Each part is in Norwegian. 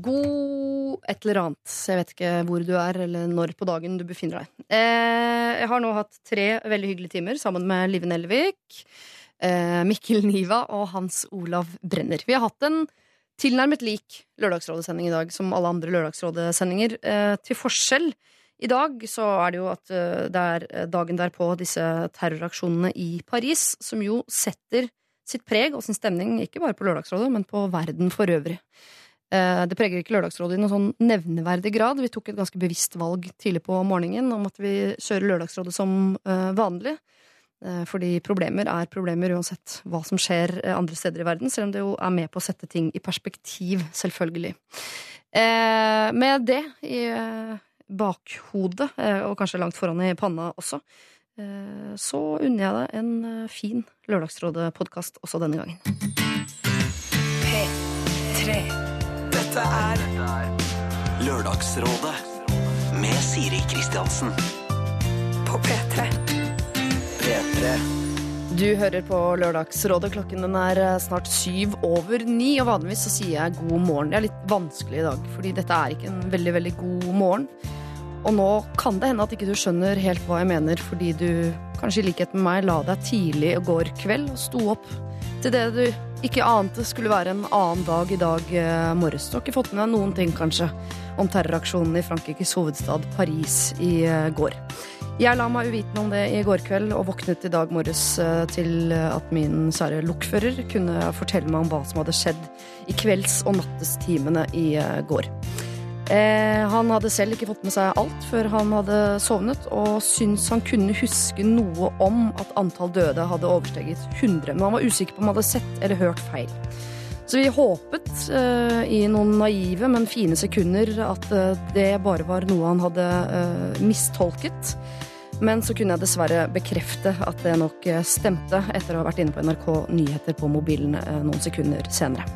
God et eller annet. Jeg vet ikke hvor du er, eller når på dagen du befinner deg. Eh, jeg har nå hatt tre veldig hyggelige timer sammen med Live Nelvik, eh, Mikkel Niva og Hans Olav Brenner. Vi har hatt en tilnærmet lik Lørdagsrådesending i dag som alle andre Lørdagsrådesendinger. Eh, til forskjell i dag så er det jo at det er dagen derpå disse terroraksjonene i Paris, som jo setter sitt preg og sin stemning ikke bare på Lørdagsrådet, men på verden for øvrig. Eh, Det preger ikke Lørdagsrådet i noen sånn nevneverdig grad. Vi tok et ganske bevisst valg tidlig på morgenen om at vi kjører Lørdagsrådet som eh, vanlig. Eh, Fordi problemer er problemer uansett hva som skjer andre steder i verden, selv om det jo er med på å sette ting i perspektiv, selvfølgelig. Med det i bakhodet, og kanskje langt foran i panna også, så unner jeg deg en fin Lørdagsrådet-podkast også denne gangen. P3. Dette er Lørdagsrådet med Siri Kristiansen. på P3. P3. Du hører på Lørdagsrådet. Klokken den er eh, snart syv over ni. Og vanligvis så sier jeg god morgen. Det er litt vanskelig i dag, fordi dette er ikke en veldig, veldig god morgen. Og nå kan det hende at ikke du skjønner helt hva jeg mener, fordi du kanskje i likhet med meg la deg tidlig i går kveld og sto opp til det du ikke ante skulle være en annen dag i dag eh, morges. Du har ikke fått med deg noen ting, kanskje, om terroraksjonen i Frankrikes hovedstad Paris i eh, går. Jeg la meg uvitende om det i går kveld og våknet i dag morges eh, til at min kjære lokfører kunne fortelle meg om hva som hadde skjedd i kvelds- og nattestimene i går. Eh, han hadde selv ikke fått med seg alt før han hadde sovnet, og syntes han kunne huske noe om at antall døde hadde oversteget 100. Men han var usikker på om han hadde sett eller hørt feil. Så vi håpet eh, i noen naive, men fine sekunder at eh, det bare var noe han hadde mistolket. Men så kunne jeg dessverre bekrefte at det nok stemte, etter å ha vært inne på NRK Nyheter på mobilen noen sekunder senere.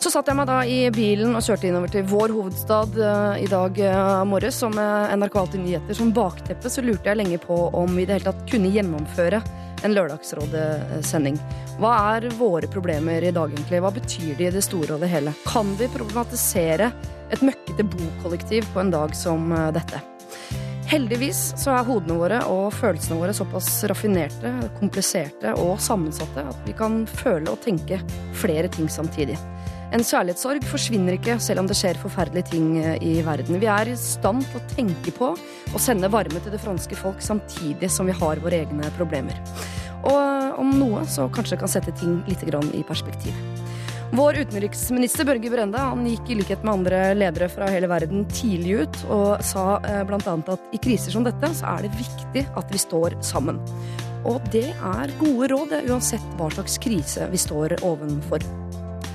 Så satt jeg meg da i bilen og kjørte innover til vår hovedstad eh, i dag eh, morges. Og med NRK Alltid Nyheter som bakteppe så lurte jeg lenge på om vi i det hele tatt kunne gjennomføre en Lørdagsrådet-sending. Hva er våre problemer i dag, egentlig? Hva betyr de i det store og det hele? Kan vi problematisere et møkkete bokollektiv på en dag som eh, dette? Heldigvis så er hodene våre og følelsene våre såpass raffinerte, kompliserte og sammensatte at vi kan føle og tenke flere ting samtidig. En kjærlighetssorg forsvinner ikke selv om det skjer forferdelige ting eh, i verden. Vi er i stand til å tenke på og sende varme til det franske folk samtidig som vi har våre egne problemer. Og eh, om noe så kanskje kan sette ting litt i perspektiv. Vår utenriksminister Børge Brende han gikk i likhet med andre ledere fra hele verden tidlig ut og sa bl.a. blant annet at i kriser som dette så er det viktig at vi står sammen. Og det er gode råd uansett hva slags krise vi står ovenfor.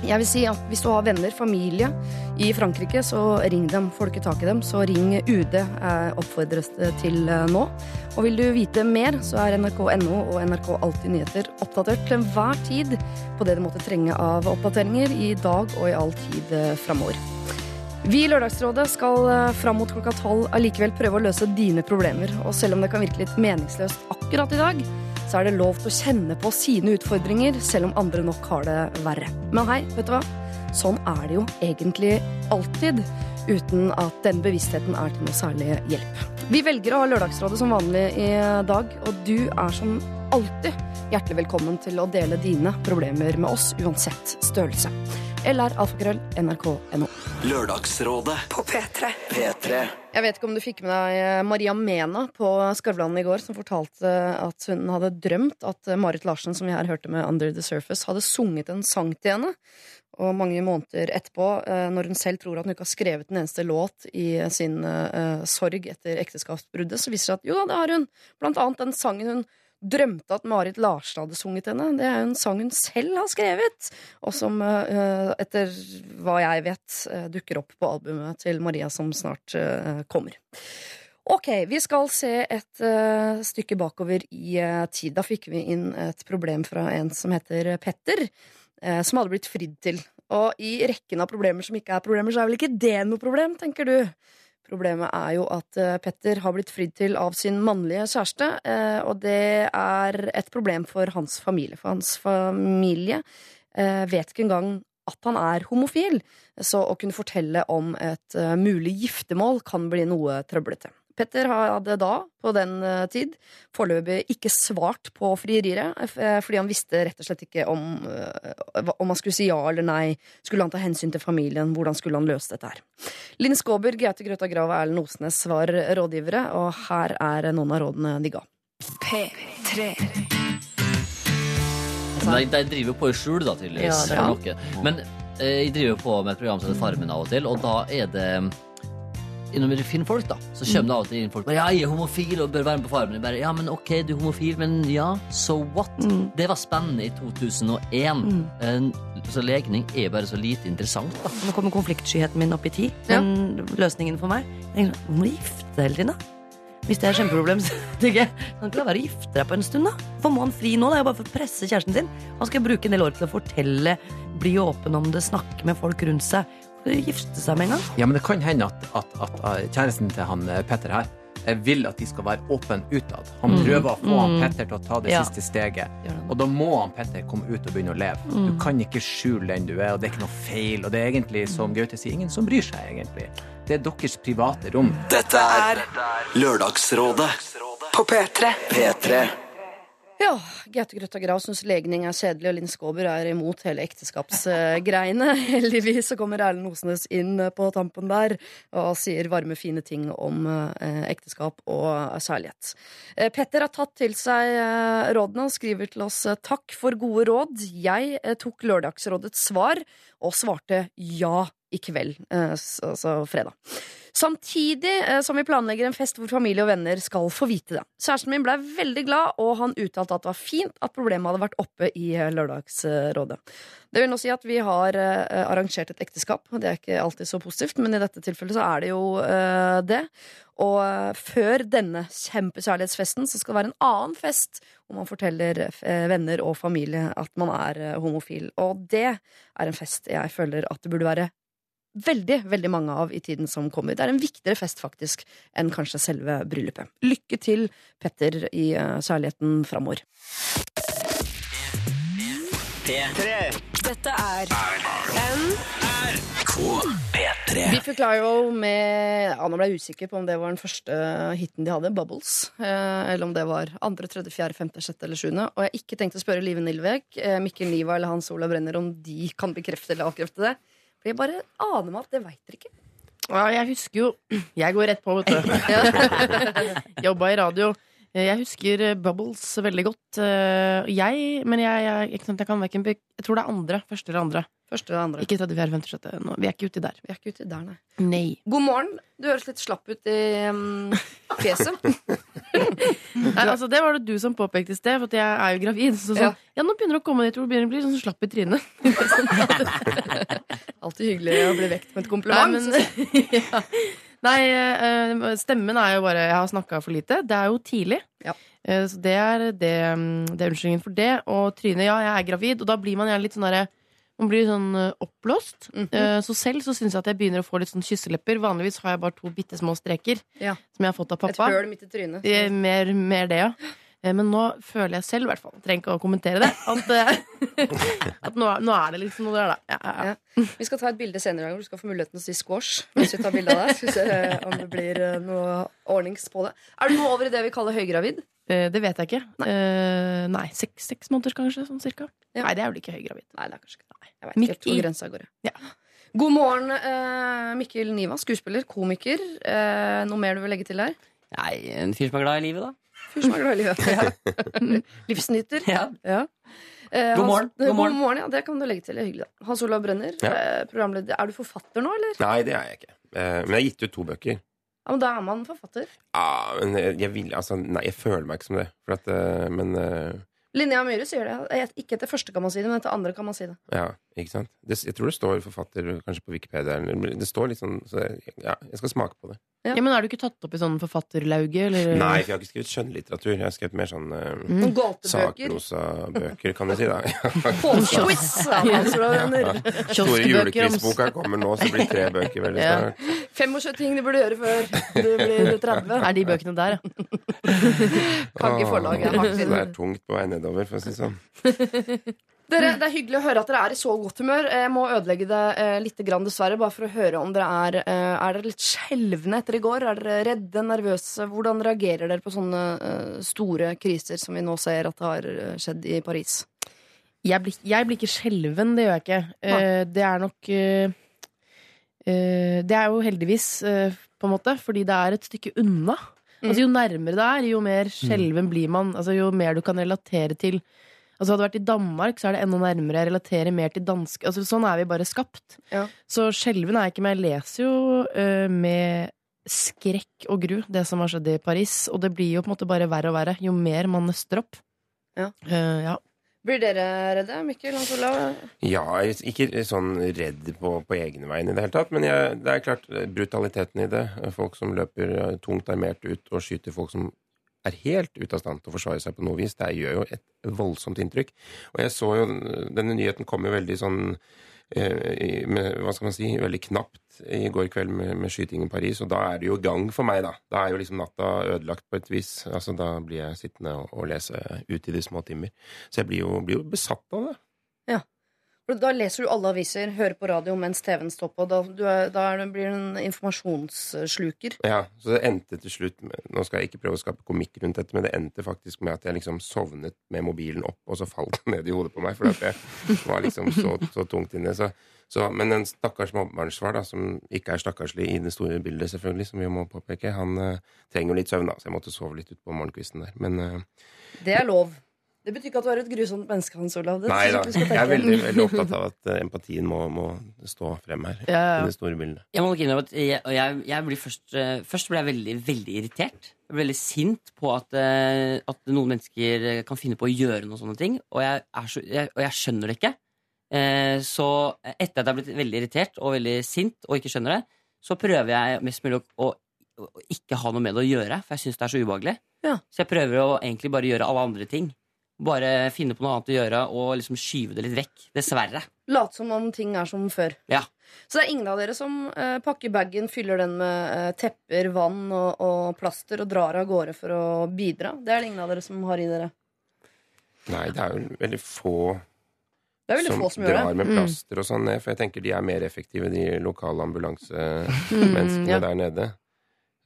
Jeg vil si at Hvis du har venner, familie i Frankrike, så ring dem. Får du ikke tak i dem, så ring UD, eh, oppfordres det til eh, nå. Og vil du vite mer, så er nrk.no og NRK Alltid nyheter oppdatert til enhver tid på det du måtte trenge av oppdateringer i dag og i all tid eh, framover. Vi i Lørdagsrådet skal fram mot klokka tolv allikevel prøve å løse dine problemer. Og selv om det kan virke litt meningsløst akkurat i dag, så er det lov til å kjenne på sine utfordringer, selv om andre nok har det verre. Men hei, vet du hva? Sånn er det jo egentlig alltid, uten at den bevisstheten er til noe særlig hjelp. Vi velger å ha Lørdagsrådet som vanlig i dag, og du er som alltid hjertelig velkommen til å dele dine problemer med oss, uansett størrelse. LR alfakrøll nrk.no. Lørdagsrådet På P3. P3. Jeg vet ikke om du fikk med deg eh, Maria Mena på Skavlan i går, som fortalte at hun hadde drømt at Marit Larsen, som vi her hørte med Under the Surface, hadde sunget en sang til henne. Og mange måneder etterpå, eh, når hun selv tror at hun ikke har skrevet en eneste låt i sin uh, sorg etter ekteskapsbruddet, så viser det seg at jo da, det har hun. Blant annet den sangen hun drømte at Marit Larsen hadde sunget henne. Det er jo en sang hun selv har skrevet, og som eh, etter hva jeg vet eh, dukker opp på albumet til Maria som snart eh, kommer. Ok, vi skal se et stykke bakover i tid. Da fikk vi inn et problem fra en som heter Petter, som hadde blitt fridd til. Og i rekken av problemer som ikke er problemer, så er vel ikke det noe problem, tenker du? Problemet er jo at eh, Petter har blitt fridd til av sin mannlige kjæreste, eh, og det er et problem for hans familie. For hans familie eh, vet ikke engang at han er homofil, så å kunne fortelle om et mulig giftermål kan bli noe trøblete. Petter hadde da, på den eh, tid, foreløpig ikke svart på frieriet, eh, fordi han visste rett og slett ikke om, eh, om han skulle si ja eller nei. Skulle han ta hensyn til familien? Hvordan skulle han løse dette her? Linn Skåber, Gaute Grøtta Grav og Erlend Osnes var rådgivere, og her er noen av rådene de ga. P3. De, de driver på i skjul, da, tydeligvis. Ja. Men eh, jeg driver på med et program som heter Farmen av og til, og da er det Innom det finner folk, da. Så kommer det av og til inn folk bare, Ja, jeg er homofil og bør være med på Farmen. Jeg bare, ja, men ok, du er homofil, men ja, so what? Det var spennende i 2001. Eh, Så legning er bare så lite interessant, da. Nå kommer konfliktskyheten min opp i tid. Men løsningen for meg tenker, sånn, Må du gifte deg hele tiden, da? Hvis det er kjempeproblem, så tenker jeg kan ikke la være å gifte deg på en stund, da. Hvorfor må han fri nå? Det er jo bare for å presse kjæresten sin. Han skal bruke en del år til å fortelle, bli åpen om det, snakke med folk rundt seg. Gifte seg med en gang. Ja, men det kan hende at, at, at uh, kjæresten til han eh, Petter her eh, vil at de skal være åpne utad. Han prøver å få han Petter til å ta det Ja. siste steget. Og da må han Petter komme ut og begynne å leve. Du kan ikke skjule den du er, og det er ikke noe feil. Og det er egentlig, som Gaute sier, ingen som bryr seg, egentlig. Det er deres private rom. Dette er Lørdagsrådet På P3. P3. Ja, Gaute Grøtta Grav syns legning er kjedelig, og Linn Skåber er imot hele ekteskapsgreiene. Heldigvis så kommer Erlend Osnes inn på tampen der og sier varme, fine ting om eh, ekteskap og særlighet. Eh, Petter har tatt til seg eh, rådene og skriver til oss takk for gode råd. Jeg tok Lørdagsrådets svar og svarte ja i kveld, altså fredag. Samtidig eh, som vi planlegger en fest hvor familie og venner skal få vite det. Kjæresten min ble veldig glad, og han uttalte at det var fint at problemet hadde vært oppe i eh, Lørdagsrådet. Det vil nå si at vi har eh, arrangert et ekteskap. og Det er ikke alltid så positivt, men i dette tilfellet så er det jo det. Og før denne kjempekjærlighetsfesten så skal det være en annen fest hvor man forteller venner og familie at man er homofil. Og det er en fest jeg føler at det burde være veldig veldig mange av i tiden som kommer. Det er en viktigere fest faktisk enn kanskje selve bryllupet. Lykke til, Petter, i særligheten kjærligheten framover. Dette er P3. Biffy Clyro med ja, Nå ble jeg usikker på om det var den første hiten de hadde, Bubbles. Eh, eller om det var andre, tredje, fjerde, femte, sjette eller sjuende. Og jeg har ikke tenkt å spørre Live Nilvek, eh, Mikkel Niva eller Hans Olav Brenner om de kan bekrefte eller avkrefte det. For jeg bare aner meg at det veit dere ikke. Ja, jeg husker jo Jeg går rett på, vet du. Jobba i radio. Jeg husker eh, Bubbles veldig godt. Eh, Jeg, men jeg, jeg, jeg, jeg kan verken Jeg tror det er andre. Første eller andre. Første eller andre. Ikke 34, 56. No, vi er ikke uti der. Vi er ikke uti der, nei. Nei. God morgen. Du høres litt slapp ut i um, fjeset. Nei, altså Det var det du som påpekte i sted, for jeg er jo gravid. Så sånn, Ja. ja. nå begynner det å komme dit hvor du begynner å bli sånn slapp i trynet. Alltid hyggelig å bli vekt med et kompliment. Nei, men, ja. Nei, eh, stemmen er jo bare Jeg har snakka for lite. Det er jo tidlig. Ja. Eh, Så det er, det, mm, det er unnskyldningen for det. Og trynet, ja, jeg er gravid, og da blir man gjerne litt sånn derre man blir sånn eh, oppblåst. Mm -hmm. Så selv så syns jeg at jeg begynner å få litt sånn kysselepper. Vanligvis har jeg bare to bitte små streker Ja. som jeg har fått av Et pappa. høl midt i trynet. Eh, Mer, mer det, ja. Eh, Men nå føler jeg selv, i hvert fall, trenger ikke å kommentere det, at, eh, at nå, er- nå er det liksom noe der, da. Ja, ja, ja. Vi skal ta et bilde senere i dag hvor du skal få muligheten til å si squash. Mens vi tar bilde av deg Skal vi se om det blir eh, noe ordnings på det. Er du nå over i det vi kaller høygravid? Eh, Det vet jeg ikke. Nei, nei seks, seks måneder kanskje, sånn cirka. Ja. Nei, det er vel ikke høygravid. Nei, det er kanskje ikke det. Jeg vet ikke helt hvor grensa går. Ja. God morgen, uh, Mikkel Niva, skuespiller, komiker. Uh, noe mer du vil legge til der? Nei, en fyr som er glad i livet, da. Fyr som er glad i livet. Ja. Livsnyter. Ja. Eh, God morgen, Hans, God morgen. morgen, ja, Det kan du legge til. Hyggelig. Hans Olav Brenner, Ja. eh, programleder. Er du forfatter nå, eller? Nei, det er jeg ikke. Eh, Men jeg har gitt ut to bøker. Ja, men Da er man forfatter. Ja, men jeg, jeg vil altså Nei, jeg føler meg ikke som det. At, eh, men eh, Linnea Myhre sier det. Eh, Ikke etter første kan man si det, men etter andre kan man si det. ja, ikke sant? Det, jeg tror det står forfatter kanskje på Wikipedia. Eller, det står litt sånn så jeg, Ja, jeg skal smake på det. Ja. Ja, men Er du ikke tatt opp i sånn forfatterlauge? Eller? Nei, for jeg har ikke skrevet skjønnlitteratur. Jeg har skrevet mer sånn eh, Mm. Gåtebøker. sakprosa-bøker, kan du si. da! Ja, Brenner. Store julekvissboka julequizboka kommer nå, så blir det tre bøker veldig Ja. snart. 25 ting du burde gjøre før du blir 30. Er de bøkene der, ja? Kagge forlag det er tungt på vei nedover, for å si det sånn. Dere, det er hyggelig å høre at dere er i så godt humør. Jeg må ødelegge det eh, litt, grann, dessverre, bare for å høre om dere er eh, Er dere litt skjelvne etter i går? Er dere redde, nervøse? Hvordan reagerer dere på sånne eh, store kriser som vi nå ser at har eh, skjedd i Paris? Jeg blir, jeg blir ikke skjelven, det gjør jeg ikke. Eh, det er nok eh, eh, Det er jo heldigvis, eh, på en måte, fordi det er et stykke unna. Altså, jo nærmere det er, jo mer skjelven blir man. Altså, jo mer du kan relatere til Altså, Hadde det vært i Danmark, så er det enda nærmere. Jeg relaterer mer til dansk altså, Sånn er vi bare skapt. Ja. Så skjelven er jeg ikke, men jeg leser jo uh, med skrekk og gru det som har skjedd i Paris. Og det blir jo på en måte bare verre og verre jo mer man nøster opp. Ja. Uh, ja. Blir dere redde, Mikkel? Hans Olav? Ja, ikke sånn redd på, på egne vegne i det hele tatt. Men jeg, det er klart, brutaliteten i det. Folk som løper tungt armert ut og skyter folk som er helt ute av stand til å forsvare seg på noe vis. Det gjør jo et voldsomt inntrykk. Og jeg så jo Denne nyheten kom jo veldig sånn eh, med, hva skal man si, veldig knapt i går kveld med, med skyting i Paris, og da er det jo i gang for meg, da. Da er jo liksom natta ødelagt på et vis. Altså, Da blir jeg sittende og, og lese ut i de små timer. Så jeg blir jo, blir jo besatt av det. For Da leser du alle aviser, hører på radio mens TV-en står på. Da, du er, da er det, blir du en informasjonssluker. Ja, så det endte til slutt med, Nå skal jeg ikke prøve å skape komikk rundt dette, men det endte faktisk med at jeg liksom sovnet med mobilen opp, og så falt den ned i hodet på meg, for jeg var liksom så, så tungt inne. Så, så, men en stakkars mobbebarnsfar, som ikke er stakkarslig i det store bildet, selvfølgelig, som vi må påpeke, han uh, trenger jo litt søvn, da, så jeg måtte sove litt utpå morgenkvisten der. Men uh, Det er lov. Det betyr ikke at du er et grusomt menneske, Hans Olav. Det nei da, jeg er veldig, veldig opptatt av at eh, empatien må, må stå frem her, Ja, ja. i det store bildet. Jeg må nok innrømme at jeg, jeg, jeg blir først, eh, først ble jeg veldig, veldig irritert. Jeg ble veldig sint på at, eh, at noen mennesker kan finne på å gjøre noen sånne ting. Og jeg, er så, jeg, og jeg skjønner det ikke. Eh, Så etter at jeg har blitt veldig irritert og veldig sint og ikke skjønner det, så prøver jeg mest mulig å, å, å ikke ha noe med det å gjøre, for jeg syns det er så ubehagelig. Ja. Så jeg prøver å egentlig bare gjøre alle andre ting. Bare finne på noe annet å gjøre og liksom skyve det litt vekk. Dessverre. Late som om ting er som før. Ja. Så det er ingen av dere som eh, pakker bagen, fyller den med eh, tepper, vann og, og plaster og drar av gårde for å bidra? Det er det ingen av dere som har i dere. Nei, det er jo veldig få Det er veldig som få som gjør drar det. med Mm. plaster og sånn ned, for jeg tenker de er mer effektive, de lokale ambulansemenneskene ja. der nede.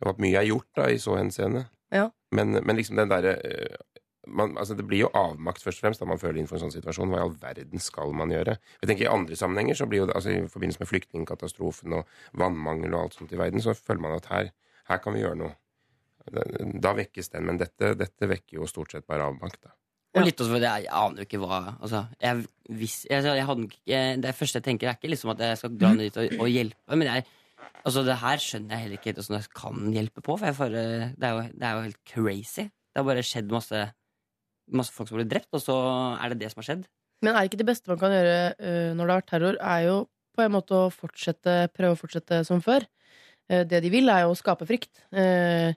Og at mye er gjort da, i så henseende. Ja. Men, men liksom den derre eh, man, altså Det blir jo avmakt først og fremst da man føler inn for en sånn situasjon. Hva i all verden skal man gjøre? Jeg tenker I andre sammenhenger, så blir jo det, altså i forbindelse med flyktningkatastrofen og vannmangel og alt sånt i verden, så føler man at her, her kan vi gjøre noe. Da vekkes den, men dette, dette vekker jo stort sett bare avmakt. da. Og litt også for jeg, jeg aner jo ikke hva altså, jeg, hvis, jeg, jeg hadde Det første jeg tenker, er ikke liksom at jeg skal dra ned dit og, og hjelpe. Men jeg, altså, det her skjønner jeg heller ikke helt jeg kan hjelpe på. For får, det, er jo, det er jo helt crazy. Det har bare skjedd masse, masse folk som blir drept, og så er det det som har skjedd. Men er ikke det beste man kan gjøre uh, når det har vært terror, er jo på en måte å fortsette, prøve å fortsette som før. Uh, det de vil, er jo å skape frykt. Uh,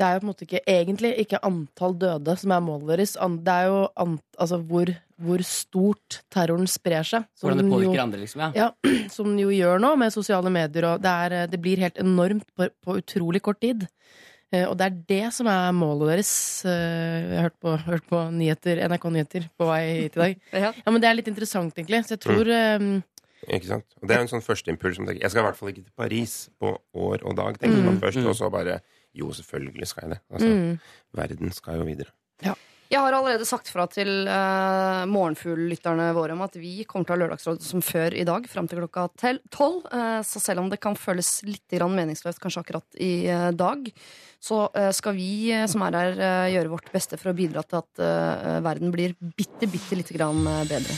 det er jo på en måte ikke egentlig ikke antall døde som er målet deres. Det er jo ant, altså hvor, hvor stort terroren sprer seg. som Hvordan det påvirker jo, andre, liksom. Ja. Ja, som den jo gjør nå med sosiale medier. Og det, er, det blir helt enormt på, på utrolig kort tid. Eh, Og det er det som er målet deres. Eh, Jeg har hørt på, hørt på nyheter, NRK Nyheter på vei hit i dag. Ja. Ja, men Det er litt interessant, egentlig. Så jeg tror eh, Ikke sant? Og det er en sånn førsteimpuls som Jeg skal i hvert fall ikke til Paris på år og dag, tenker man først. Og så bare Jo, selvfølgelig skal jeg det. Altså, mm. Verden skal jo videre. Jeg har allerede sagt fra til uh, morgenfugllytterne våre om at vi kommer til å ha Lørdagsrådet som før i dag, fram til klokka tolv. Eh, så selv om det kan føles litt meningsløst kanskje akkurat i uh, dag, så skal vi som er her, gjøre vårt beste for å bidra til at verden blir bitte, bitte lite grann bedre.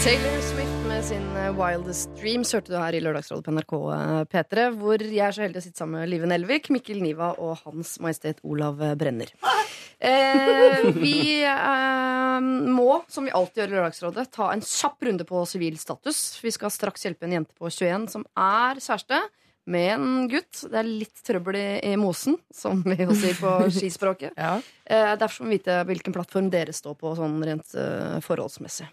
Taylor Swift sin eh, Wildest Dreams hørte du her i Lørdagsrådet på NRK eh, P3, hvor jeg er så heldig å sitte sammen med Live Nelvik, Mikkel Niva og Hans Majestet Olav Brenner. Eh, vi eh, må, som vi alltid gjør i Lørdagsrådet, ta en kjapp runde på sivil status. Vi skal straks hjelpe en jente på 21 som er kjæreste med en gutt. Det er litt trøbbel i, i mosen, som vi jo sier på skispråket. Ja. Eh, derfor må vi vite hvilken plattform dere står på sånn rent eh, forholdsmessig.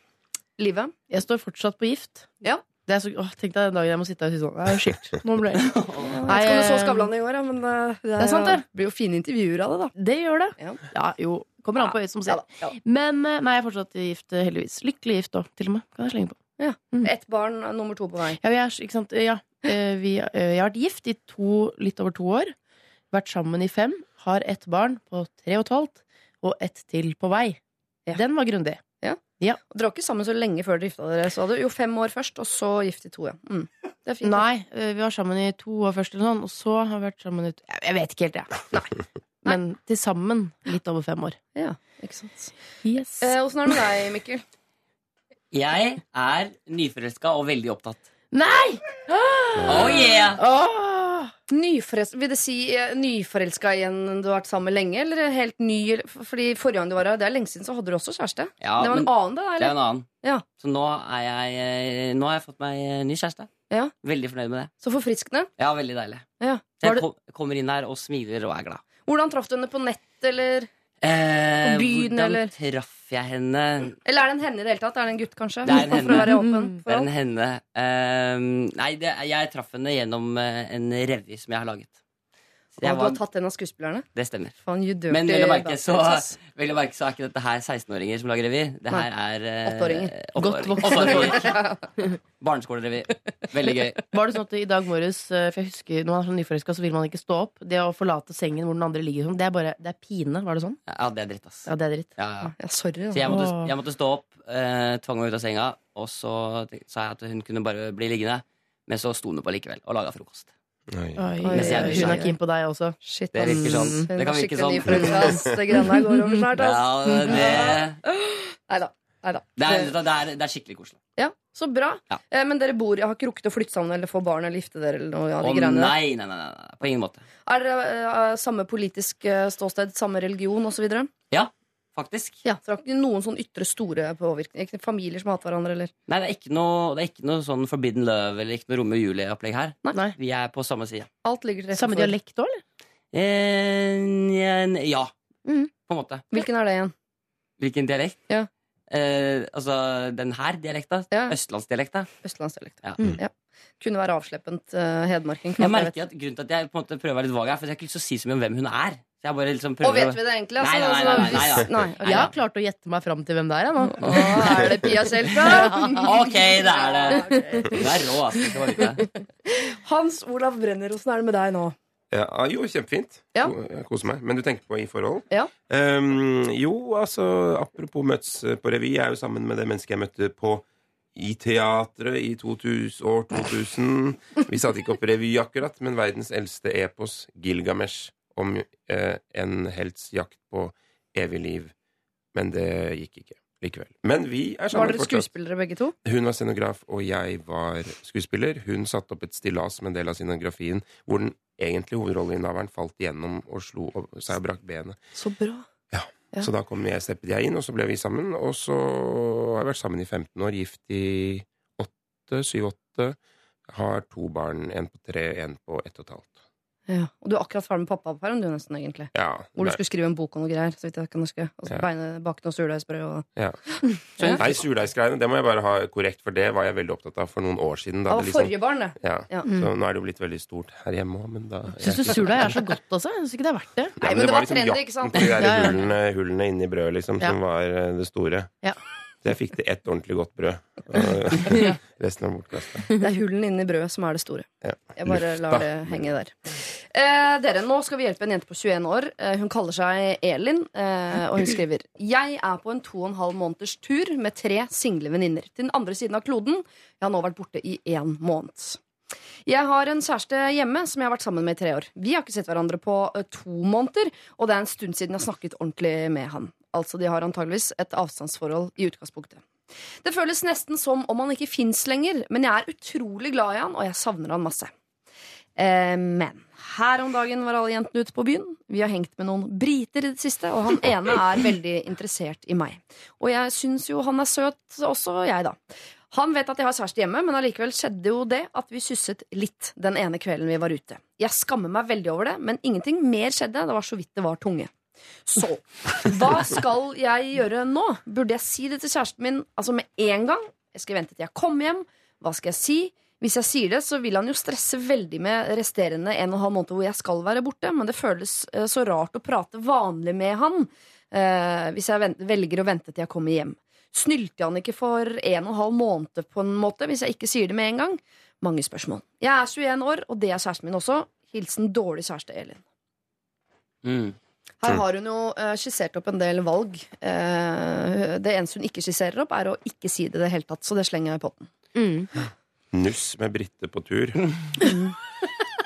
Livet? Jeg står fortsatt på gift. Ja. Det er så, åh, tenk deg den dagen jeg må sitte her og si sånn Jeg er skilt. Nå ble jeg Jeg om du så Skavlan i år, ja, men er, det, er sant, det. blir jo fine intervjuer av det, da. Det gjør det. Ja. Ja, jo. Kommer an på øyet som Ja ser. da, ja. Men eh, nei, jeg er fortsatt gift, eh, heldigvis. Lykkelig gift òg, til og med. Kan jeg slenge på. Ett barn, nummer to på vei. Ja, vi er, ikke sant? Ja, eh, vi, eh, jeg har vært gift i to, litt over to år. Vært sammen i fem. Har ett barn på tre og et halvt, og ett til på vei. Ja. Den var grundig. Og Dere var ikke sammen så lenge før dere gifta dere. Så hadde jo fem år først, og så gift i to, ja. Mm. Det er fint. Nei, eh, vi var sammen i to år først, eller sånn, og så har vi vært sammen i to Jeg vet ikke helt, jeg. Men til sammen litt over fem år. Ja, ikke sant. Yes. Eh, Åssen er det med deg, Mikkel? Jeg er nyforelska og veldig opptatt. Nei! Oh yeah! Åh! Nyforelska, vil det si eh, nyforelska igjen du har vært sammen med lenge, eller helt ny? Fordi forrige gang du var her, det er lenge siden, så hadde du også kjæreste. Ja, det var en annen, det, det er en annen. Ja. Så nå, er jeg, eh, nå har jeg fått meg eh, ny kjæreste. Ja. Veldig fornøyd med det. Så forfriskende. Ja, veldig deilig. Ja. Jeg du... kommer inn her og smiler og er glad. hvordan traff du henne på nett, eller? Eh, byen, hvordan eller? traff jeg henne? Eller er det en henne i det hele tatt? Er det en gutt, kanskje? Det er en For å henne. være åpen Det er en henne. Eh, nei, det, jeg traff henne gjennom eh, en revy som jeg har laget. Og du har tatt en av skuespillerne? det stemmer. Fan, Men vel å merke så, vel å merke så er ikke dette her 16-åringer som lager revy. Det her er eh, Åtteåringer. Godt voksne Barneskolerevy. Veldig gøy. Var det sånn at i dag morges eh, For jeg husker Når man er sånn nyforelska, så vil man ikke stå opp. Det å forlate sengen hvor den andre ligger sånn, det er bare Det er pine. Var det sånn? Ja, det er dritt, ass. Ja, det er dritt. Ja, ja. Ja, sorry. Så jeg måtte, jeg måtte stå opp, eh, tvang meg ut av senga, og så sa jeg at hun kunne bare bli liggende. Men så sto hun på likevel og laga frokost. Oi. Oi, hun er keen på deg også. Shit, Det virker sånn. Hun Det kan virke sånn. Det grønne går over snart, ass. Ja, det, Nei da. Det, er, det, er, det er skikkelig koselig. Ja, så bra. Ja. Eh, men dere bor, jeg har ikke rukket å flytte sammen eller få barn eller gifte dere? eller noe ja, de greiene nei, nei, nei, nei, nei, på ingen måte. Er dere uh, samme politisk eh, ståsted, samme religion osv.? Ja, faktisk. Ja, så det var ikke noen sånn ytre store påvirkninger? Ikke familier som hater hverandre, eller? Nei, det er ikke noe, det er ikke noe sånn Forbidden Love eller ikke noe Romeo og Julie-opplegg her. Nei. Vi er på samme side. Alt ligger til rette Samme for. dialekt òg, eller? Eh, ja, Mm. på en måte. Hvilken er det igjen? Hvilken dialekt? Ja. Eh, altså den her dialekta. Ja. Østlandsdialekta. Østlandsdialekta. Ja. Mm. Ja. Kunne være avsleppent uh, hedmarking. Jeg merker at Grunnen til at jeg på en måte prøver å være litt vag her, for jeg har ikke lyst til å si så mye om hvem hun er. Så jeg bare liksom Og vet vi det egentlig? Altså, nei, nei, nei, nei, nei. nei. Jeg har klart å gjette meg fram til hvem det er, jeg nå. Åh, er det Pia Tjelta? Ok, det er det. Du er rå, altså. Hans Olav Brenner, åssen er det med deg nå? Ja, ah, jo, kjempefint. Ja. Jeg koser meg. Men du tenker på i forhold? Ja. Um, jo, altså, apropos møtes på revy. Jeg er jo sammen med det mennesket jeg møtte på i teatret i 2000, år 2000. Vi satte ikke opp revy akkurat, men verdens eldste epos, Gilgamesh, om eh, en helts jakt på evig liv. Men det gikk ikke likevel. Men vi er Var dere fortsatt. skuespillere begge to? Hun var scenograf, og jeg var skuespiller. Hun satte opp et stillas som en del av scenografien, hvor den egentlige hovedrolleinnehaveren falt igjennom og slo seg og brakk benet. Så bra. Ja. Så da kom jeg, steppet jeg inn, og så ble vi sammen. Og så har jeg vært sammen i 15 år, gift i åtte, syv-åtte. Har to barn, en på tre, en på ett og et halvt. Ja. Og du er akkurat ferdig med pappaperm, du nesten, egentlig. Ja, Hvor du skulle skrive en bok og noe greier. Så vidt jeg kan huske. Og så Ja. beine bake noe surdeigsbrød og ja. Nei, surdeigsgreiene, det må jeg bare ha korrekt, for det var jeg veldig opptatt av for noen år siden. Da Det var det liksom, forrige barn, det. ja. Ja. Så nå er det jo blitt veldig stort her hjemme òg, men da Syns du surdeig er så godt altså? Jeg syns ikke det er verdt det. Nei, men det var liksom trendy, jakten på de der hullene, hullene inni brødet, liksom, som var eh, det store. Ja. Så jeg fikk til ett ordentlig godt brød. Resten var bortkasta. Det er hullene inni brødet som er det store. Ja. Jeg bare lar det henge der. Eh, dere, Nå skal vi hjelpe en jente på 21 år. Eh, hun kaller seg Elin, eh, og hun skriver Jeg er på en to og en halv måneders tur med tre single venninner til den andre siden av kloden. Jeg har nå vært borte i én måned. Jeg har en kjæreste hjemme som jeg har vært sammen med i tre år. Vi har ikke sett hverandre på eh, to måneder, og det er en stund siden jeg har snakket ordentlig med han. Altså, De har antageligvis et avstandsforhold i utgangspunktet. Det føles nesten som om han ikke fins lenger, men jeg er utrolig glad i han, og jeg savner han masse. Eh, men her om dagen var alle jentene ute på byen. Vi har hengt med noen briter i det siste, og han ene er veldig interessert i meg. Og jeg syns jo han er søt også, jeg, da. Han vet at jeg har kjæreste hjemme, men allikevel skjedde jo det at vi sysset litt den ene kvelden vi var ute. Jeg skammer meg veldig over det, men ingenting mer skjedde. Det var så vidt det var tunge. Så hva skal jeg gjøre nå? Burde jeg si det til kjæresten min altså med en gang? Jeg skal vente til jeg kommer hjem. Hva skal jeg si? Hvis jeg sier det, så vil han jo stresse veldig med resterende en og en halv måned hvor jeg skal være borte, men det føles eh, så rart å prate vanlig med han eh, hvis jeg velger å vente til jeg kommer hjem. Snylte han ikke for en og en halv måned på en måte hvis jeg ikke sier det med en gang? Mange spørsmål. Jeg er 21 år, og det er kjæresten min også. Hilsen dårlig kjæreste Elin. Mm. Her har hun jo uh, skissert opp en del valg. Uh, det eneste hun ikke skisserer opp, er å ikke si det i det hele tatt, så det slenger jeg i potten. Mm. Nuss med Britte på tur.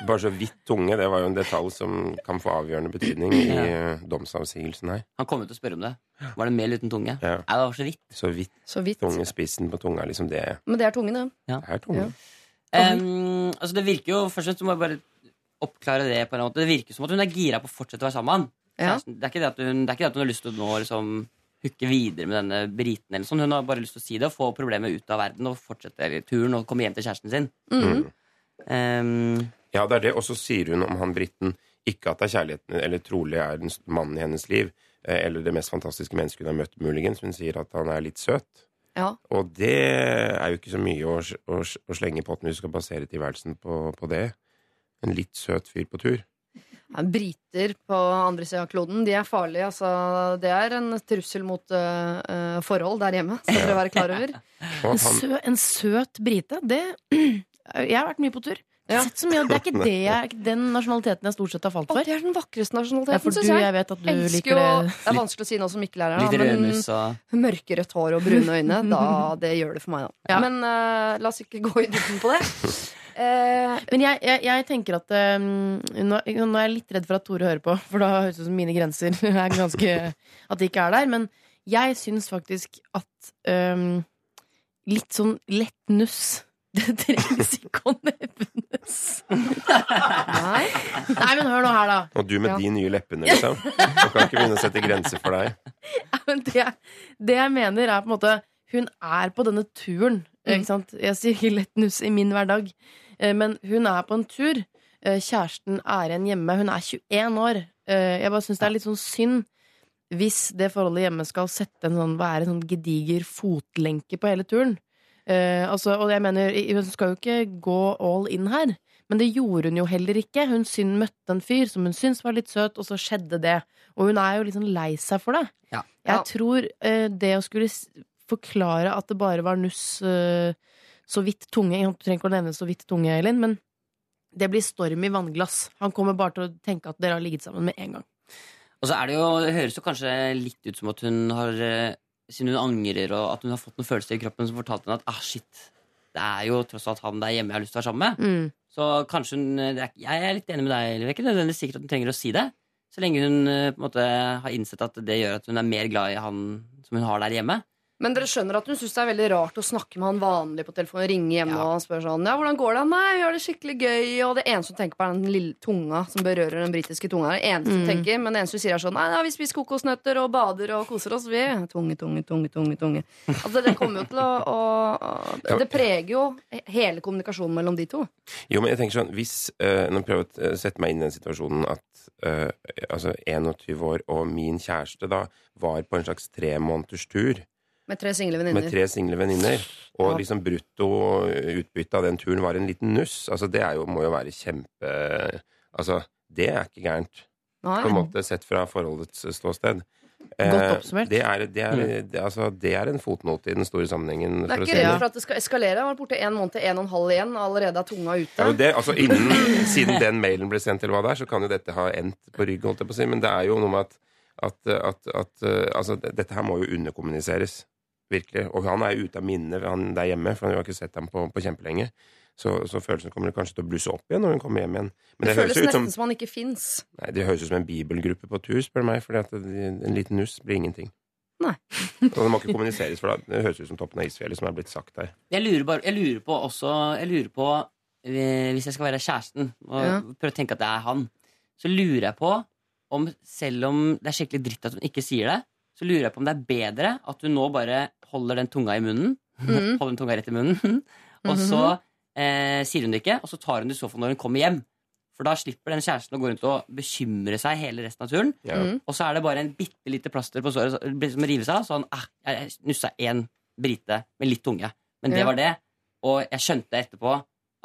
Bare så vidt tunge. Det var jo en detalj som kan få avgjørende betydning i Ja. eh, domsavsigelsen her. Han kom ut og spør om det. Var det mel uten tunge? Ja. Nei, det var så vidt. Så vidt Så vidt. tunge spissen på tunga, liksom det Men det er tungen, det. er tunge. Ja. Um, altså det virker jo Først og fremst så må jeg bare oppklare det på en måte. Det virker som at hun er gira på å fortsette å være sammen med han. Ja. Kjæresten. Det, er ikke det, at hun, det er ikke det at hun har lyst til å nå liksom hooke videre med denne briten. Eller sånn. Hun har bare lyst til å si det og få problemet ut av verden og fortsette turen og komme hjem til kjæresten sin. Mm. Um, Ja, det er det. Og så sier hun om han briten ikke at det er kjærligheten, eller trolig er den mannen i hennes liv, eh, eller det mest fantastiske mennesket hun har møtt, muligens. Hun sier at han er litt søt. Ja. Og det er jo ikke så mye å, å, å slenge på at vi du skal basere tilværelsen på, på det. En litt søt fyr på tur. Ja, Briter på andre sida av kloden, de er farlige. Altså, det er en trussel mot eh, eh, forhold der hjemme, skal dere være klar over. En, sø, en søt brite, det Jeg har vært mye på tur. Ja. Sett så mye, det er ikke det jeg, den nasjonaliteten jeg stort sett har falt Å, for. det er den vakreste Ja, nasjonaliteten, for du, syns jeg. jeg vet at du Elsker liker det. Det er vanskelig å si noe som ikke lærer da, men og mørkerødt hår og brune øyne, da, det gjør det for meg, da. Ja. Men uh, la oss ikke gå i dybden på det. Eh, Men jeg, jeg, jeg tenker at um, nå, nå er jeg litt redd for at Tore hører på, for da høres det ut som mine grenser er ganske At de ikke er der. Men jeg syns faktisk at um, litt sånn lett nuss det trengs ikke å nevnes. nei. Nei, men hør nå her, da. og du med Ja. de nye leppene, liksom. Man kan ikke begynne å sette grenser for deg. Men det, det jeg mener, er på en måte Hun er på denne turen. Mm. Ikke sant? Jeg sier ikke lett nuss i min hverdag, eh, men hun er på en tur. Eh, Kjæresten er igjen hjemme. Hun er 21 år. Eh, Jeg bare syns det er litt sånn synd hvis det forholdet hjemme skal sette en sånn, være en sånn gediger fotlenke på hele turen. Eh, altså, og jeg mener, hun skal jo ikke gå all in her. Men det gjorde hun jo heller ikke. Hun syn, møtte en fyr som hun syntes var litt søt, og så skjedde det. Og hun er jo sånn lei seg for det. Ja. Jeg Ja. tror uh, det å skulle forklare at det bare var nuss uh, så vidt tunge Du trenger ikke å nevne så vidt tunge, Elin, men det blir storm i vannglass. Han kommer bare til å tenke at dere har ligget sammen med en gang. Og så er det jo, det høres jo kanskje litt ut som at hun har Siden hun angrer, og at hun har fått noen følelser i kroppen som fortalte henne at ah, shit, det er jo tross alt han der hjemme jeg har lyst til å være sammen med. Mm. Så kanskje hun er, Jeg er litt enig med deg, det er ikke nødvendigvis sikkert at hun trenger å si det. Så lenge hun eh, på en måte har innsett at det gjør at hun er mer glad i han som hun har der hjemme. Men dere skjønner at hun syns det er veldig rart å snakke med han vanlig på telefonen. Ringe hjemme Ja. og han spør sånn Ja, hvordan går det? Nei, vi har det skikkelig gøy. Og det eneste hun tenker på, er den lille tunga som berører den britiske tunga. Det eneste hun Mm. tenker, Men det eneste hun sier, er sånn Nei, ja, vi spiser kokosnøtter og bader og koser oss, vi. Tunge, tunge, tunge, tunge. tunge. Altså, det kommer jo til å, å, å Det preger jo hele kommunikasjonen mellom de to. Jo, men jeg tenker sånn, hvis eh, Nå prøver jeg å sette meg inn i den situasjonen at eh, altså 21 år og min kjæreste da var på en slags tremåneders tur Med tre single med tre single venninner, og Ja. liksom brutto utbytte av den turen var en liten nuss, altså det jo, må jo være kjempe Altså, det er ikke gærent, Nei. på en måte, sett fra forholdets ståsted. Eh, Godt oppsummert. Det er, det, er, det, altså, det er en fotnote i den store sammenhengen. Det er ikke redd det. for at det skal eskalere. Han var borte en måned til en og en halv igjen, allerede er tunga ute. Ja, det, altså innen, Siden den mailen ble sendt, eller hva det er, så kan jo dette ha endt på rygg. holdt jeg på å si, Men det er jo noe med at, at, at, at uh, altså, dette her må jo underkommuniseres. Virkelig. Og han er ute av minnet han der hjemme, for han har ikke sett ham på, på kjempelenge. Så, så følelsen kommer kanskje til å blusse opp igjen når hun kommer hjem igjen. Men det det, høres føles nesten som som han ikke fins. Nei, det høres ut som en bibelgruppe på tur, spør du meg. for en liten nuss blir ingenting. Nei. og det må ikke kommuniseres, for det høres ut som toppen av isfjellet som er blitt sagt der. Jeg lurer, bare, jeg lurer på også Jeg lurer på eh, Hvis jeg skal være kjæresten og Ja. prøve å tenke at det er han, så lurer jeg på om selv om det er skikkelig dritt at hun ikke sier det, så lurer jeg på om det er bedre at hun nå bare holder den tunga i munnen. Mm. holder den tunga rett i munnen. og så eh, sier hun det ikke, og så tar hun det i sofaen når hun kommer hjem. For da slipper den kjæresten å gå rundt og bekymre seg hele resten av turen. Ja. Mhm. Og så er det bare en bitte lite plaster på såret som rives av. Sånn, ah, jeg nussa én brite med litt tunge. Men det Ja. var det. og jeg skjønte etterpå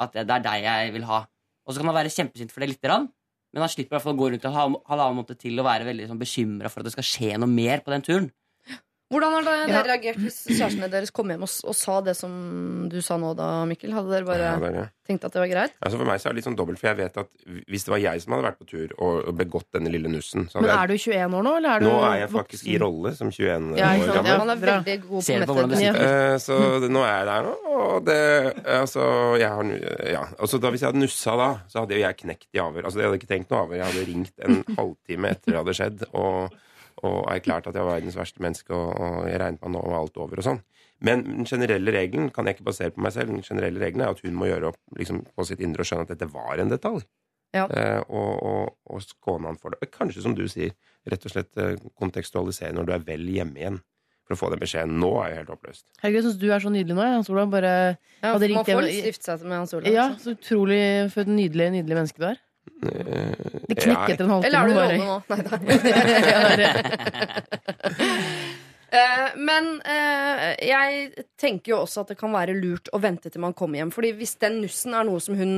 at det er deg jeg vil ha. Og så kan han være kjempesint for det lite grann, men han slipper i hvert fall å gå rundt en ha halvannen måned til og være veldig sånn, bekymra for at det skal skje noe mer på den turen. Hvordan har dere Ja. reagert hvis kjærestene deres kom hjem og, og sa det som du sa nå da, Mikkel? Hadde dere bare Ja, det er tenkt at det var greit? Altså For meg så er det litt sånn dobbelt, for jeg vet at hvis det var jeg som hadde vært på tur og og begått denne lille nussen så Men er du 21 år nå, eller er du Nå er jeg faktisk voksen? i rolle som 21 Ja, år gammel. ja. Han er veldig god på på sitter? Eh, Så det, nå er jeg der nå, og det Altså, jeg har Ja. Altså, da, hvis jeg hadde nussa da, så hadde jo jeg knekt i avhør. Altså, jeg hadde ikke tenkt noe avhør. Jeg hadde ringt en halvtime etter det hadde skjedd, og, og erklært at jeg var verdens verste menneske, og, og jeg regnet meg nå var alt over og sånn. Men den generelle regelen kan jeg ikke basere på meg selv. Den generelle regelen er at hun må gjøre opp liksom, på sitt indre og skjønne at dette var en detalj. Ja. Eh, og, og, og skåne han for det. Kanskje, som du sier, rett og slett eh, kontekstualisere når du er vel hjemme igjen. For å få den beskjeden. Nå er jeg helt oppløst. Herregud, jeg syns du er så nydelig nå. Hans Olav bare Ja, Hadde man ringt får hjem- litt stifte seg med Hans Olav. Ja, altså. så utrolig for et nydelig, nydelig menneske du er. Eh, Det knekket en halvtime. Eller er du nå? Nei. Eh, men eh, jeg tenker jo også at det kan være lurt å vente til man kommer hjem. Fordi hvis den nussen er noe som hun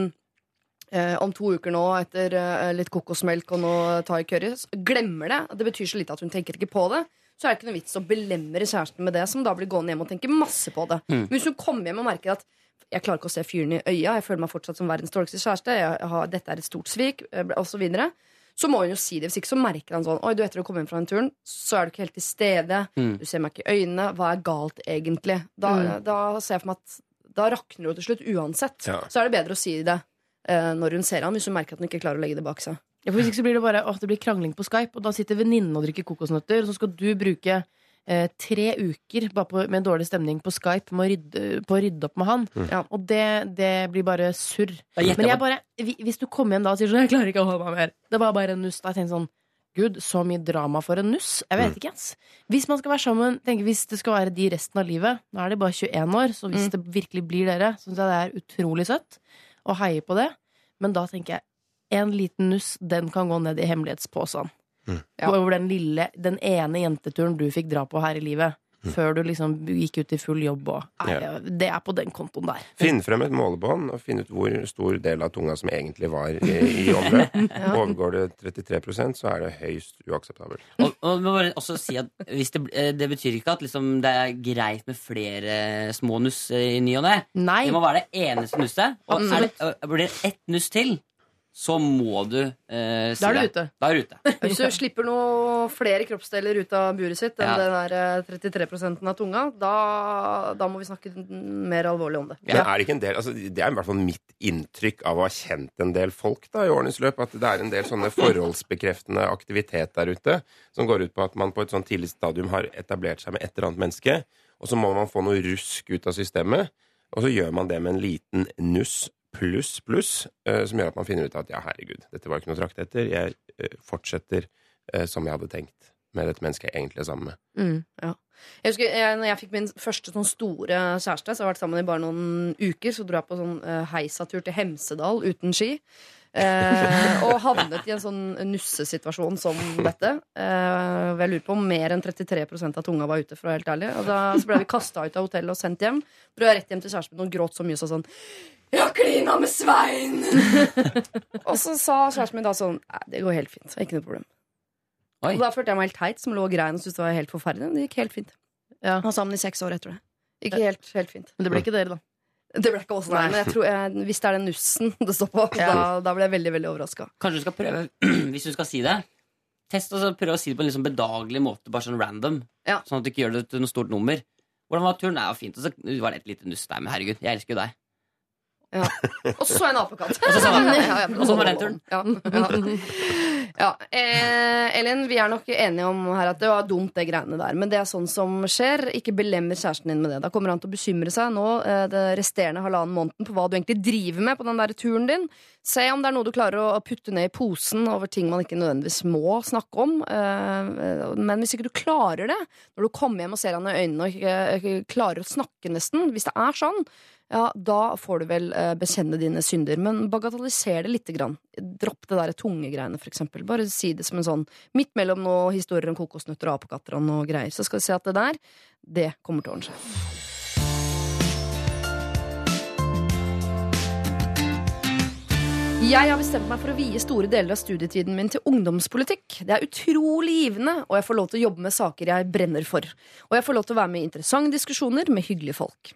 eh, om to uker nå, etter litt kokosmelk og noe thai curry, glemmer det, det betyr så lite at hun tenker ikke på det, så er det ikke noe vits å belemre kjæresten med det, som da blir gående hjem og tenke masse på det. Men hvis hun kommer hjem og merker at jeg klarer ikke å se fyren i øya, jeg føler meg fortsatt som verdens dårligste kjæreste, jeg har, dette er et stort svik, osv. og så så må hun jo si det. Hvis ikke så merker han sånn Oi, du, etter å komme hjem fra den turen, så er du ikke helt til stede. Mm. Du ser meg ikke i øynene. Hva er galt, egentlig? Da, da ser jeg for meg at da rakner det jo til slutt uansett. Ja. Så er det bedre å si det eh, når hun ser han, hvis hun merker at hun ikke klarer å legge det bak seg. Ja, for Hvis ikke så blir det bare åh, det blir krangling på Skype, og da sitter venninnen og drikker kokosnøtter, og så skal du bruke eh, tre uker bare på, med dårlig stemning på Skype med å rydde, på å rydde opp med han. Ja. Og det, det blir bare surr. Men jeg bare, hvis du kommer hjem da og sier sånn 'Jeg klarer ikke å holde meg mer', det var bare en nuss, da jeg tenkte sånn Gud, så mye drama for en nuss. Jeg vet ikke, ass. Hvis man skal være sammen, tenker, hvis det skal være de resten av livet Nå er de bare 21 år, så hvis Mm. det virkelig blir dere, syns jeg det er utrolig søtt å heie på det. Men da tenker jeg en liten nuss, den kan gå ned i hemmelighetsposen. Mm. Ja. Over den lille, den ene jenteturen du fikk dra på her i livet. Før du liksom gikk ut i full jobb og Ja. Det er på den kontoen der. Finn frem et målebånd og finn ut hvor stor del av tunga som egentlig var i, i omløp. Overgår det 33% så er det høyst uakseptabelt. Og, og må bare også si at hvis det, eh, det betyr ikke at liksom, det er greit med flere små nuss i ny og ne. Det må være det eneste nusset. Og er det, øh, blir det ett nuss til, så må du eh, si Da er du ute. Da er du ute. Hvis du slipper noe flere kroppsdeler ut av buret sitt enn Ja. den der eh, 33% av tunga, da, da må vi snakke mer alvorlig om det. Men er det ikke en del, altså Det er i hvert fall mitt inntrykk av å ha kjent en del folk da i årenes løp, at det er en del sånne forholdsbekreftende aktivitet der ute som går ut på at man på et sånn tidlig stadium har etablert seg med et eller annet menneske, og så må man få noe rusk ut av systemet, og så gjør man det med en liten nuss pluss pluss, eh, som gjør at man finner ut at ja, herregud, dette var ikke noe trakt etter, jeg eh, fortsetter eh, som jeg hadde tenkt med dette mennesket jeg egentlig er sammen med. Mm, ja. Jeg husker, jeg, når jeg fikk min første sånn store kjæreste, så har jeg vært sammen i bare noen uker, så dro jeg på sånn heisatur til Hemsedal uten ski. Eh, og havnet i en sånn nussesituasjon som dette. Eh, jeg lurer på om mer enn 33% av tunga var ute, for å være helt ærlig. Og da så ble vi kasta ut av hotellet og sendt hjem. Dro jeg rett hjem til kjæresten min og gråt så mye så sånn Jeg har klina med Svein! og så sa kjæresten min da sånn det går helt fint. Ikke noe problem. Oi. Og da følte jeg meg helt teit som lå og grein og syntes det var helt forferdelig. Men det gikk helt fint. Ja. Vi var sammen i seks år etter det. Gikk helt, helt fint. Men det ble ikke dere, da. Det ble ikke oss, nei. Men jeg tror jeg, hvis det er den nussen det står på, da, da blir jeg veldig veldig overraska. Kanskje du skal prøve, hvis du skal si det Test og så prøv å si det på en litt sånn bedagelig måte, bare sånn random. Ja. Sånn at du ikke gjør det til noe stort nummer. Hvordan var turen? Det var fint. Og så var det et lite nuss der, men herregud, jeg elsker jo deg. Og så en apekatt. Og så så Ja, ja, var den turen. Ja, ja. ja. Eh, Elin, vi er nok enige om her at det var dumt, det greiene der. Men det er sånn som skjer. Ikke belemmer kjæresten din med det. Da kommer han til å bekymre seg nå eh, det resterende halvannen måneden på hva du egentlig driver med på den der turen din. Se om det er noe du klarer å putte ned i posen over ting man ikke nødvendigvis må snakke om. Eh, Men hvis ikke du klarer det, når du kommer hjem og ser han i øynene og ikke klarer å snakke nesten, hvis det er sånn, ja, da får du vel eh, bekjenne dine synder. Men bagatelliser det lite grann. Dropp det der tunge greiene, for eksempel. Bare si det som en sånn midt mellom noen historier om kokosnøtter og apekatter og noe greier. Så skal du se at det der, det kommer til å ordne seg. Jeg har bestemt meg for å vie store deler av studietiden min til ungdomspolitikk. Det er utrolig givende, og jeg får lov til å jobbe med saker jeg brenner for. Og jeg får lov til å være med i interessante diskusjoner med hyggelige folk.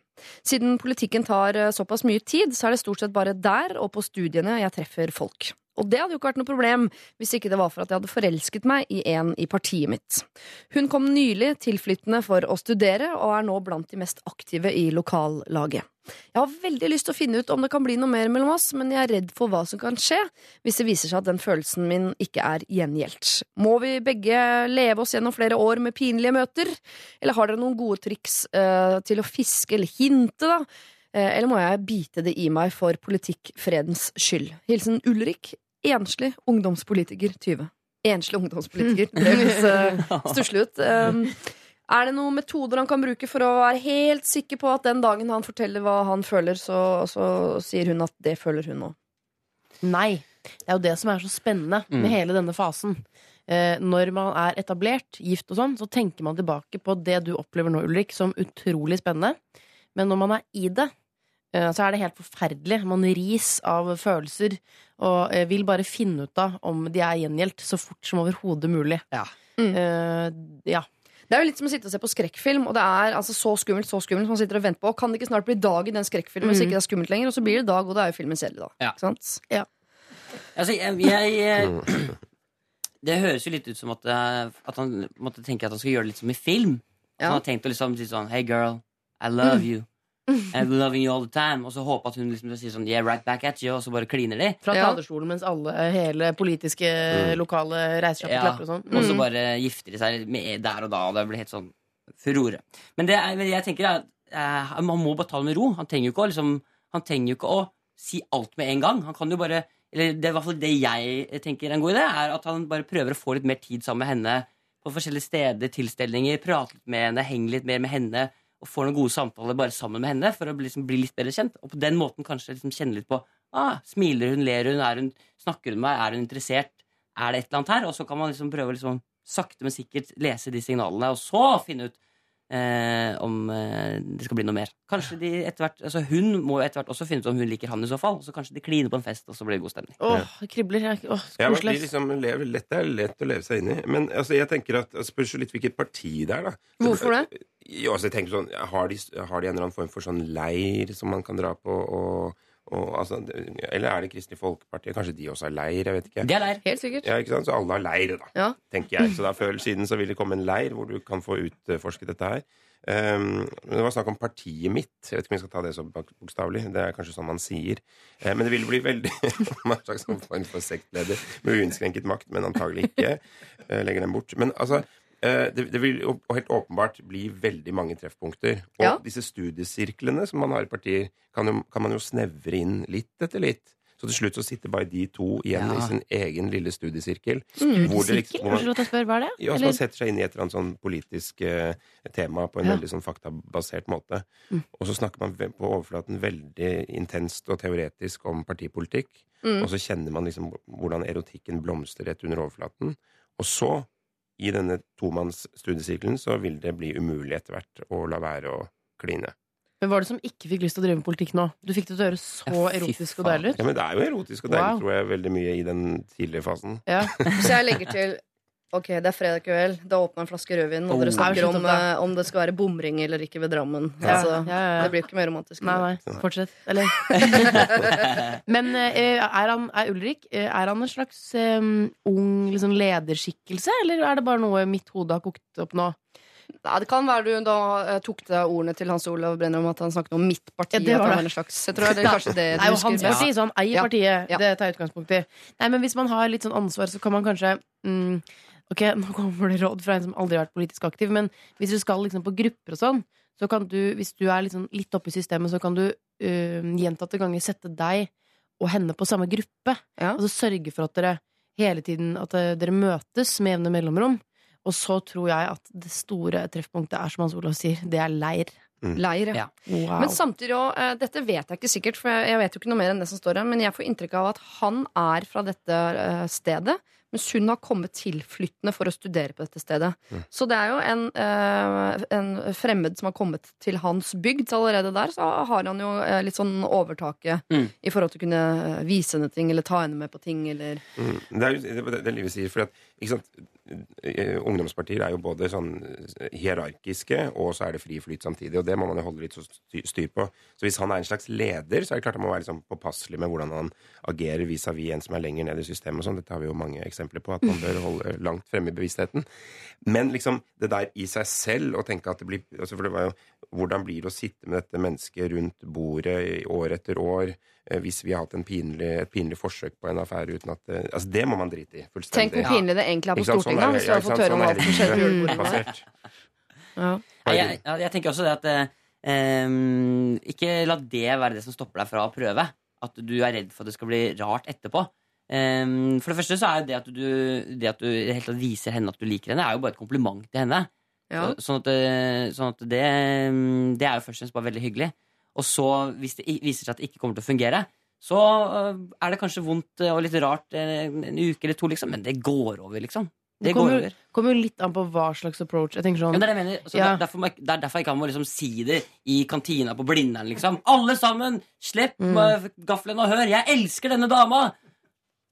Siden politikken tar eh, såpass mye tid, så er det stort sett bare der og på studiene jeg treffer folk. Og det hadde jo ikke vært noe problem hvis ikke det var for at jeg hadde forelsket meg i en i partiet mitt. Hun kom nylig tilflyttende for å studere, og er nå blant de mest aktive i lokallaget. Jeg har veldig lyst til å finne ut om det kan bli noe mer mellom oss, men jeg er redd for hva som kan skje hvis det viser seg at den følelsen min ikke er gjengjeldt. Må vi begge leve oss gjennom flere år med pinlige møter? Eller har dere noen gode triks uh, til å fiske eller hinte, da? Eh, eller må jeg bite det i meg for politikkfredens skyld? Hilsen Ulrik, enslig ungdomspolitiker 20. Enslig ungdomspolitiker. Det høres uh, stusslig ut. Um, er det noen metoder han kan bruke for å være helt sikker på at den dagen han forteller hva han føler, så, så sier hun at det føler hun òg? Nei. Det er jo det som er så spennende med Mm. hele denne fasen. Eh, når man er etablert, gift og sånn, så tenker man tilbake på det du opplever nå, Ulrik, som utrolig spennende. Men når man er i det, eh, så er det helt forferdelig. Man ris av følelser og eh, vil bare finne ut av om de er gjengjeldt så fort som overhodet mulig. Ja. Mm. Eh, ja. Det er jo litt som å sitte og se på skrekkfilm, og det er altså så skummelt, så skummelt. Man sitter og venter på Kan det ikke snart bli dag i den skrekkfilmen, mm. hvis ikke det er skummelt lenger? Og så blir det dag, og det er jo filmen selv, da. Ja. Ikke sant? Altså, jeg, jeg, jeg Det høres jo litt ut som at, eh, at han måtte tenke at han skal gjøre det litt som i film. Ja. Han har tenkt å liksom si sånn Hey girl, I love you. I'm loving you all the time. Og så håpe at hun liksom sier sånn Yeah, right back at you, og så bare kliner de. Fra talerstolen mens alle, hele politiske lokale reiser seg opp Ja. klapper og sånn. Og så Mm. bare gifter de seg med der og da, og det blir helt sånn furore. Men det er, jeg tenker at eh, man må bare ta det med ro. Han trenger jo ikke å liksom, Han trenger jo ikke å si alt med en gang. Han kan jo bare Eller det er i hvert fall det jeg tenker er en god idé, er at han bare prøver å få litt mer tid sammen med henne på forskjellige steder, tilstelninger, prate litt med henne, henge litt mer med henne. Og får noen gode samtaler bare sammen med henne for å liksom, bli litt bedre kjent. Og på den måten kanskje liksom kjenne litt på ah, Smiler hun, ler hun, hun, snakker hun med meg, er hun interessert? Er det et eller annet her? Og så kan man liksom prøve å liksom, sakte, men sikkert lese de signalene, og så finne ut eh, om eh, det skal bli noe mer. Kanskje de etter hvert altså Hun må jo etter hvert også finne ut om hun liker han i så fall. Så kanskje de kliner på en fest, og så blir det god stemning. Åh, det kribler. Åh, Ja, de liksom lever, lett er lett å leve seg inn i. Men altså, jeg tenker at altså, spørs litt hvilket parti det er, da. Hvorfor det? Jo, altså, jeg tenker sånn, har de, har de en eller annen form for sånn leir som man kan dra på? Og, og, altså, eller er det Kristelig Folkeparti? Kanskje de også har leir? Jeg vet ikke. De er leir. Helt sikkert. Ja, ikke sant? Så alle har leir, da, Ja. tenker jeg. Så da før eller siden så vil det komme en leir hvor du kan få utforsket dette her. Um, men det var snakk om partiet mitt. Jeg vet ikke om jeg skal ta det så bok- bokstavelig. Det er kanskje sånn man sier. Uh, men det ville bli veldig en slags form for sektleder med uinnskrenket makt, men antagelig ikke. Uh, legger den bort. Men altså det, det vil jo helt åpenbart bli veldig mange treffpunkter. Og Ja. disse studiesirklene som man har i partier, kan, jo, kan man jo snevre inn litt etter litt. Så til slutt så sitter bare de to igjen Ja. i sin egen lille studiesirkel. Studiesirkel? Hvor det liksom- hvor man- hva er det? ja, så man setter seg inn i et eller annet sånn politisk eh, tema på en Ja. veldig sånn faktabasert måte. Mm. Og så snakker man på overflaten veldig intenst og teoretisk om partipolitikk. Mm. Og så kjenner man liksom hvordan erotikken blomstrer rett under overflaten. Og så, i denne tomannsstudiesirkelen, så vil det bli umulig etter hvert å la være å kline. Men var det som ikke fikk lyst til å drive med politikk nå? Du fikk det til å høres så Ja, erotisk og deilig ut. Ja, men det er jo erotisk og deilig, Wow. tror jeg, veldig mye i den tidlige fasen. Ja. Så jeg legger til Ok, det er fredag kveld, da åpner en flaske rødvin, og Oh. dere snakker om, eh, om det skal være bomring eller ikke ved Drammen. Ja, Altså, ja, ja, ja. Det blir jo ikke mer romantisk. Nei, nei, fortsett. Eller Men eh, er, han, er Ulrik eh, Er han en slags eh, ung liksom, lederskikkelse, eller er det bare noe mitt hode har kokt opp nå? Nei, det kan være du da eh, tok til ordene til Hans Olav Brenner om at han snakket om mitt parti. Ja, det at var han det. var en slags, jeg tror det er kanskje det Det du er jo husker hans best. parti, så han eier Ja. partiet. Ja. Det tar jeg utgangspunkt i. Nei, men hvis man har litt sånn ansvar, så kan man kanskje mm, Ok, nå kommer det råd fra en som aldri har vært politisk aktiv, men hvis du skal liksom på grupper og sånn, så kan du, hvis du er liksom litt oppe i systemet, så kan du uh, gjentatte ganger sette deg og henne på samme gruppe. Ja. Altså sørge for at dere hele tiden At eh, dere møtes med jevne mellomrom. Og så tror jeg at det store treffpunktet er, som Hans Olav sier, det er leir. Leir, ja. Ja. Wow. Men samtidig òg uh, dette vet jeg ikke sikkert, for jeg, jeg vet jo ikke noe mer enn det som står her, men jeg får inntrykk av at han er fra dette uh, stedet mens hun har kommet tilflyttende for å studere på dette stedet. Mm. Så det er jo en, eh, en fremmed som har kommet til hans bygd. Så allerede der så har han jo eh, litt sånn overtaket Mm. i forhold til å kunne eh, vise henne ting, eller ta henne med på ting, eller Mm. Det er jo det, det, det livet sier. For at, ikke sant? Eh, Ungdomspartier er jo både sånn eh, hierarkiske, og så er det fri flyt samtidig. Og det må man jo holde litt styr på. Så hvis han er en slags leder, så er det klart han må være liksom påpasselig med hvordan han agerer vis-à-vis en som er lenger ned i systemet. og sånn. Dette har vi jo mange eksempler på, at man bør holde langt fremme i bevisstheten. Men liksom det der i seg selv, å tenke at det blir altså For det var jo hvordan blir det å sitte med dette mennesket rundt bordet år etter år? Eh, Hvis vi har hatt en pinlig, et pinlig forsøk på en affære uten at det, Altså, det må man drite i. Tenk hvor pinlig det egentlig er på? Stortinget, Sånn hvis du har fått høre om Sånn alt som skjedde julebordet. Ja. Jeg, jeg tenker også det at eh, ehm, Ikke la det være det som stopper deg fra å prøve. At du er redd for at det skal bli rart etterpå. Ehm, for det første så er jo det at du, det at du helt tatt viser henne at du liker henne, er jo bare et kompliment til henne. Ja. Så, sånn at, sånn at det, det er jo først og fremst bare veldig hyggelig. Og så, hvis det viser seg at det ikke kommer til å fungere, så øh, er det kanskje vondt øh, og litt rart øh, en uke eller to, liksom, men det går over, liksom. Det Det går kommer, over. kommer jo litt an på hva slags approach. Jeg tenker sånn Ja, det, er det, jeg mener. Så Ja. er derfor, det er derfor jeg ikke må liksom si det i kantina på Blindern. Liksom. Alle sammen! Slipp Mm. gaffelen og hør! Jeg elsker denne dama!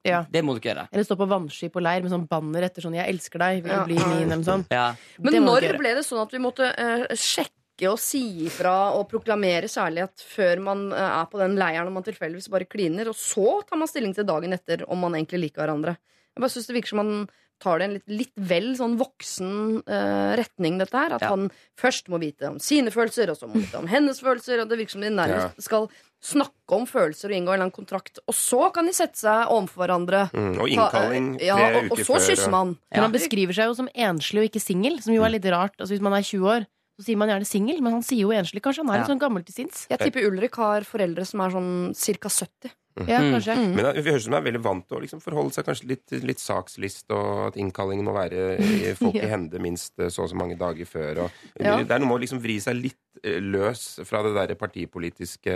Ja. Det må du ikke gjøre. Eller stå på vannski på leir med sånn banner etter sånn 'Jeg elsker deg, vil Ja. du bli min?' eller sånn. Ja. Men når ble det sånn at vi måtte uh, sjekke og si ifra og proklamere kjærlighet før man eh, er på den leiren og man tilfeldigvis bare kliner, og så tar man stilling til dagen etter om man egentlig liker hverandre? Jeg bare synes Det virker som man tar det i en litt, litt vel sånn voksen uh, retning, dette her. At Ja. han først må vite om sine følelser, og så må vite om hennes følelser. Og det virker som de nærmest skal snakke om følelser og inngå en eller annen kontrakt. Og så kan de sette seg overfor hverandre. Mm, og Ta- innkalling ja, tre og, og så kysser man. Men han beskriver seg jo som enslig og ikke singel, som jo er litt rart. Altså Hvis man er 20 år, så sier man gjerne singel, men han sier jo enslig. Kanskje han er litt sånn gammel til sinns. Jeg tipper Ulrik har foreldre som er sånn ca. 70. Ja, Mm. Men vi høres ut som er veldig vant til å liksom forholde seg kanskje litt til litt sakslist, og at innkallingen må være i folk i hende minst eh, så og så mange dager før. Og Ja. Det er noe med å liksom vri seg litt eh, løs fra det der partipolitiske,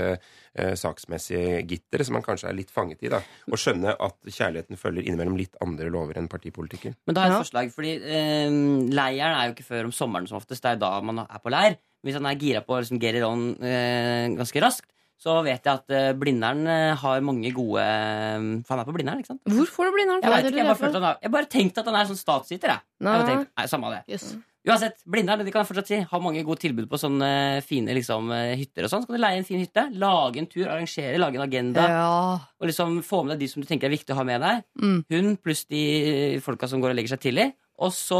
eh, saksmessige gitteret som man kanskje er litt fanget i. da Og skjønne at kjærligheten følger innimellom litt andre lover enn partipolitikken. Men da har jeg et forslag, fordi eh, leiren er jo ikke før om sommeren som oftest. Det er jo da man er på leir. Hvis han er gira på å liksom, get it on eh, ganske raskt, så vet jeg at eh, Blindern eh, har mange gode eh, For han er på Blindern, ikke sant? Hvor får du blinderen Jeg, fra? vet ikke, jeg, bare følte han har, jeg bare tenkte at han er sånn statsyter. Jeg. Jeg tenkt, Nei. Samme av det. Yes. Uansett, Blindern de kan jeg fortsatt si, har mange gode tilbud på sånne fine liksom, hytter. og sånn. Så kan du leie en fin hytte, lage en tur, arrangere, lage en agenda. Ja. Og liksom få med deg de som du tenker er viktig å ha med deg. Mm. Hun pluss de folka som går og legger seg tidlig. Og så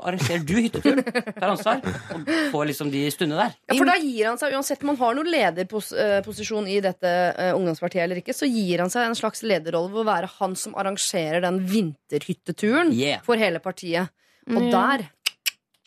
arrangerer du hyttetur, tar ansvar, og får liksom de stundene der. Ja, for da gir han seg, uansett om han har noen lederposisjon i dette eh, ungdomspartiet eller ikke, så gir han seg en slags lederrolle ved å være han som arrangerer den vinterhytteturen Yeah. for hele partiet. Og Mm. der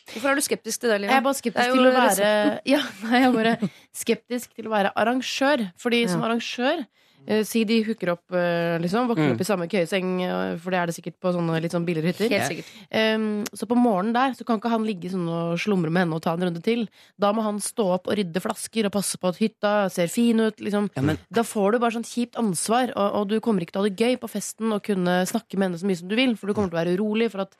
Hvorfor er du skeptisk til det, Jeg er bare skeptisk er til å være resepten. ja, nei, jeg er bare skeptisk til å være arrangør. Fordi som arrangør eh, Si de hooker opp, eh, liksom. Våkner Mm. opp i samme køyeseng, eh, for det er det sikkert på sånne litt sånn billigere hytter. Helt sikkert. Em, så på morgenen der så kan ikke han ligge sånn og slumre med henne og ta en runde til. Da må han stå opp og rydde flasker og passe på at hytta ser fin ut. Liksom. Ja, men Da får du bare sånn kjipt ansvar, og, og du kommer ikke til å ha det gøy på festen og kunne snakke med henne så mye som du vil, for du kommer til å være urolig for at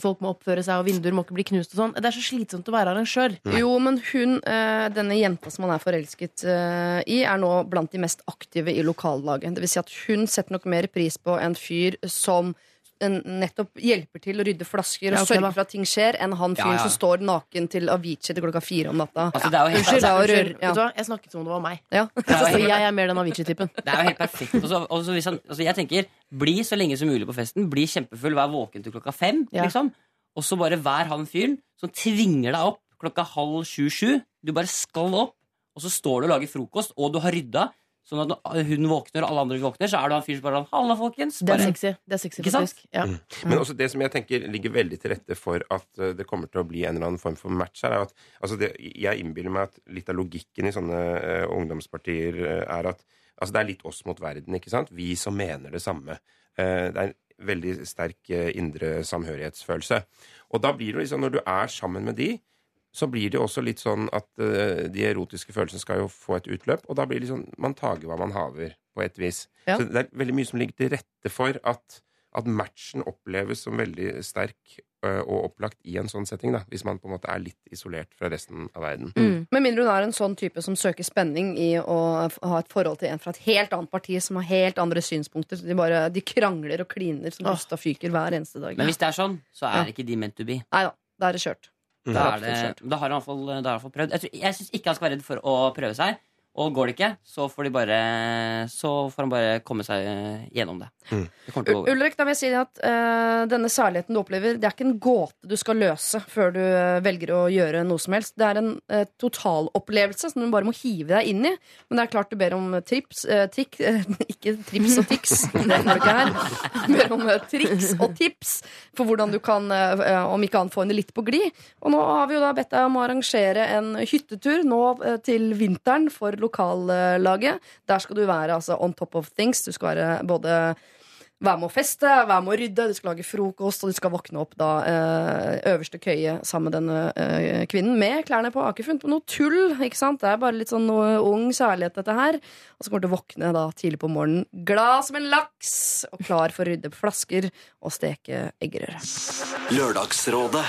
folk må oppføre seg, og vinduer må ikke bli knust og sånn. Det er så slitsomt å være arrangør. Jo, men hun, eh, denne jenta som han er forelsket eh, i, er nå blant de mest aktive i lokallaget. Det vil si at hun setter nok mer pris på en fyr som nettopp hjelper til å rydde flasker og Ja, okay, sørger for at ting skjer, enn han fyren Ja, ja. som står naken til Avicii til klokka fire om natta. altså, det er jo helt, Unnskyld, altså, Unnskyld, ja. vet du hva? Jeg snakket som om det var meg. Ja. det er helt, jeg er mer den Avicii-typen. det er jo helt perfekt. Også, også hvis han, altså, jeg tenker, Bli så lenge som mulig på festen. Bli kjempefull, vær våken til klokka fem. Ja. Liksom. Og så bare vær han fyren som tvinger deg opp klokka halv sju-sju. Du bare skal opp, og så står du og lager frokost, og du har rydda. Sånn at når hun våkner og alle andre våkner, så er du han fyren som bare sånn Halla, folkens. Det er sexy. Det er sexy Ikke sant? faktisk. Mm. Men også det som jeg tenker ligger veldig til rette for at eh, det kommer til å bli en eller annen form for match her, er at altså det, jeg innbiller meg at litt av logikken i sånne uh, ungdomspartier eh, er at altså det er litt oss mot verden, ikke sant? Vi som mener det samme. Uh, det er en veldig sterk indre samhørighetsfølelse. Og da blir det liksom, når du er sammen med de, så blir det også litt sånn at uh, de erotiske følelsene skal jo få et utløp, og da blir det sånn man tager hva man haver, på et vis. Ja. Så det er veldig mye som ligger til rette for at at matchen oppleves som veldig sterk uh, og opplagt i en sånn setting, da, hvis man på en måte er litt isolert fra resten av verden. Mm. Med mindre hun er en sånn type som søker spenning i å ha et forhold til en fra et helt annet parti som har helt andre synspunkter. Så de bare de krangler og kliner som Gustav fyker hver eneste dag. Men hvis det er sånn, så er Ja. ikke de meant to be. Nei da, da er det kjørt. Da, er det, da har han i hvert fall, da har han i hvert fall prøvd. Jeg, tror- jeg syns ikke han skal være redd for å prøve seg. Og går det ikke, så får, de bare, så får han bare komme seg eh, gjennom det. Mm. Det kommer til å gå bra. Ulrik, da vil jeg si at uh, denne særligheten du opplever, det er ikke en gåte du skal løse før du eh, velger å gjøre noe som helst. Det er en uh, totalopplevelse som du bare må hive deg inn i. Men det er klart du ber om trips, uh, tikk, eh, ikke trips og tics, det får du ikke her. Du ber om eh, triks og tips for hvordan du kan, eh, eh, om ikke annet, få henne litt på glid. Og nå har vi jo da bedt deg om å arrangere en hyttetur nå eh, til vinteren for lokallaget. Der skal du være altså on top of things. Du skal være både være med å feste, være med å rydde, du skal lage frokost, og du skal våkne opp da eh, øverste køye sammen med denne eh, kvinnen med klærne på. Jeg Har ikke funnet på noe tull, ikke sant? Det er bare litt sånn noe ung kjærlighet, dette her. Og så kommer du til å våkne da tidlig på morgenen, glad som en laks, og klar for å rydde flasker og steke eggerøre. Lørdagsrådet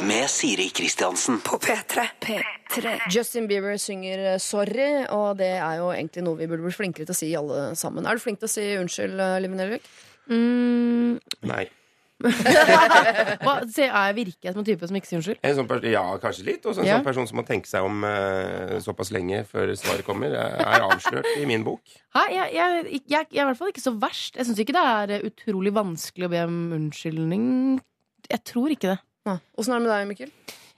med Siri Kristiansen. På P3. P3. Justin Bieber synger eh, 'Sorry', og det er jo egentlig noe vi burde bli flinkere til å si alle sammen. Er du flink til å si unnskyld, Liven Elvik? Mm, Nei. hva, se, er jeg virker jeg som en type som ikke sier unnskyld? En sånn ja, kanskje litt. Og så en Ja. sånn person som må tenke seg om uh, såpass lenge før svaret kommer, er avslørt i min bok. Ha, Jeg, jeg, jeg, jeg er i hvert fall ikke så verst. Jeg syns ikke det er eh, utrolig vanskelig å be om unnskyldning. Jeg tror ikke det. Åssen er det med deg, Mikkel?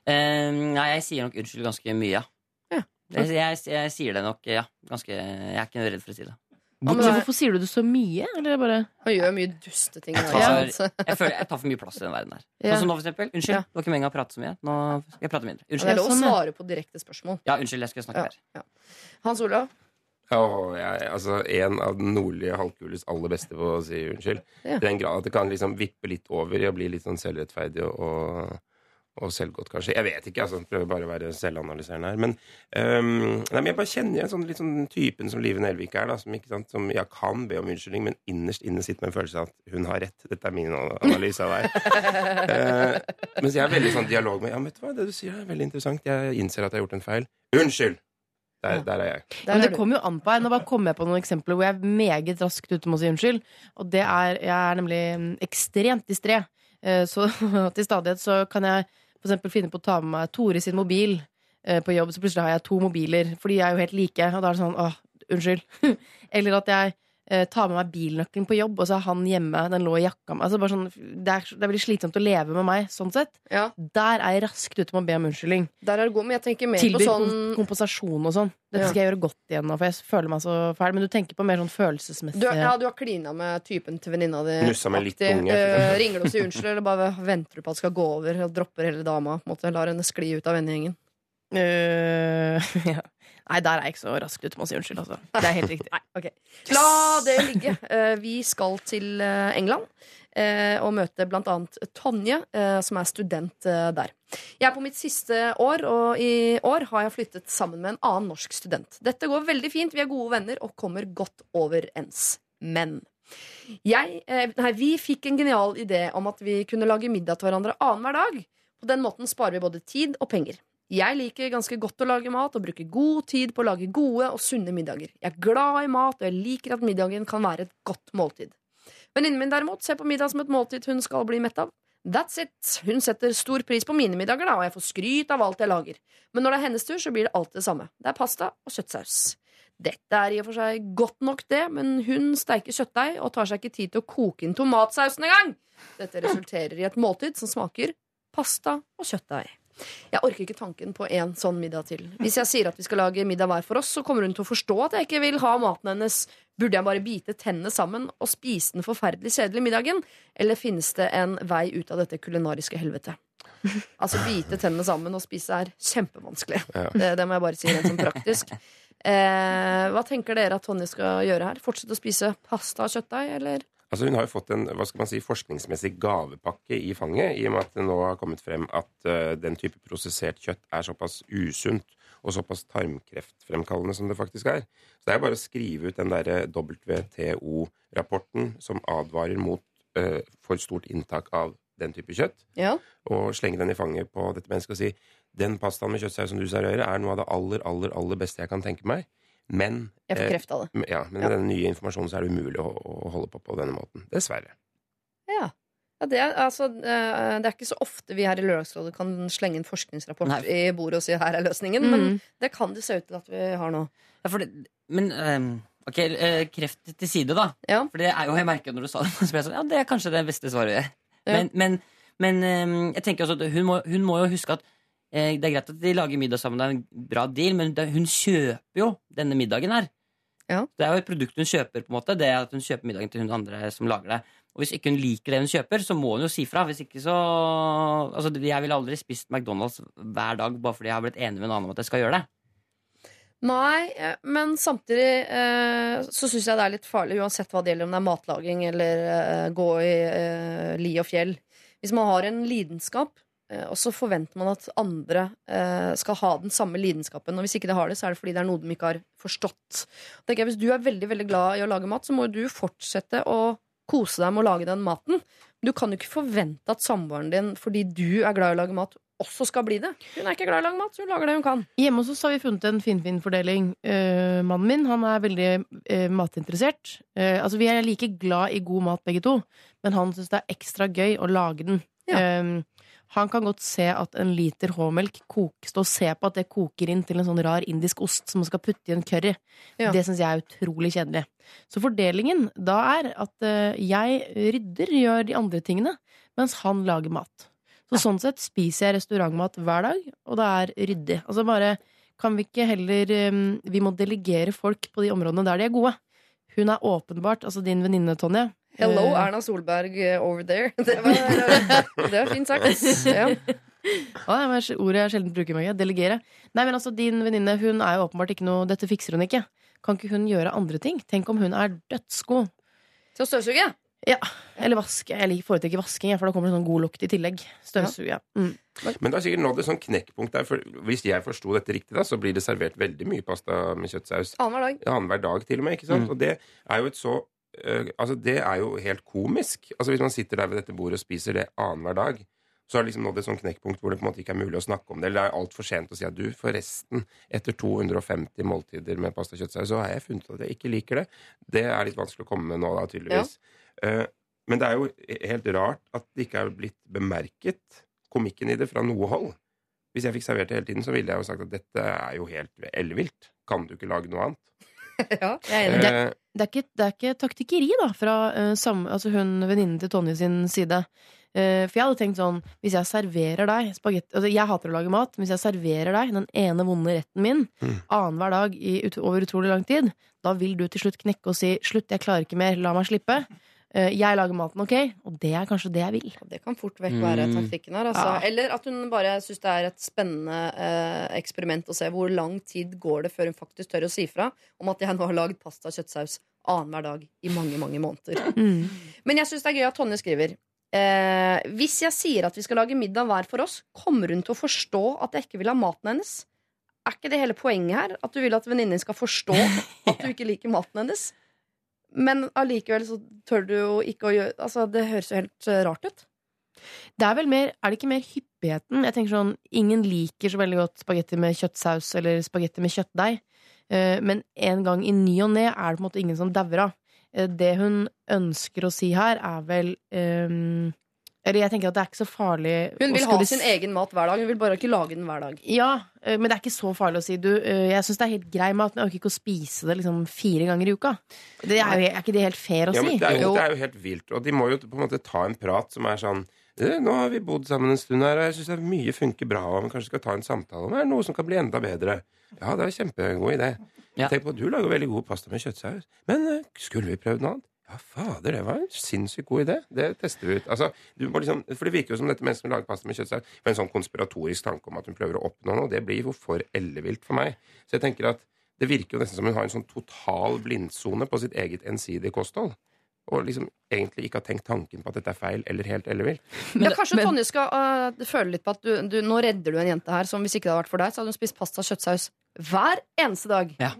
Eh, nei, jeg sier nok unnskyld ganske mye, ja. Ja. Jeg, jeg, jeg sier det nok, ja. Ganske, jeg er ikke redd for å si det. men Hvorfor, er- sier du det så mye? Eller bare Han gjør mye dusteting. Jeg Ja. jeg føler jeg tar for mye plass i den verden der. Ja. Sånn som nå, for eksempel. Unnskyld, Ja. det var ikke meningen å prate så mye. Nå skal jeg prate mindre. Det er lov å sånn, svare på direkte spørsmål. Ja, unnskyld, jeg skulle snakke Ja. mer. Hans Olav? Åh, jeg, altså, en av den nordlige halvkules aller beste på å si unnskyld. Ja. I den grad at det kan liksom vippe litt over i å bli litt sånn selvrettferdig og, og selvgodt, kanskje. Jeg vet ikke, altså. Prøver bare å være selvanalyserende her. Men, um, nei, men jeg bare kjenner igjen sånn, litt sånn typen som Live Nelvik er, da. Som, sant, som jeg kan be om unnskyldning, men innerst inne sitter med en følelse av at hun har rett. Dette er min analyse av deg. uh, mens jeg er veldig sånn dialog med Ja, vet du hva, det du sier er veldig interessant. Jeg innser at jeg har gjort en feil. Unnskyld! Der, der er jeg. Der Men det kommer jo an på. Nå bare kom jeg på noen eksempler hvor jeg er meget raskt ute med å si unnskyld. Og det er Jeg er nemlig mm, ekstremt distré. Eh, Så til stadighet så kan jeg for eksempel finne på å ta med meg Tore sin mobil eh, på jobb, så plutselig har jeg to mobiler, for de er jo helt like. Og da er det sånn åh, unnskyld. Eller at jeg eh, tar med meg bilnøkkelen på jobb, og så er han hjemme. Den lå i jakka mi. Altså sånn, det, er, det er veldig slitsomt å leve med meg, sånn sett. Ja, Der er jeg raskt ute med å be om unnskyldning. der er det god, men jeg tenker mer på sånn kom- kompensasjon og sånn. Dette Ja. skal jeg gjøre godt igjen nå, for jeg føler meg så fæl. Men du tenker på mer sånn følelsesmessig du, ja, du har klina med typen til venninna di. Nussa med litt unge, for Eh, ringer du og sier unnskyld, eller bare venter du på at det skal gå over? Og dropper hele dama? Måtte, lar henne skli ut av vennegjengen? Øh, ja. Nei, der er jeg ikke så raskt ute med å si unnskyld, altså. Det er helt riktig. Nei, ok. La det ligge. Eh, Vi skal til eh, England eh, og møte blant annet Tonje, som er student der. Jeg er på mitt siste år, og i år har jeg flyttet sammen med en annen norsk student. Dette går veldig fint, vi er gode venner og kommer godt overens. Men jeg, nei, vi fikk en genial idé om at vi kunne lage middag til hverandre annenhver dag. På den måten sparer vi både tid og penger. Jeg liker ganske godt å lage mat og bruker god tid på å lage gode og sunne middager. Jeg er glad i mat, og jeg liker at middagen kan være et godt måltid. Venninnen min derimot ser på middag som et måltid hun skal bli mett av. That's it. Hun setter stor pris på mine middager, da, og jeg får skryt av alt jeg lager. Men når det er hennes tur, så blir det alt det samme. Det er pasta og kjøttsaus. Dette er i og for seg godt nok, det, men hun steiker kjøttdeig og tar seg ikke tid til å koke inn tomatsausen engang. Dette resulterer i et måltid som smaker pasta og kjøttdeig. Jeg orker ikke tanken på en sånn middag til. Hvis jeg sier at vi skal lage middag hver for oss, så kommer hun til å forstå at jeg ikke vil ha maten hennes. Burde jeg bare bite tennene sammen og spise den forferdelig kjedelige middagen? Eller finnes det en vei ut av dette kulinariske helvete? Altså Bite tennene sammen og spise er kjempevanskelig. Ja. Det, det må jeg bare si rent sånn praktisk. Eh, hva tenker dere at Tonje skal gjøre her? Fortsette å spise pasta og kjøttdeig, eller? Altså Hun har jo fått en hva skal man si, forskningsmessig gavepakke i fanget, i og med at det nå har kommet frem at uh, den type prosessert kjøtt er såpass usunt og såpass tarmkreftfremkallende som det faktisk er. Så det er bare å skrive ut den derre WTO-rapporten som advarer mot uh, for stort inntak av den type kjøtt, Ja. og slenge den i fanget på dette mennesket og si den pastaen med kjøttsaus som du serverer, er noe av det aller, aller, aller beste jeg kan tenke meg, men Jeg får eh, kreft av det. Ja, men Ja. med den nye informasjonen så er det umulig å, å holde på på denne måten. Dessverre. Ja. Ja, det, er, altså, eh, det er ikke så ofte vi her i Lørdagsrådet kan slenge en forskningsrapport Nei. i bordet og si 'her er løsningen', Mm. men det kan det se ut til at vi har nå. Ja, for det, men um, ok, eh, kreft til side, da. Ja. For det er jo, jeg merker når du sa det, så ble jeg sånn, ja, det er kanskje det beste svaret. Ja. Men, men, men um, jeg tenker også at hun må, hun må jo huske at det er greit at de lager middag sammen, det er en bra deal, men hun kjøper jo denne middagen her. Ja. Det er jo et produkt hun kjøper, på en måte. Det er at hun kjøper middagen til hun andre som lager det. Og hvis ikke hun liker det hun kjøper, så må hun jo si fra. Hvis ikke så Altså, jeg ville aldri spist McDonald's hver dag bare fordi jeg har blitt enig med en annen om at jeg skal gjøre det. Nei, eh, men samtidig eh, så syns jeg det er litt farlig, uansett hva det gjelder, om det er matlaging eller eh, gå i eh, li og fjell. Hvis man har en lidenskap, eh, og så forventer man at andre eh, skal ha den samme lidenskapen, og hvis ikke de har det, så er det fordi det er noe de ikke har forstått. Jeg, hvis du er veldig veldig glad i å lage mat, så må du fortsette å kose deg med å lage den maten. Du kan jo ikke forvente at samboeren din, fordi du er glad i å lage mat, også skal bli det. Hun er ikke glad i å lage mat, så hun lager det hun kan. Hjemme hos oss har vi funnet en finfin fordeling. Uh, mannen min han er veldig uh, matinteressert. Uh, altså Vi er like glad i god mat begge to, men han syns det er ekstra gøy å lage den. Ja. Eh, han kan godt se at en liter H-melk koker, stå og se på at det koker inn til en sånn rar indisk ost som man skal putte i en curry. Ja. Det syns jeg er utrolig kjedelig. Så fordelingen da er at eh, jeg rydder, gjør de andre tingene, mens han lager mat. Så sånn sett spiser jeg restaurantmat hver dag, og det er ryddig. Altså bare kan vi ikke heller um, Vi må delegere folk på de områdene der de er gode. Hun er åpenbart, altså din venninne Tonje Hello, eh, Erna Solberg eh, over there. Det var, det var fint sagt. Ja. Ja, det var ordet jeg sjelden bruker meg. Delegere. Nei, men altså, din venninne hun er jo åpenbart ikke noe Dette fikser hun ikke. Kan ikke hun gjøre andre ting? Tenk om hun er dødsgod. Til å støvsuge? Ja, Eller vaske. Jeg foretrekker vasking, for da kommer det sånn god lukt i tillegg. Støvsuge. Mm. Men det er sikkert nådd et sånn knekkpunkt der. For hvis jeg forsto dette riktig, da, så blir det servert veldig mye pasta med kjøttsaus Annenhver dag. annenhver dag, til og med. ikke sant? Og det er jo et så Altså, det er jo helt komisk. Altså, Hvis man sitter der ved dette bordet og spiser det annenhver dag, så har det liksom nådd et sånn knekkpunkt hvor det på en måte ikke er mulig å snakke om det. Eller det er altfor sent å si at du, forresten, etter 250 måltider med pasta og kjøttsaus, så har jeg funnet at jeg ikke liker det. Det er litt vanskelig å komme med nå, da, tydeligvis. Ja. men det er jo helt rart at det ikke er blitt bemerket, komikken i det, fra noe hold. Hvis jeg fikk servert det hele tiden, så ville jeg jo sagt at dette er jo helt ellevilt. Kan du ikke lage noe annet? Ja. Jeg er enig. Det, Eh, det, er ikke, det er ikke taktikkeri, da, fra uh, samme, altså hun venninnen til Tonje sin side. Uh, for jeg hadde tenkt sånn Hvis jeg serverer deg spagetti altså Jeg hater å lage mat, men hvis jeg serverer deg den ene vonde retten min Mm. annenhver dag i ut, over utrolig lang tid, da vil du til slutt knekke og si 'slutt, jeg klarer ikke mer, la meg slippe'. Eh, jeg lager maten, ok? Og det er kanskje det jeg vil. Det kan fort vekk være Mm. taktikken her. Altså. Ja. Eller at hun bare syns det er et spennende eh, eksperiment å se hvor lang tid går det før hun faktisk tør å si fra om at jeg nå har lagd pasta og kjøttsaus annenhver dag i mange, mange måneder. Mm. Men jeg syns det er gøy at Tonje skriver. Eh, hvis jeg sier at vi skal lage middag hver for oss, kommer hun til å forstå at jeg ikke vil ha maten hennes? Er ikke det hele poenget her? At du vil at venninnen skal forstå at du ikke liker maten hennes? Men allikevel så tør du jo ikke å gjøre Altså, det høres jo helt eh, rart ut. Det er vel mer, er det ikke mer hyppigheten? Jeg tenker sånn, Ingen liker så veldig godt spagetti med kjøttsaus eller spagetti med kjøttdeig. Eh, Men en gang i ny og ne er det på en måte ingen som dauer av. Eh, Det hun ønsker å si her, er vel Eller jeg tenker at det er ikke så farlig Hun vil ha skulle sin egen mat hver dag. Hun vil bare ikke lage den hver dag. Ja, eh, men det er ikke så farlig å si. Du, eh, jeg syns det er helt grei mat, men jeg orker ikke å spise det liksom fire ganger i uka. Det er, jo, er ikke det helt fair å Ja, si? men det, er jo, det er jo helt vilt. Og de må jo på en måte ta en prat som er sånn «Eh, Nå har vi bodd sammen en stund her, og jeg syns mye funker bra. Og vi kanskje skal ta en samtale om det er noe som kan bli enda bedre. Ja, det er en kjempegod idé. Ja. Tenk på, Du lager veldig god pasta med kjøttsaus. Men eh, skulle vi prøvd noe annet? Ja, fader, det var en sinnssykt god idé. Det tester vi ut. Altså, du må liksom, for det virker jo som dette mennesket som lager pasta med kjøttsaus, med en sånn konspiratorisk tanke om at hun prøver å oppnå noe. Det blir jo for ellevilt for meg. Så jeg tenker at det virker jo nesten som hun har en sånn total blindsone på sitt eget ensidige kosthold. Og liksom egentlig ikke har tenkt tanken på at dette er feil eller helt ellevilt. ja, kanskje Tonje skal uh, føle litt på at du, du, nå redder du en jente her som hvis ikke det hadde vært for deg, så hadde hun spist pasta og kjøttsaus hver eneste dag. Ja.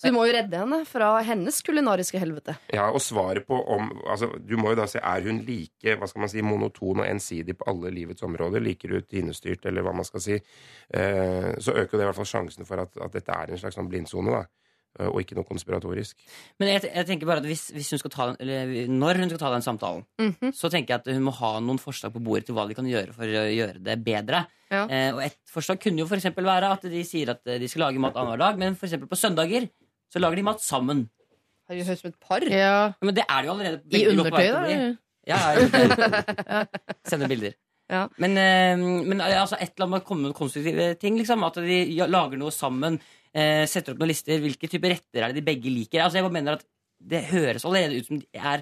Så vi må jo redde henne fra hennes kulinariske helvete. Ja, og svaret på om altså, Du må jo da se, er hun like hva skal man si, monoton og ensidig på alle livets områder? Liker du tinestyrt, eller hva man skal si? Eh, så øker det i hvert fall sjansen for at, at dette er en slags sånn blindsone, da. Eh, Og ikke noe konspiratorisk. Men jeg, jeg tenker bare at hvis, hvis hun skal ta den, eller når hun skal ta den samtalen, Mhm. så tenker jeg at hun må ha noen forslag på bordet til hva de kan gjøre for å gjøre det bedre. Ja. Eh, og et forslag kunne jo for eksempel være at de sier at de skal lage mat annenhver dag, men for eksempel på søndager så lager de mat sammen. Herregud, høres ut som et par. Ja. Ja, Men det er det jo allerede I undertøy, da? Ja, ja. Sender bilder. Ja. Men, eh, men eh, altså, et eller annet med å komme med konstruktive ting. Liksom, at de lager noe sammen. Eh, setter opp noen lister. Hvilke typer retter er det de begge liker? Altså, jeg bare mener at Det høres allerede ut som de er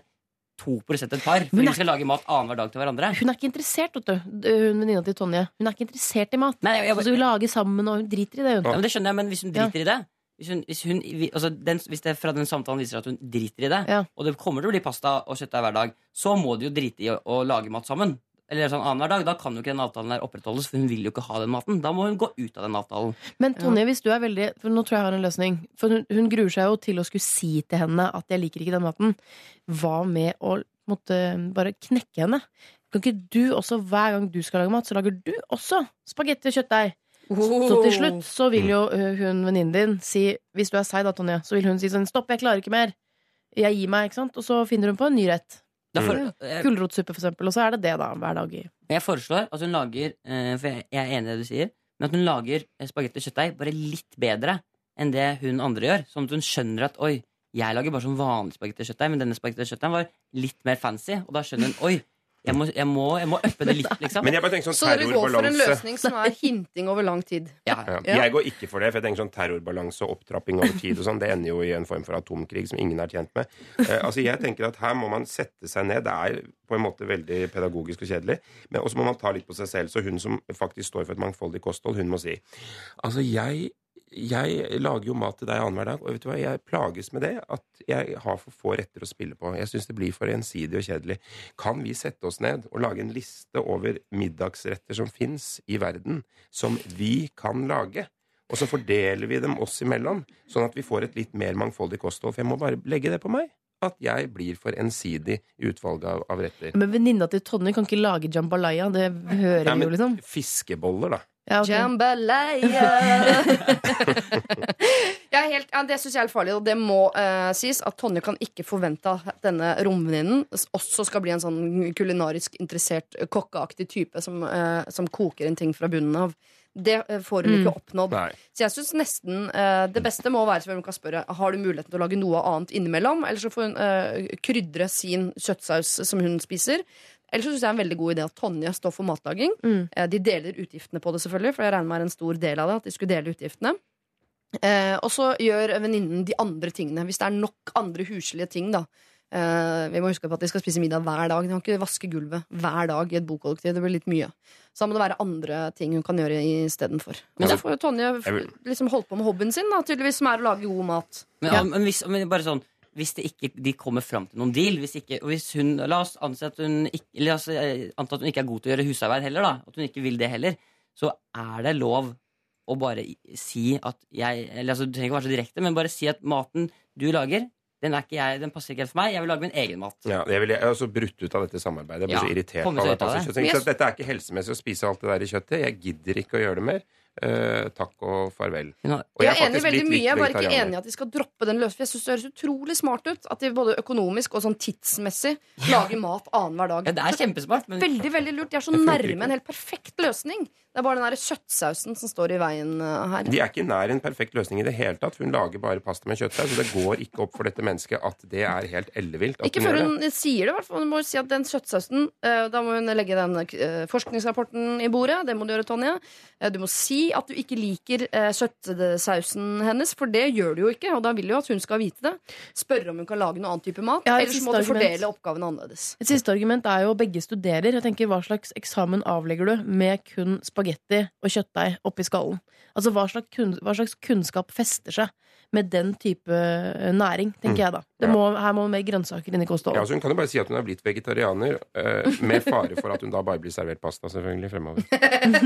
2 et par. Men Fordi er- de skal lage mat annenhver dag til hverandre. Hun er ikke interessert, vet du. Hun venninna til Tonje. Hun er ikke interessert i mat. Nei, jeg, jeg, så hun lager sammen, og hun driter i det, hun. ja, men det skjønner jeg, men hvis hun Ja. driter i det hvis, hun, hvis, hun, altså den, hvis det fra den samtalen viser at hun driter i det, Ja. og det kommer til å bli pasta og kjøttdeig hver dag, så må de jo drite i å, å lage mat sammen. Eller sånn annenhver dag. Da kan jo ikke den avtalen der opprettholdes, for hun vil jo ikke ha den maten. Da må hun gå ut av den avtalen. Men Tonje, hvis du er veldig For nå tror jeg jeg har en løsning. For hun, hun gruer seg jo til å skulle si til henne at 'jeg liker ikke den maten'. Hva med å måtte bare knekke henne? Kan ikke du også, hver gang du skal lage mat, så lager du også spagetti og kjøttdeig? Så til slutt så vil jo hun venninnen din si Hvis du er seig da, Tonje, så vil hun si sånn 'stopp, jeg klarer ikke mer'. Jeg gir meg, ikke sant? Og så finner hun på en ny rett. Mm. eh, Gulrotsuppe, for eksempel. Og så er det det, da, hver dag. i jeg foreslår at hun lager eh, For jeg er enig i det du sier, men at hun lager eh, spagetti og kjøttdeig bare litt bedre enn det hun andre gjør. Sånn at hun skjønner at oi, jeg lager bare sånn vanlig spagetti og kjøttdeig, men denne spagetti og kjøttdeigen var litt mer fancy. Og da skjønner hun oi, jeg må, jeg må, jeg må uppe det litt, liksom. Men jeg bare tenker Så sånn dere går for en løsning som er hinting over lang tid. Ja. Ja. Ja. Jeg går ikke for det, for jeg tenker sånn terrorbalanse og opptrapping over tid og sånn, det ender jo i en form for atomkrig som ingen er tjent med. Eh, altså jeg tenker at her må man sette seg ned. Det er på en måte veldig pedagogisk og kjedelig. Men også må man ta litt på seg selv. Så hun som faktisk står for et mangfoldig kosthold, hun må si Altså, jeg jeg lager jo mat til deg annenhver dag, og vet du hva, jeg plages med det. At jeg har for få retter å spille på. Jeg syns det blir for ensidig og kjedelig. Kan vi sette oss ned og lage en liste over middagsretter som fins i verden, som vi kan lage? Og så fordeler vi dem oss imellom, sånn at vi får et litt mer mangfoldig kosthold. For jeg må bare legge det på meg. At jeg blir for ensidig i utvalget av, av retter. Men venninna til Tonje kan ikke lage jambalaya. Det hører Nei, vi jo, liksom. Fiskeboller, da. Ja, okay. Jambalaya! helt, ja, det syns jeg er helt farlig, og det må uh, sies at Tonje kan ikke forvente at denne romvenninnen også skal bli en sånn kulinarisk interessert, eh, kokkeaktig type som, uh, som koker en ting fra bunnen av. Det får hun Mm. ikke oppnådd. Nei. Så jeg synes nesten uh, det beste må være som hun kan spørre Har du muligheten til å lage noe annet innimellom. Eller så får hun uh, krydre sin kjøttsaus som hun spiser. Eller så syns jeg det er en veldig god idé at Tonje står for matlaging. Mm. Eh, de deler utgiftene på det, selvfølgelig, for jeg regner med en stor del av det. At de skulle dele utgiftene. Eh, og så gjør venninnen de andre tingene. Hvis det er nok andre huslige ting, da. Eh, vi må huske på at de skal spise middag hver dag. De kan ikke vaske gulvet hver dag i et bokollektiv. Det blir litt mye. Så da må det være andre ting hun kan gjøre istedenfor. Men så får jo Tonje liksom holdt på med hobbyen sin, da, tydeligvis, som er å lage god mat. Men, Ja. men, hvis, men bare sånn hvis det ikke, de kommer fram til noen deal hvis, ikke, og hvis hun, La oss anta at altså, eh, anta at hun ikke er god til å gjøre husarbeid heller. da At hun ikke vil det heller. Så er det lov å bare si at jeg eller, altså, Du trenger ikke være så direkte, men bare si at maten du lager, den, er ikke jeg, den passer ikke helt for meg. Jeg vil lage min egen mat. Ja, jeg, vil, jeg er også brutt ut av dette samarbeidet. Jeg blir Ja, så irritert av det. av det. Så at Dette er ikke helsemessig å spise alt det der i kjøttet. Jeg gidder ikke å gjøre det mer. Eh, takk og farvel. Ja. Og Jeg er enig i veldig mye, jeg er bare ikke enig i at de skal droppe den løsningen. Jeg synes det høres utrolig smart ut at de både økonomisk og sånn tidsmessig lager mat annenhver dag. ja, det er kjempesmart, men Veldig, veldig lurt. De er så nærme en helt perfekt løsning. Det er bare den der kjøttsausen som står i veien uh, her. De er ikke nær en perfekt løsning i det hele tatt. Hun lager bare pasta med kjøttsaus, så det går ikke opp for dette mennesket at det er helt ellevilt. at Ikke før hun det. sier det, i hvert fall. Hun må si at den kjøttsausen eh, Da må hun legge den eh, forskningsrapporten i bordet. Det må du gjøre, Tonje. Eh, du må si at du ikke liker eh, kjøttsausen hennes, for det gjør du jo ikke. Og da vil du jo at hun skal vite det. Spørre om hun kan lage noe annen type mat. Ja, Ellers må du fordele oppgavene annerledes. Et siste argument er jo begge studerer. Jeg tenker, Hva slags eksamen avlegger du med kun spagetti spagetti og kjøttdeig oppi skallen. Altså hva slags, kun, hva slags kunnskap fester seg med den type eh, næring, tenker jeg da. Det Ja. må, her må mer grønnsaker inn i Ja, altså Hun kan jo bare si at hun er blitt vegetarianer, eh, med fare for at hun da bare blir servert pasta selvfølgelig fremover.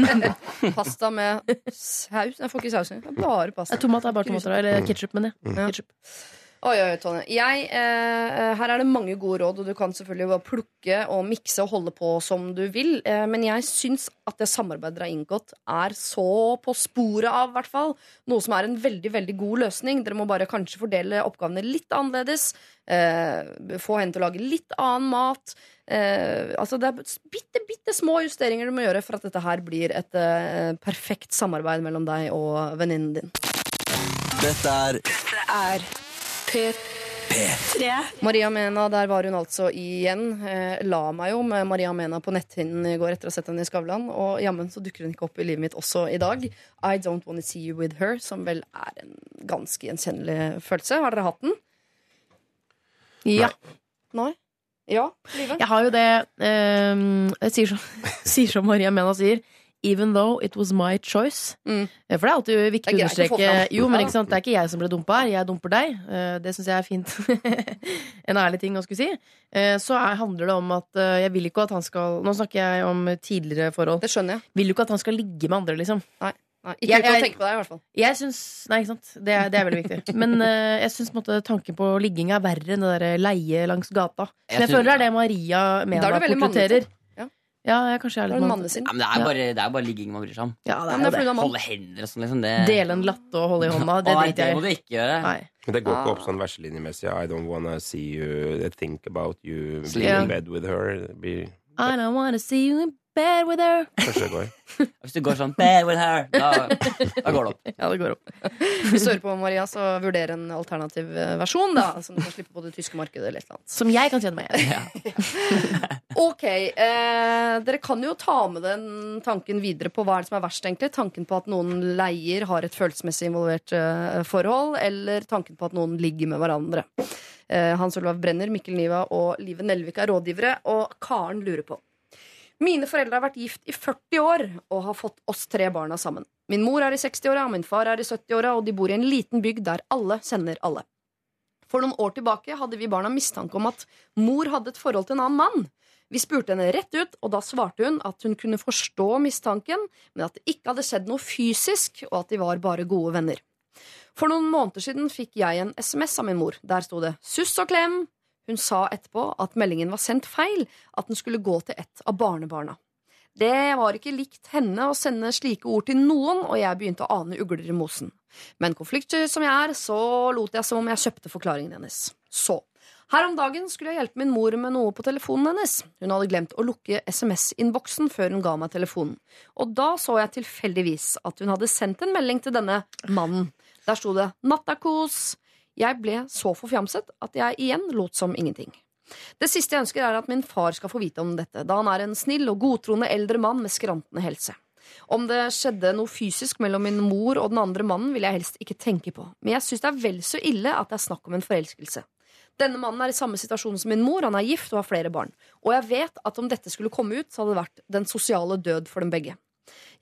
Pasta med saus. Jeg får ikke sausen. Det er Bare pasta. Tomat er bare tomater, eller ketsjup, men ja. Ja. Oi, oi, Tonje. Jeg, eh, her er det mange gode råd, og du kan selvfølgelig bare plukke og mikse og holde på som du vil. Eh, men jeg syns at det samarbeidet dere har inngått, er så på sporet av, hvert fall. Noe som er en veldig, veldig god løsning. Dere må bare kanskje fordele oppgavene litt annerledes. Eh, få henne til å lage litt annen mat. Eh, altså det er bitte, bitte små justeringer du må gjøre for at dette her blir et eh, perfekt samarbeid mellom deg og venninnen din. Dette er Dette er P3. Maria Mena, der var hun altså igjen. Eh, la meg jo med Maria Mena på netthinnen i går etter å ha sett henne i Skavlan, og jammen så dukker hun ikke opp i livet mitt også i dag. I Don't Wanna See You With Her, som vel er en ganske gjenkjennelig følelse. Har dere hatt den? Ja. Nei? Ja? livet. Jeg har jo det eh, Jeg sier som, sier som Maria Mena sier. Even though it was my choice. Mm. Eh, For det er alltid viktig å er understreke. Jo, men ikke sant, Det er ikke jeg som ble dumpa her, jeg dumper deg. Eh, Det syns jeg er fint. en ærlig ting å skulle si. Eh, Så er, handler det om at jeg vil ikke at han skal Nå snakker jeg om tidligere forhold. Det skjønner jeg. Vil jo ikke at han skal ligge med andre, liksom. Nei, ikke Jeg- uten å jeg- tenke på deg, i hvert fall. Jeg syns Nei, ikke sant. Det det er veldig viktig. Men uh, jeg syns tanken på ligging er verre enn det der leie langs gata. Jeg Men jeg føler det er det Maria Mena er portretterer. Ja. Jeg kanskje jeg er litt mannesinn. Ja, men det er jo bare, det er bare ligging man bryr seg om. Ja, det er det er det. Holde hender og sånn, liksom. Det, Dele en latte og holde i hånda, det Å, nei, driter det jeg må i. du ikke gjøre. Nei. Men det går ikke Ah. opp sånn verselinjemessig. I don't wanna see you think about you Sleep. being in bed with her. Be... I don't wanna see you in bed with her. kanskje det går. Hvis du går sånn bad with her, da, da går det opp. Ja, det går opp. Hvis du hører på Maria, så vurder en alternativ eh, versjon, da. Som du kan slippe på det tyske markedet eller et eller annet. Som jeg kan tjene meg igjen. Ok, eh, dere kan jo ta med den tanken videre på hva er det som er verst, egentlig. Tanken på at noen leier har et følelsesmessig involvert eh, forhold, eller tanken på at noen ligger med hverandre. Eh, Hans Olav Brenner, Mikkel Niva og Live Nelvik er rådgivere, og Karen lurer på. Mine foreldre har vært gift i 40 år og har fått oss tre barna sammen. Min mor er i 60-åra, min far er i 70-åra, og de bor i en liten bygd der alle kjenner alle. For noen år tilbake hadde vi barna mistanke om at mor hadde et forhold til en annen mann. Vi spurte henne rett ut, og da svarte hun at hun kunne forstå mistanken, men at det ikke hadde skjedd noe fysisk, og at de var bare gode venner. For noen måneder siden fikk jeg en SMS av min mor. Der sto det 'suss og klem'. Hun sa etterpå at meldingen var sendt feil, at den skulle gå til et av barnebarna. Det var ikke likt henne å sende slike ord til noen, og jeg begynte å ane ugler i mosen. Men konfliktsky som jeg er, så lot jeg som om jeg kjøpte forklaringen hennes. Så. Her om dagen skulle jeg hjelpe min mor med noe på telefonen hennes. Hun hadde glemt å lukke SMS-innboksen før hun ga meg telefonen. Og da så jeg tilfeldigvis at hun hadde sendt en melding til denne mannen. Der sto det 'nattakos'. Jeg ble så forfjamset at jeg igjen lot som ingenting. Det siste jeg ønsker, er at min far skal få vite om dette, da han er en snill og godtroende eldre mann med skrantende helse. Om det skjedde noe fysisk mellom min mor og den andre mannen, vil jeg helst ikke tenke på, men jeg syns det er vel så ille at det er snakk om en forelskelse. Denne mannen er i samme situasjon som min mor, han er gift og har flere barn. Og jeg vet at om dette skulle komme ut, så hadde det vært den sosiale død for dem begge.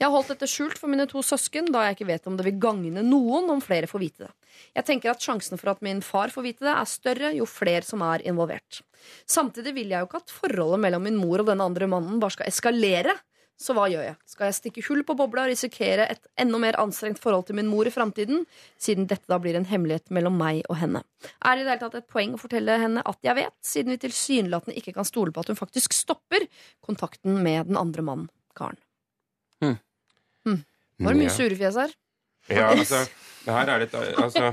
Jeg har holdt dette skjult for mine to søsken, da jeg ikke vet om det vil gagne noen om flere får vite det. Jeg tenker at sjansen for at min far får vite det, er større jo flere som er involvert. Samtidig vil jeg jo ikke at forholdet mellom min mor og denne andre mannen bare skal eskalere. Så hva gjør jeg? Skal jeg stikke hull på bobla og risikere et enda mer anstrengt forhold til min mor i framtiden, siden dette da blir en hemmelighet mellom meg og henne? Er det i det hele tatt et poeng å fortelle henne at jeg vet, siden vi tilsynelatende ikke kan stole på at hun faktisk stopper kontakten med den andre mannen, Karen? Var det mye sure surefjes her? Ja, altså, det her er litt altså,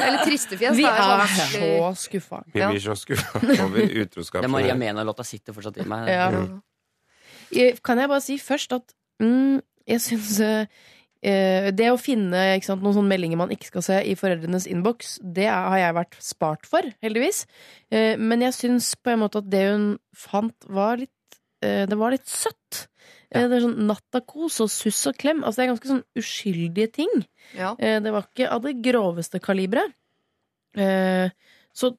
Eller tristefjes? Vi er er så skuffa. Vi blir så skuffa over utroskap. Det Maria Mena-låta sitter fortsatt i meg. Ja. Jeg- Kan jeg bare si først at mm, jeg syns eh, eh, det å finne ikke sant, noen sånne meldinger man ikke skal se i foreldrenes innboks, det har jeg vært spart for, heldigvis. Uh, men jeg syns på en måte at det hun fant, var litt uh, Det var litt søtt. Eh, Det er sånn nattakos og suss og klem. Altså Det er ganske sånn uskyldige ting. Ja. Eh, Det var ikke av det groveste kaliberet. Eh, Så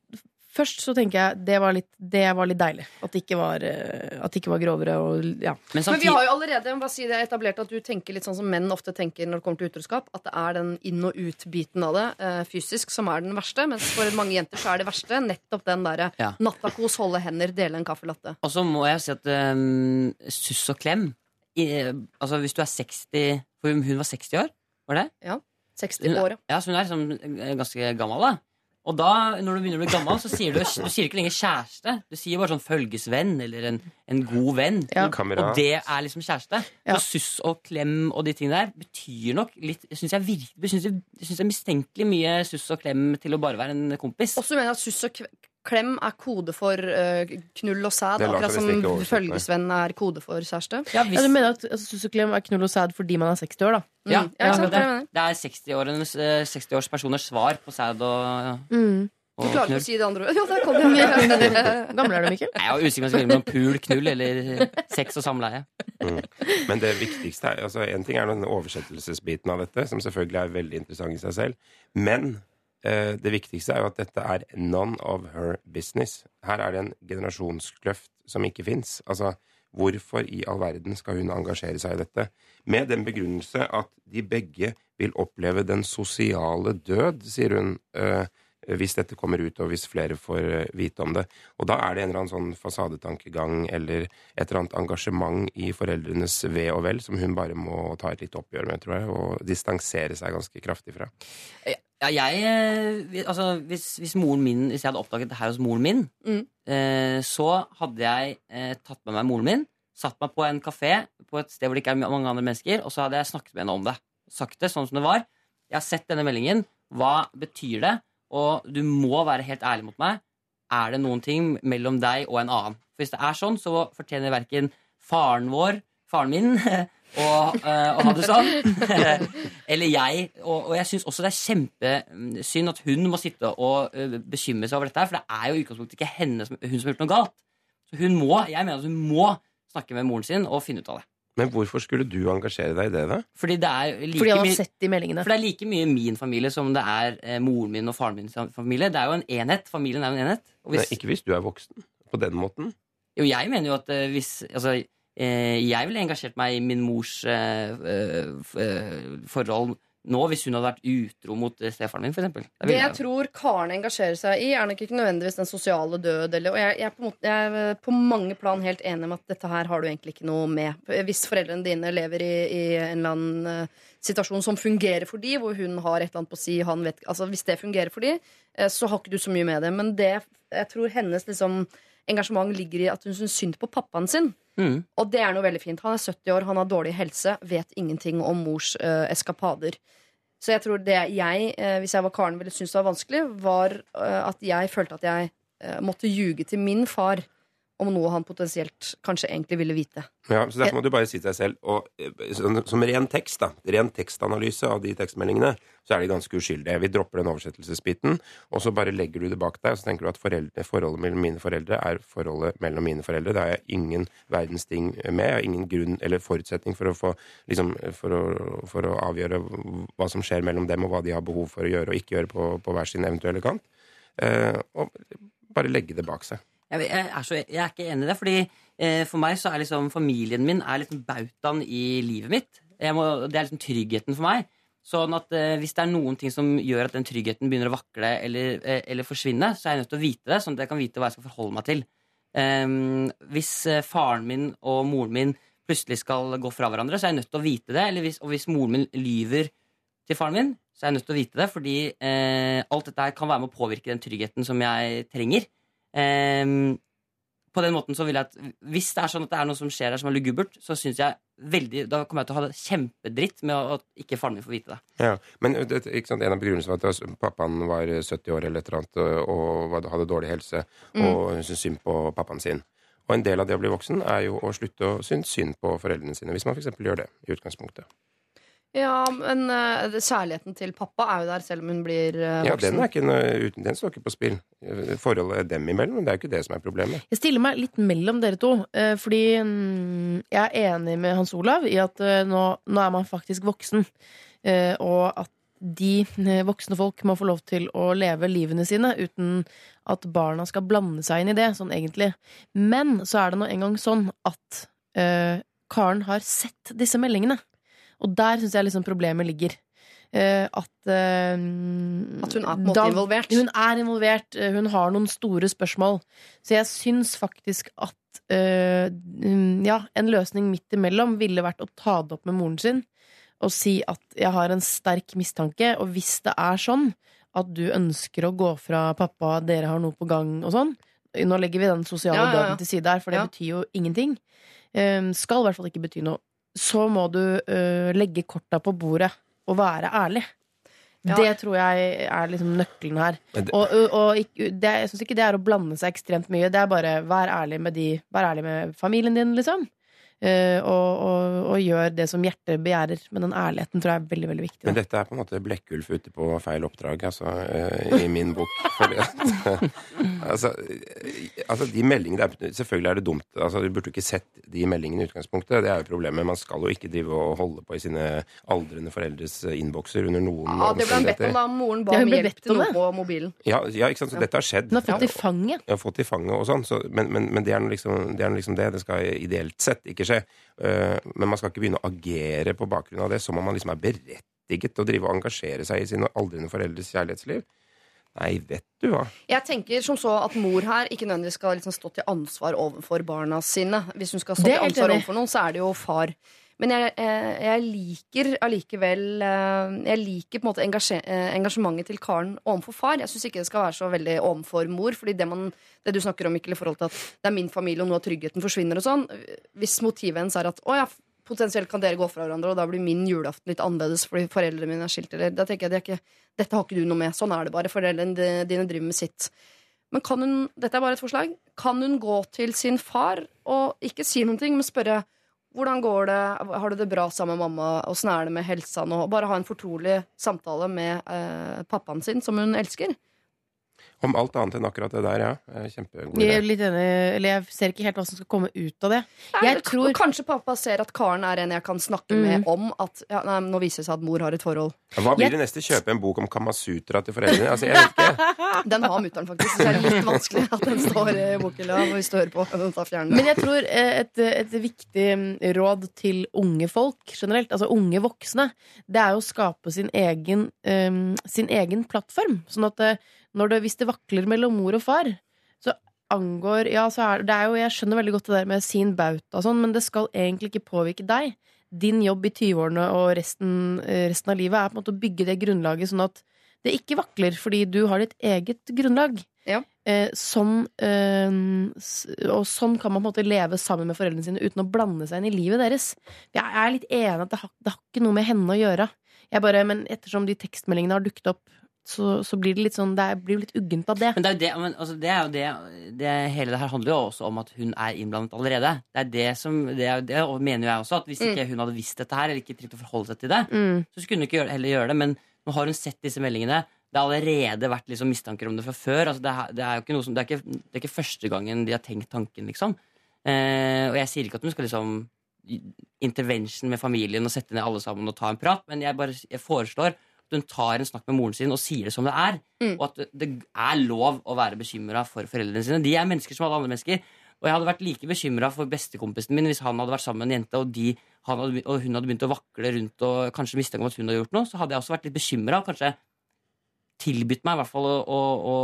først så tenker jeg det var litt, det var litt deilig. At det ikke var, eh, at det ikke var grovere og ja. Men Men vi har jo allerede bare si det, etablert at du tenker litt sånn som menn ofte tenker når det kommer til utroskap. At det er den inn- og ut-biten av det eh, fysisk som er den verste. Mens for mange jenter så er det verste nettopp den derre Ja. nattakos, holde hender, dele en kaffelatte. Og så må jeg si at um, suss og klem i, Altså hvis du er 60 For hun var 60 år, var det? Ja. 60 år, ja. Ja, så hun er liksom ganske gammel, da. Og da, når du begynner å bli gammel, så sier du, du sier ikke lenger kjæreste. Du sier bare sånn følgesvenn eller en, en god venn. Ja. Og det er liksom kjæreste. Ja. Så suss og klem og de tingene der betyr nok litt Jeg syns jeg, jeg, synes jeg, jeg synes er mistenkelig mye suss og klem til å bare være en kompis. Og så mener jeg at suss og klem er kode for eh, knull og sæd. Akkurat som følgesvenn er kode for kjæreste. Ja, Ja, du mener at altså, er knull og sæd fordi man er 60 år, da? Mm. Ja, ja, det, Det er det jeg mener. det er 60-årenes, eh, 60-årspersoners svar på sæd og, Mm. Du klarer ikke å si det andre ordet. Jo, der kom det. Gammel er du, Mikkel? Jeg er usikker på om jeg skal velge mellom pul, knull eller sex og samleie. Men det viktigste er altså En ting er den oversettelsesbiten av dette, som selvfølgelig er veldig interessant i seg selv. Men det viktigste er jo at dette er none of her business. Her er det en generasjonskløft som ikke fins. Altså, hvorfor i all verden skal hun engasjere seg i dette? Med den begrunnelse at de begge vil oppleve den sosiale død, sier hun. eh, hvis dette kommer ut, og hvis flere får eh, vite om det. Og da er det en eller annen sånn fasadetankegang eller et eller annet engasjement i foreldrenes ve og vel som hun bare må ta et litt oppgjør med, tror jeg, og distansere seg ganske kraftig fra. Ja, jeg eh, Altså, hvis, hvis moren min Hvis jeg hadde oppdaget det her hos moren min, Mm. eh, så hadde jeg eh, tatt med meg moren min, satt meg på en kafé på et sted hvor det ikke er mange andre mennesker, og så hadde jeg snakket med henne om det. Sagt det sånn som det var. Jeg har sett denne meldingen. Hva betyr det? Og du må være helt ærlig mot meg. Er det noen ting mellom deg og en annen? For hvis det er sånn, så fortjener verken faren vår, faren min, og, eh, å ha det sånn. Eller jeg. Og, og jeg syns også det er kjempesynd at hun må sitte og eh, bekymre seg over dette. For det er jo i utgangspunktet ikke henne som, hun som har gjort noe galt. Så hun må, jeg mener at hun må snakke med moren sin og finne ut av det. Men hvorfor skulle du engasjere deg i det, da? Fordi det er like Fordi han har sett de meldingene. for det er like mye min familie som det er eh, moren min og faren min sin familie. Det er jo en enhet. Familien er jo en enhet. Og Nei, ikke hvis du er voksen. På den måten. jo, jeg mener jo at eh, hvis Altså, jeg ville engasjert meg i min mors eh, eh, eh, forhold nå hvis hun hadde vært utro mot eh, stefaren min, for eksempel. Det jeg tror Karen engasjerer seg i, er nok ikke nødvendigvis den sosiale død. Eller, og jeg, jeg, er på måte, jeg er på mange plan helt enig med at dette her har du egentlig ikke noe med. Hvis foreldrene dine lever i, i en eller annen eh, situasjon som fungerer for de, hvor hun har et eller annet på å si, han vet, altså Hvis det fungerer for de, eh, så har ikke du så mye med det. Men det, jeg tror hennes liksom, engasjement ligger i at hun syns synd på pappaen sin. Mm. Og det er noe veldig fint. Han er 70 år, han har dårlig helse, vet ingenting om mors uh, eskapader. Så jeg tror det jeg, uh, hvis jeg var Karen, ville synes det var vanskelig, var uh, at jeg følte at jeg måtte ljuge til min far om noe han potensielt kanskje egentlig ville vite. Ja, så Derfor må du bare si til deg selv og, sånn- Som ren tekst, da, ren tekstanalyse av de tekstmeldingene, så er de ganske uskyldige. Vi dropper den oversettelsesbiten, og så bare legger du det bak deg, og så tenker du at foreldre, forholdet mellom mine foreldre er forholdet mellom mine foreldre. Det har jeg ingen verdens ting med. Jeg har ingen grunn eller forutsetning for å, få, liksom, for å, for å avgjøre hva som skjer mellom dem, og hva de har behov for å gjøre og ikke gjøre på, på hver sin eventuelle kant. Eh, og bare legge det bak seg. Jeg, er så, jeg er ikke enig i det, fordi eh, for meg så er liksom familien min er liksom bautaen i livet mitt. Må, det er liksom tryggheten for meg. Sånn at eh, Hvis det er noen ting som gjør at den tryggheten begynner å vakle eller, eh, eller forsvinne, så er jeg nødt til å vite det, sånn at jeg kan vite hva jeg skal forholde meg til. Ehm, hvis eh, faren min og moren min plutselig skal gå fra hverandre, så er jeg nødt til å vite det. Hvis, og hvis moren min lyver til faren min, så er jeg nødt til å vite det, fordi eh, alt dette her kan være med å påvirke den tryggheten som jeg trenger. Ehm, på den måten så vil jeg at Hvis det er sånn at det er noe som skjer her som er lugubert, så synes jeg veldig Da kommer jeg til å ha det kjempedritt med at ikke faren min får vite det. Ja, men det, ikke sant, En av begrunnelsene var at pappaen var 70 år eller et eller annet og hadde dårlig helse og hun syntes synd på pappaen sin. Og en del av det å bli voksen er jo å slutte å synes synd på foreldrene sine, hvis man f.eks. gjør det i utgangspunktet. Ja, men uh, kjærligheten til pappa er jo der, selv om hun blir voksen Ja, den, er ikke noe, uten, den står ikke på spill. Forholdet dem imellom, det er jo ikke det som er problemet. Jeg stiller meg litt mellom dere to. uh, Fordi um, jeg er enig med Hans Olav i at nå, nå er man faktisk voksen. Og at de voksne folk må få lov til å leve livene sine uten at barna skal blande seg inn i det, sånn egentlig. Men så er det nå engang sånn at eh, Karen har sett disse meldingene. Og der syns jeg liksom problemet ligger. Uh, at uh, At hun er på en måte involvert. Hun er involvert. eh, Hun har noen store spørsmål. Så jeg syns faktisk at mm, ja, en løsning midt imellom ville vært å ta det opp med moren sin og si at jeg har en sterk mistanke, og hvis det er sånn at du ønsker å gå fra pappa, dere har noe på gang og sånn Nå legger vi den sosiale Ja, ja, ja. døden til side her, for det betyr jo ingenting. Eh, skal i hvert fall ikke bety noe. Så må du uh, legge korta på bordet og være ærlig. Ja. Det tror jeg er liksom nøkkelen her. Det- Og, og, og det, jeg syns ikke det er å blande seg ekstremt mye. Det er bare vær ærlig med de Vær ærlig med familien din, liksom. Eh, og, og, og gjør det som hjertet begjærer. Men den ærligheten tror jeg er veldig veldig viktig. Men dette er på en måte Blekkulf ute på feil oppdrag, altså, eh, i min bok. Fordi at, altså, altså, de meldingene er, Selvfølgelig er det dumt. Altså, du burde ikke sett de meldingene i utgangspunktet. Det er jo problemet. Man skal jo ikke drive og holde på i sine aldrende foreldres eh, innbokser under noen Ja, det ble han bedt om da moren ba Ja, om hjelp til noe på mobilen. Ja, ja, ikke sant? Så dette har skjedd. Hun har fått det i fanget. Ja, fått i fanget og sånn, så, men, men, men det er nå liksom, det er liksom det. Det skal ideelt sett ikke skje. Eh, men man skal ikke begynne å agere på bakgrunn av det som om man liksom er berettiget til å drive og engasjere seg i sine aldrende foreldres kjærlighetsliv. Nei, vet du hva. Jeg tenker som så at mor her ikke nødvendigvis skal liksom stå til ansvar overfor barna sine. Hvis hun skal stå til ansvar overfor noen, så er det jo far. Men jeg, jeg, jeg liker allikevel eh, Jeg liker på en måte eh, engasjementet til Karen overfor far. Jeg syns ikke det skal være så veldig overfor mor. Fordi det, man, det du snakker om, Mikkel, i forhold til at det er min familie, og nå tryggheten forsvinner og sånn Hvis motivet hennes er at å ja, potensielt kan dere gå fra hverandre, og da blir min julaften litt annerledes fordi foreldrene mine er skilt, eller Da tenker jeg det ikke, dette har ikke du noe med. Sånn er det bare. Foreldrene di- dine driver med sitt. Men kan hun, dette er bare et forslag, kan hun gå til sin far og ikke si ting, men spørre hvordan går det, har du det bra sammen med mamma, åssen er det med helsa nå? Bare ha en fortrolig samtale med eh, pappaen sin, som hun elsker. Om alt annet enn akkurat det der, ja. Kjempegod idé. Jeg er litt enig, eller jeg ser ikke helt hva som skal komme ut av det. Nei, Jeg tror- Kanskje pappa ser at Karen er en jeg kan snakke Mm. med om at ja, nei, nå viser det seg at mor har et forhold. Hva blir Jeg- det neste? Kjøpe en bok om Kamasutra til foreldrene? Altså, jeg vet ikke. Den har mutter'n faktisk, så det er litt vanskelig at den står i bokhylla hvis du hører på. Den tar fjern. Men jeg tror eh, et, et viktig mm, råd til unge folk generelt, altså unge voksne, det er å skape sin egen, um, sin egen plattform. Sånn at eh, det, hvis det vakler mellom mor og far, så angår Ja, så er det er jo Jeg skjønner veldig godt det der med sin bauta og sånn, men det skal egentlig ikke påvirke deg. Din jobb i 20-årene og resten, eh, resten av livet er på en måte å bygge det grunnlaget sånn at det ikke vakler, fordi du har ditt eget grunnlag. Ja. Eh, sånn, eh, og sånn kan man på en måte leve sammen med foreldrene sine uten å blande seg inn i livet deres. Jeg er litt enig at det har, det har ikke noe med henne å gjøre. Jeg bare, men ettersom de tekstmeldingene har dukket opp, så, så blir det litt sånn Det blir litt uggent av det. Men det er jo det, men, altså, det, er jo det, det Hele det her handler jo også om at hun er innblandet allerede. Det er det som Det, er, det mener jo jeg også. At hvis ikke hun hadde visst dette her, eller ikke trengt å forholde seg til det, Mm. så skulle hun ikke gjøre, heller gjøre det. Men nå har hun sett disse meldingene. Det har allerede vært liksom mistanker om det fra før. Altså, det, er, det, er jo ikke noe som, det, er ikke, det er ikke første gangen de har tenkt tanken, liksom. Eh, og jeg sier ikke at hun skal liksom intervention med familien og sette ned alle sammen og ta en prat, men jeg bare jeg foreslår at hun tar en snakk med moren sin og sier det som det er. Mm. Og at det, det er lov å være bekymra for foreldrene sine. De er mennesker som alle andre mennesker. Og jeg hadde vært like bekymra for bestekompisen min hvis han hadde vært sammen med en jente, og, de, han hadde, og hun hadde begynt å vakle rundt og kanskje mistenke om at hun hadde gjort noe. Så hadde jeg også vært litt bekymra og kanskje tilbudt meg i hvert fall å, å, å,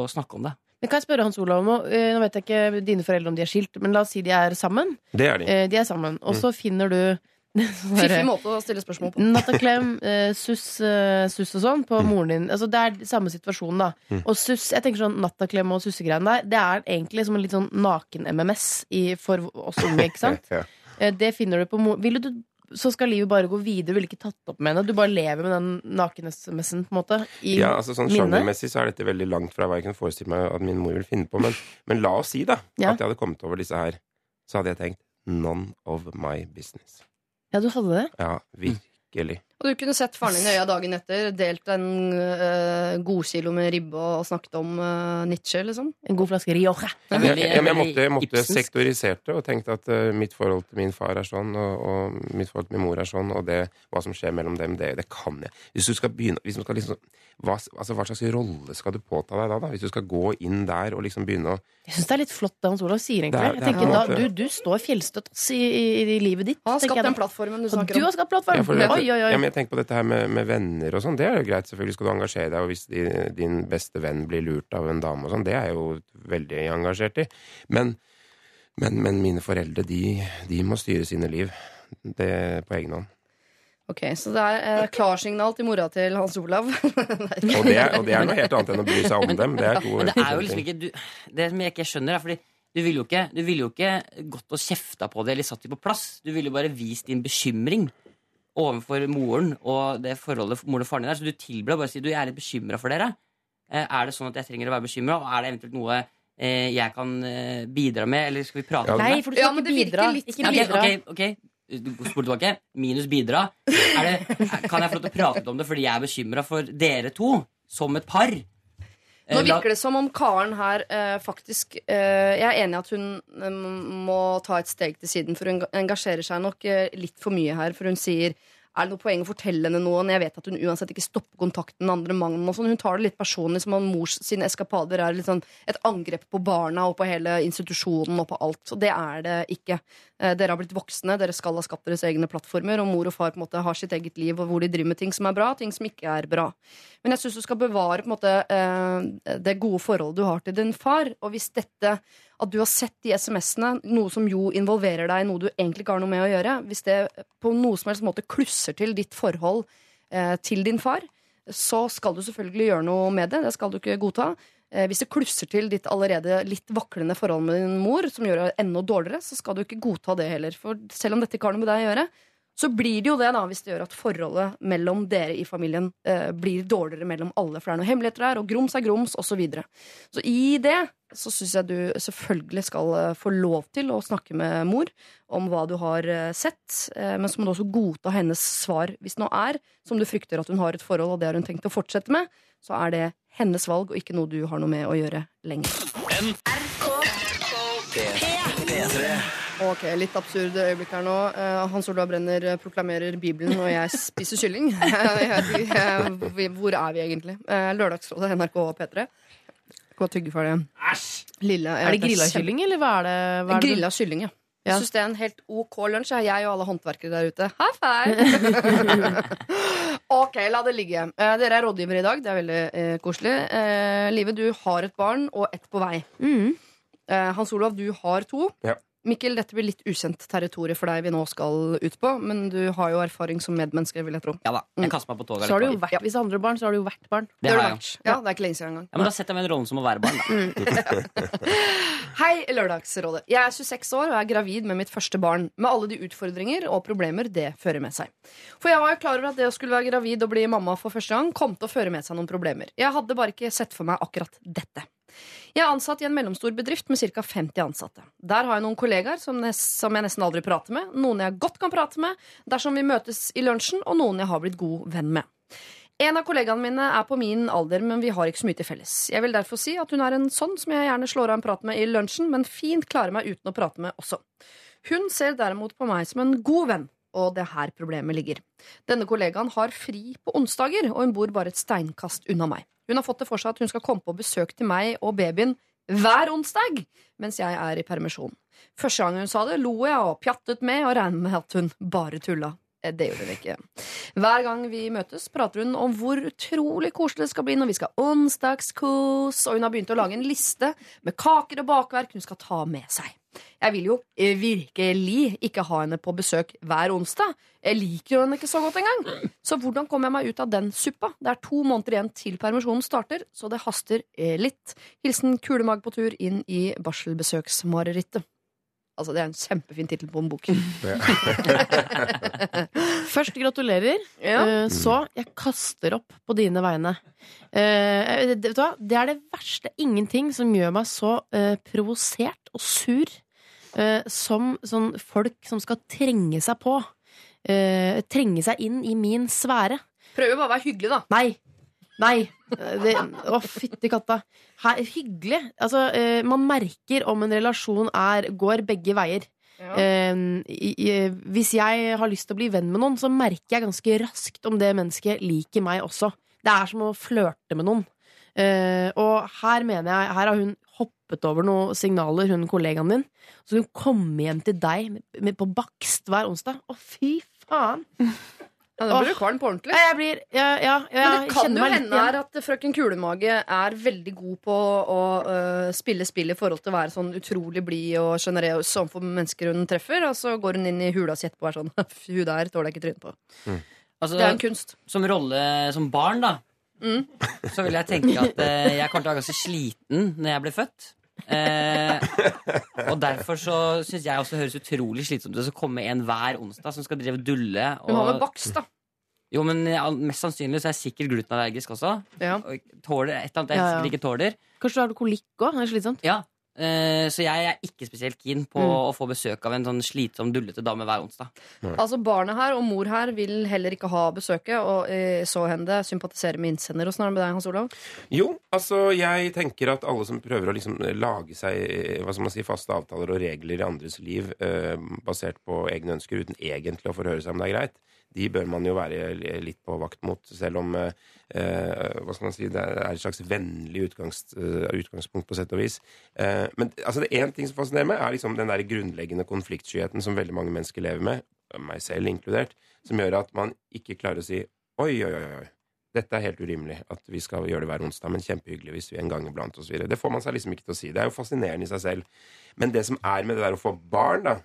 å snakke om det. Men kan jeg spørre Hans Olav om? Eh, Nå vet jeg ikke dine foreldre om de er skilt, men la oss si de er sammen. Det er de. Eh, De er sammen, og så finner du Fiffig måte å stille spørsmål på. Nattaklem, uh, suss, uh, suss og sånn på moren din. Altså, det er samme situasjon, da. Mm. Og suss, jeg tenker sånn nattaklem og sussegreiene der, det er egentlig som en litt sånn naken-MMS for oss unge, ikke sant? Ja. uh, Det finner du på mor... Ville du så skal livet bare gå videre, du ville ikke tatt opp med henne. Du bare lever med den naken-SMS-en, på en måte. I Ja, altså sånn. Sjangermessig så er dette veldig langt fra hva jeg kunne forestille meg at min mor vil finne på. Men, men la oss si da Ja. at jeg hadde kommet over disse her. Så hadde jeg tenkt none of my business. Ja, du hadde det? Ja, virkelig. Og du kunne sett faren din i øya dagen etter, delt en uh, godkilo med ribbe og snakket om uh, Nietzsche, liksom. En god flaske Rioja. Ja, jeg måtte, jeg måtte Ibsensk. sektorisert det og tenkte at uh, mitt forhold til min far er sånn, og, og mitt forhold til min mor er sånn, og det, hva som skjer mellom dem, det, det kan jeg. Hvis du skal begynne hvis du skal liksom, hva, altså, hva slags rolle skal du påta deg da, da? Hvis du skal gå inn der og liksom begynne å Jeg syns det er litt flott det Hans Olav sier, egentlig. Det er- jeg det er tenker, da, du, du står fjellstøtt i, i, i livet ditt. Han har skapt den plattformen du Og om. du har skapt plattformen. Ja, oi, oi, oi. Jeg tenker på dette her med, med venner og sånn, det er jo greit. Selvfølgelig skal du engasjere deg, og hvis de, din beste venn blir lurt av en dame og sånn, det er jeg jo veldig engasjert i. Men, men, men mine foreldre, de, de må styre sine liv. Det på egen hånd. Ok, Så det er eh, klarsignal til mora til Hans Olav. Og det, er, og det er noe helt annet enn å bry seg om dem. Det er to det er jo liksom ikke du, Det som jeg ikke skjønner, er fordi du ville jo ikke, jo ikke gått og kjefta på det eller satt dem på plass. Du ville jo bare vist din bekymring overfor moren og det forholdet moren og faren din er. Så du tilbød bare å si du jeg er litt bekymra for dere. Eh, Er det sånn at jeg trenger å være bekymra, og er det eventuelt noe eh, jeg kan eh, bidra med, eller skal vi prate Ja, om Nei, for du skal ja, ikke det bidra. litt Ikke bidra. ok, okay, okay. Du spurte tilbake. Minus bidra. Er det, kan jeg få lov til å prate om det fordi jeg er bekymra for dere to som et par? Eh, Nå virker det som om Karen her eh, faktisk eh, Jeg er enig i at hun eh, må ta et steg til siden, for hun engasjerer seg nok eh, litt for mye her. For hun sier er det noe poeng å fortelle henne noe når jeg vet at hun uansett ikke stopper kontakten med andre mannen? og sånn? Hun tar det litt personlig, som om mors sine eskapader er sånn et angrep på barna og på hele institusjonen og på alt. Og det er det ikke. Eh, Dere har blitt voksne, dere skal ha skapt deres egne plattformer, og mor og far på en måte har sitt eget liv, og hvor de driver med ting som er bra, ting som ikke er bra. Men jeg syns du skal bevare på en måte eh, det gode forholdet du har til din far. Og hvis dette, at du har sett de SMS-ene, noe som jo involverer deg noe du egentlig ikke har noe med å gjøre, hvis det på noe som helst måte klusser til ditt forhold eh, til din far, så skal du selvfølgelig gjøre noe med det. Det skal du ikke godta. Eh, hvis det klusser til ditt allerede litt vaklende forhold med din mor, som gjør det enda dårligere, så skal du ikke godta det heller. For selv om dette ikke har noe med deg å gjøre, så blir det jo det da hvis det gjør at forholdet mellom dere i familien eh, blir dårligere mellom alle. For det er noen hemmeligheter der, og grums er grums, osv. Så, videre. så i det så syns jeg du selvfølgelig skal eh, få lov til å snakke med mor om hva du har eh, sett, eh, men så må du også godta hennes svar. Hvis det nå er som du frykter at hun har et forhold, og det har hun tenkt å fortsette med, så er det hennes valg og ikke noe du har noe med å gjøre lenger. Ok, Litt absurd øyeblikk her nå. Eh, Hans Olav Brenner eh, proklamerer Bibelen, og jeg spiser kylling. Eh, vi- Hvor er vi egentlig? Lørdagsrådet, NRK og P3. Gå og tygge ferdig. Lille, Er det grilla kylling, eller hva er det? Hva er det Grilla kylling, ja. Jeg syns det er en helt OK lunsj. Jeg jeg og alle håndverkere der ute. High five! ok, la det ligge. Eh, dere er rådgivere i dag. Det er veldig eh, koselig. Eh, Live, du har et barn og ett på vei. Mm. Eh, Hans Olav, du har to. Ja. Mikkel, dette blir litt ukjent territorium for deg vi nå skal ut på, men du har jo erfaring som medmenneske, vil jeg tro. Ja da, jeg kaster meg på toget Så har du jo vært, ja. Hvis det andre barn, så har du jo vært barn. Det har har jeg vært. Ja, det er ikke lenge siden engang. Ja, men Da setter jeg meg i rollen som å være barn, da. Hei, Lørdagsrådet. Jeg er 26 år og er gravid med mitt første barn, med alle de utfordringer og problemer det fører med seg. For jeg var jo klar over at det å skulle være gravid og bli mamma for første gang kom til å føre med seg noen problemer. Jeg hadde bare ikke sett for meg akkurat dette. Jeg er ansatt i en mellomstor bedrift med ca. 50 ansatte. Der har jeg noen kollegaer som, som jeg nesten aldri prater med, noen jeg godt kan prate med dersom vi møtes i lunsjen, og noen jeg har blitt god venn med. En av kollegaene mine er på min alder, men vi har ikke så mye til felles. Jeg vil derfor si at hun er en sånn som jeg gjerne slår av en prat med i lunsjen, men fint klarer meg uten å prate med også. Hun ser derimot på meg som en god venn, og det er her problemet ligger. Denne kollegaen har fri på onsdager, og hun bor bare et steinkast unna meg. Hun har fått det for seg at hun skal komme på besøk til meg og babyen hver onsdag mens jeg er i permisjon. Første gang hun sa det, lo jeg og pjattet med og regnet med at hun bare tulla. Eh, Det gjorde hun ikke. Hver gang vi møtes, prater hun om hvor utrolig koselig det skal bli når vi skal onsdagskos, og hun har begynt å lage en liste med kaker og bakverk hun skal ta med seg. Jeg vil jo eh, virkelig ikke ha henne på besøk hver onsdag. Jeg liker jo henne ikke så godt engang. Så hvordan kommer jeg meg ut av den suppa? Det er to måneder igjen til permisjonen starter, så det haster eh, litt. Hilsen kulemag på tur inn i barselbesøksmarerittet. Altså, det er en kjempefin tittel på en bok. Først gratulerer. Ja. Eh, Så jeg kaster opp på dine vegne. Uh, det- vet du hva? Det er det verste. Ingenting som gjør meg så uh, provosert og sur uh, som sånn folk som skal trenge seg på. eh, trenge seg inn i min sfære. Prøver bare å være hyggelig, da. Nei. Nei. Det, å, fytti katta. Her, hyggelig. Altså, eh, man merker om en relasjon er, går begge veier. Eh, i, i, hvis jeg har lyst til å bli venn med noen, så merker jeg ganske raskt om det mennesket liker meg også. Det er som å flørte med noen. Eh, og her mener jeg Her har hun hoppet over noen signaler, hun kollegaen din. Så hun kommer hjem til deg med, med, på bakst hver onsdag. Å, fy faen! Ja, da blir du kvalm på ordentlig. Jeg blir Ja, ja, ja Men det kan jo hende her at frøken Kulemage er veldig god på å øh, spille spill i forhold til å være sånn utrolig blid og sjenerøs overfor mennesker hun treffer, og så går hun inn i hula si etterpå og er sånn Hun der tåler jeg ikke trynet på. Altså, Det er en kunst. Som rolle som barn, da, Mm. så vil jeg tenke at eh, jeg kommer til å være ganske sliten når jeg blir født. Eh, og derfor så syns jeg også høres utrolig slitsomt ut å komme en hver onsdag som skal drive og dulle. Hun har Og, vel baks, da. jo, men ja, mest sannsynlig så er jeg sikkert glutenallergisk også. Ja. Og tåler et eller annet jeg Ja, ja. sikkert ikke tåler. Kanskje du har kolikk òg? Det er slitsomt. Ja, så jeg er ikke spesielt keen på Mm. å få besøk av en sånn slitsom, dullete dame hver onsdag. Altså Barnet her og mor her vil heller ikke ha besøket, og øh, så hende sympatisere med innsender. Åssen er det med deg, Hans Olav? Jo, altså jeg tenker at alle som prøver å liksom lage seg hva skal man si, faste avtaler og regler i andres liv eh, basert på egne ønsker uten egentlig å forhøre seg om det er greit, de bør man jo være litt på vakt mot, selv om eh, eh, hva skal man si, det er et slags vennlig utgangs, eh, utgangspunkt på sett og vis. Eh, men altså, det én ting som fascinerer meg, er liksom den der grunnleggende konfliktskyheten som veldig mange mennesker lever med, meg selv inkludert, som gjør at man ikke klarer å si oi, oi, oi. oi. Dette er helt urimelig at vi skal gjøre det hver onsdag, men kjempehyggelig hvis vi en gang iblant osv. Det får man seg liksom ikke til å si. Det er jo fascinerende i seg selv. Men det som er med det der å få barn, da,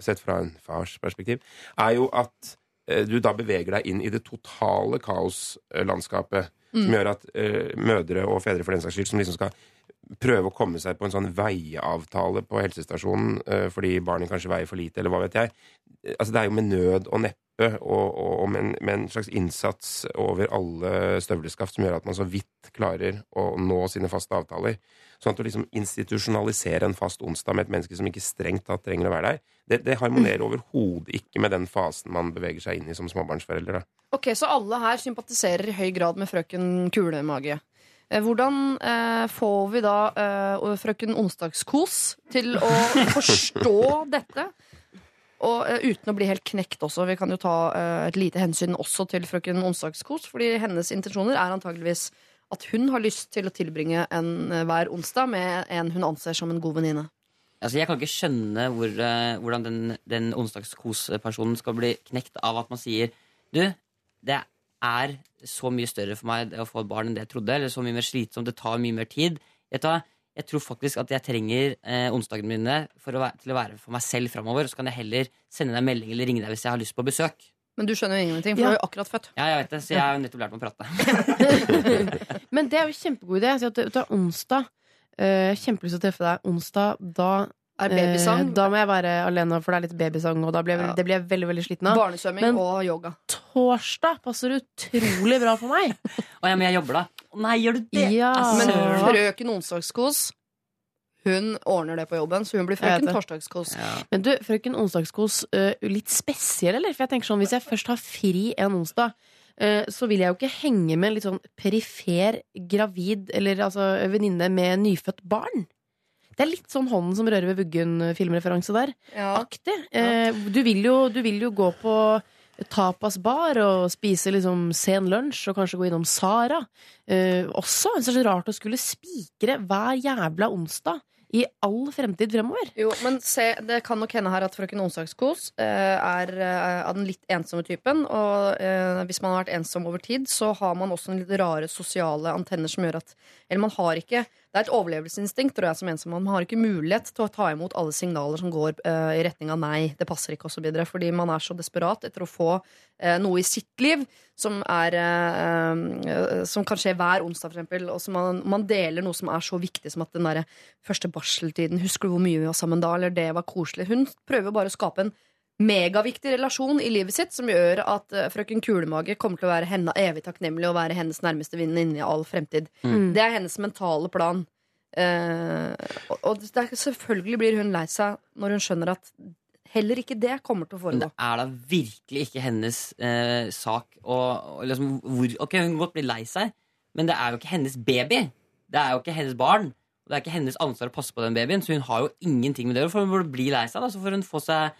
sett fra en fars perspektiv, er jo at eh, du da beveger deg inn i det totale kaoslandskapet. Som gjør at eh, mødre og fedre for den saks skyld, som liksom skal prøve å komme seg på en sånn veieavtale på helsestasjonen eh, fordi barnet kanskje veier for lite, eller hva vet jeg. Eh, Altså, det er jo med nød og neppe og, og, og med, en, med en slags innsats over alle støvleskaft som gjør at man så vidt klarer å nå sine faste avtaler. Sånn at å liksom institusjonalisere en fast onsdag med et menneske som ikke strengt tatt trenger å være der, det, det harmonerer overhodet ikke med den fasen man beveger seg inn i som småbarnsforeldre. Ok, Så alle her sympatiserer i høy grad med frøken Kulemage. Eh, Hvordan eh, får vi da eh, frøken Onsdagskos til å forstå dette? Og uten å bli helt knekt også. Vi kan jo ta et lite hensyn også til frøken Onsdagskos, fordi hennes intensjoner er antageligvis at hun har lyst til å tilbringe en, hver onsdag med en hun anser som en god venninne. Altså, jeg kan ikke skjønne hvor, uh, hvordan den, den onsdagskos-personen skal bli knekt av at man sier Du, det er så mye større for meg å få et barn enn det jeg trodde. Eller så mye mer slitsomt. Det tar mye mer tid. Vet du hva? Jeg tror faktisk at jeg trenger eh, onsdagene mine for å være, til å være for meg selv framover. Så kan jeg heller sende deg en melding eller ringe deg hvis jeg har lyst på besøk. Men du skjønner jo ingenting, for Ja. du er jo akkurat født. Ja, jeg vet det, så jeg har jo nettopp lært meg å prate. Men det er jo kjempegod idé. Så at det er onsdag. Uh, Kjempelyst til å treffe deg onsdag. Da, Er babysang, eh, da må jeg være alene, for det er litt babysang, og da blir jeg, Ja. det blir jeg veldig veldig sliten av. barnesvømming Men- og yoga. Torsdag passer utrolig bra for meg. Å ja, men jeg jobber da. Nei, gjør du det? Ja. Ah, Men frøken Onsdagskos Hun ordner det på jobben, så hun blir frøken. Torsdagskos. Ja. Men du, frøken Onsdagskos, eh, litt spesiell, eller? For jeg tenker sånn, Hvis jeg først har fri en onsdag, eh, så vil jeg jo ikke henge med en litt sånn perifer gravid eller altså venninne med nyfødt barn. Det er litt sånn Hånden som rører ved vuggen-filmreferanse der. Ja. Aktig. Eh, du, vil jo, du vil jo gå på tapasbar og spise liksom sen lunsj og kanskje gå innom Sara. Eh, også. Så er det rart å skulle spikre hver jævla onsdag i all fremtid fremover. Jo, men se, det kan nok hende her at frøken Onsdagskos eh, er eh, av den litt ensomme typen. Og eh, hvis man har vært ensom over tid, så har man også en litt rare sosiale antenner som gjør at Eller man har ikke Det er et overlevelsesinstinkt, tror jeg, som en som Man har ikke mulighet til å ta imot alle signaler som går uh, i retning av nei, det passer ikke, osv. Fordi man er så desperat etter å få uh, noe i sitt liv som er uh, Som kan skje hver onsdag, eksempel. Og som man, man deler noe som er så viktig som at den derre første barseltiden Husker du hvor mye vi var sammen da? Eller det var koselig. Hun prøver bare å skape en megaviktig relasjon i livet sitt som gjør at uh, frøken Kulemage kommer til å være henne evig takknemlig og være hennes nærmeste venninne i all fremtid. Mm. Det er hennes mentale plan. Uh, og og det er, selvfølgelig blir hun lei seg når hun skjønner at heller ikke det kommer til å Men det er da virkelig ikke hennes uh, sak å liksom, hvor, Ok, hun kan godt bli lei seg, men det er jo ikke hennes baby. Det er jo ikke hennes barn. Og det er ikke hennes ansvar å passe på den babyen, så hun har jo ingenting med det å gjøre. For hun burde bli lei seg, da, så får hun få seg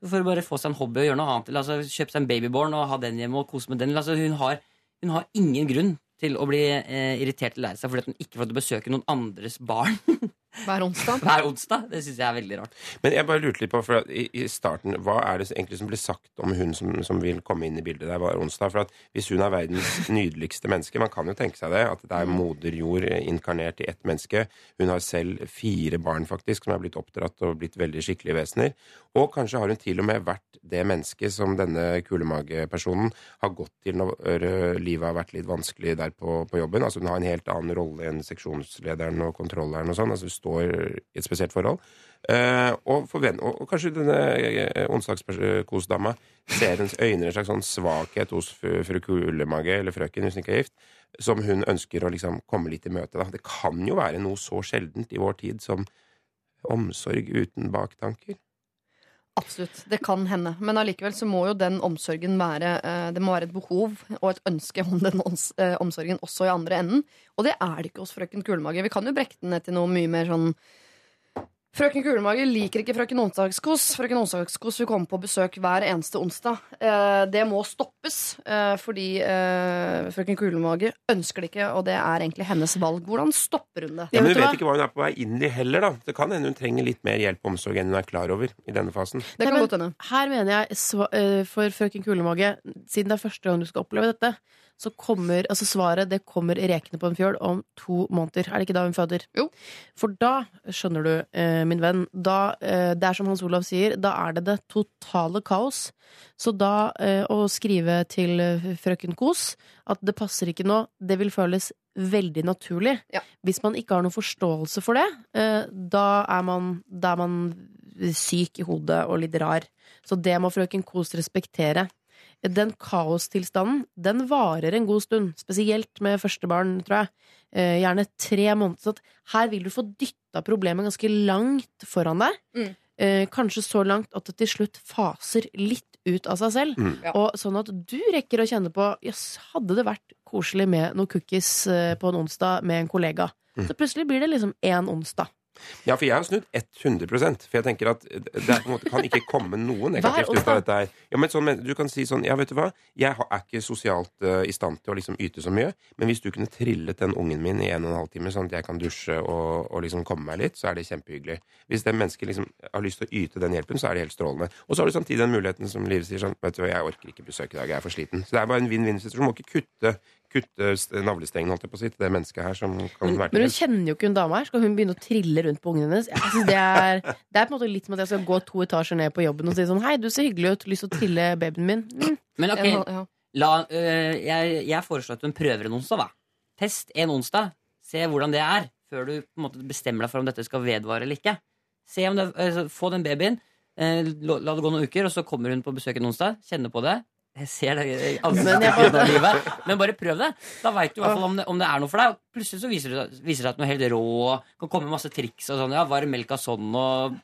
så å bare få seg en hobby og gjøre noe annet. Altså, kjøpe seg en babyborn og ha den hjemme og kose med den. Altså, hun, har, hun har ingen grunn til å bli eh, irritert eller lei seg fordi hun ikke får besøke noen andres barn Hver onsdag. hver onsdag. Det syns jeg er veldig rart. Men jeg bare lurte litt på, for i, i starten, hva er det egentlig som blir sagt om hun som, som vil komme inn i bildet der hver onsdag? For at hvis hun er verdens nydeligste menneske, man kan jo tenke seg det, at det er moder jord inkarnert i ett menneske. Hun har selv fire barn, faktisk, som er blitt oppdratt og blitt veldig skikkelige vesener. Og kanskje har hun til og med vært det mennesket som denne kulemagepersonen har gått til når øh, livet har vært litt vanskelig der på, på jobben. Altså hun har en helt annen rolle enn seksjonslederen og kontrolleren og sånn. Altså står i et spesielt forhold. Uh, og, forven- og, og kanskje denne eh, onsdagskosdama ser hennes øyne en slags sånn svakhet hos fru Kulemage, eller frøken hvis hun ikke er gift, som hun ønsker å liksom komme litt i møte. Da. Det kan jo være noe så sjeldent i vår tid som omsorg uten baktanker. Absolutt. Det kan hende. Men allikevel så må jo den omsorgen være eh, Det må være et behov og et ønske om den eh, omsorgen også i andre enden. Og det er det ikke hos frøken Kulemage. Vi kan jo brekke den ned til noe mye mer sånn Frøken Kulemage liker ikke frøken Onsdagskos. Frøken Onsdagskos vil komme på besøk hver eneste onsdag. Eh, det må stoppes, eh, fordi eh, frøken Kulemage ønsker det ikke, og det er egentlig hennes valg. Hvordan stopper hun det? Ja, men Hun du vet hva? ikke hva hun er på vei inn i heller. da Det kan hende hun trenger litt mer hjelp og omsorg enn hun er klar over i denne fasen. Det kan Nei, men godt hende. Her mener jeg for frøken Kulemage, siden det er første gang du skal oppleve dette, så kommer altså svaret det kommer rekende på en fjøl om to måneder. Er det ikke da hun føder? Jo. For da, skjønner du, eh, min venn, da, eh, det er som Hans Olav sier, da er det det totale kaos. Så da eh, å skrive til frøken Kos at det passer ikke nå, det vil føles veldig naturlig. Ja. Hvis man ikke har noen forståelse for det, da er man, da er man syk i hodet og litt rar. Så det må frøken Kos respektere. Den kaostilstanden, den varer en god stund. Spesielt med første barn, tror jeg. Eh, gjerne tre måneder. Så at her vil du få dytta problemet ganske langt foran deg. Mm. Eh, kanskje så langt at det til slutt faser litt ut av seg selv. Mm. Og sånn at du rekker å kjenne på Jøss, hadde det vært koselig med noen cookies eh, på en onsdag med en kollega? Mm. Så plutselig blir det liksom én onsdag. Ja, for jeg har snudd 100% For jeg tenker at det måte kan ikke komme noe negativt ut av dette her. Ja, men sånn, du kan si sånn Ja, vet du hva, jeg er ikke sosialt uh, i stand til å liksom yte så mye, men hvis du kunne trillet den ungen min i en og en halv time, sånn at jeg kan dusje og, og liksom komme meg litt, så er det kjempehyggelig. Hvis det mennesket liksom har lyst til å yte den hjelpen, så er det helt strålende. Og så har du samtidig den muligheten som Liv sier sånn Vet du hva, jeg orker ikke besøk i dag, jeg er for sliten. Så det er bare en vinn-vinn-situasjon. Du må ikke kutte kutte navlestengene navlestengen holdt jeg på å si, til det mennesket her som kan være Men hun kjenner jo ikke hun dama her. Skal hun begynne å trille rundt på ungen hennes? Jeg synes det, er, det er på en måte litt som at jeg skal gå to etasjer ned på jobben og si sånn Hei, du ser hyggelig ut. Lyst til å trille babyen min? Mm. Men ok, ja. la, øh, jeg, jeg foreslår at hun prøver en onsdag, da. Test en onsdag. Se hvordan det er, før du på en måte bestemmer deg for om dette skal vedvare eller ikke. Se om det, øh, Få den babyen, eh, la det gå noen uker, og så kommer hun på besøk en onsdag. Kjenner på det. Jeg ser det i ansiktet av livet. Men bare prøv det. Da veit du i hvert fall om det, om det er noe for deg. Og plutselig så viser det, viser det at er helt rå. Kan komme med masse triks og sånn. Ja, varm melk av sånn og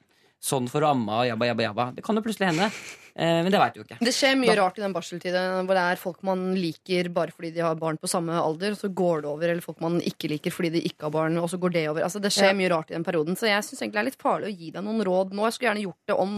sånn for å amme og jabba, jabba, jabba. Det kan jo plutselig hende. Eh, men det veit du jo ikke. Det skjer mye rart i den barseltiden hvor det er folk man liker bare fordi de har barn på samme alder, og så går det over, eller folk man ikke liker fordi de ikke har barn, og så går det over. Altså, det skjer Ja. mye rart i den perioden, så jeg syns egentlig det er litt farlig å gi deg noen råd nå. Jeg skulle gjerne gjort det om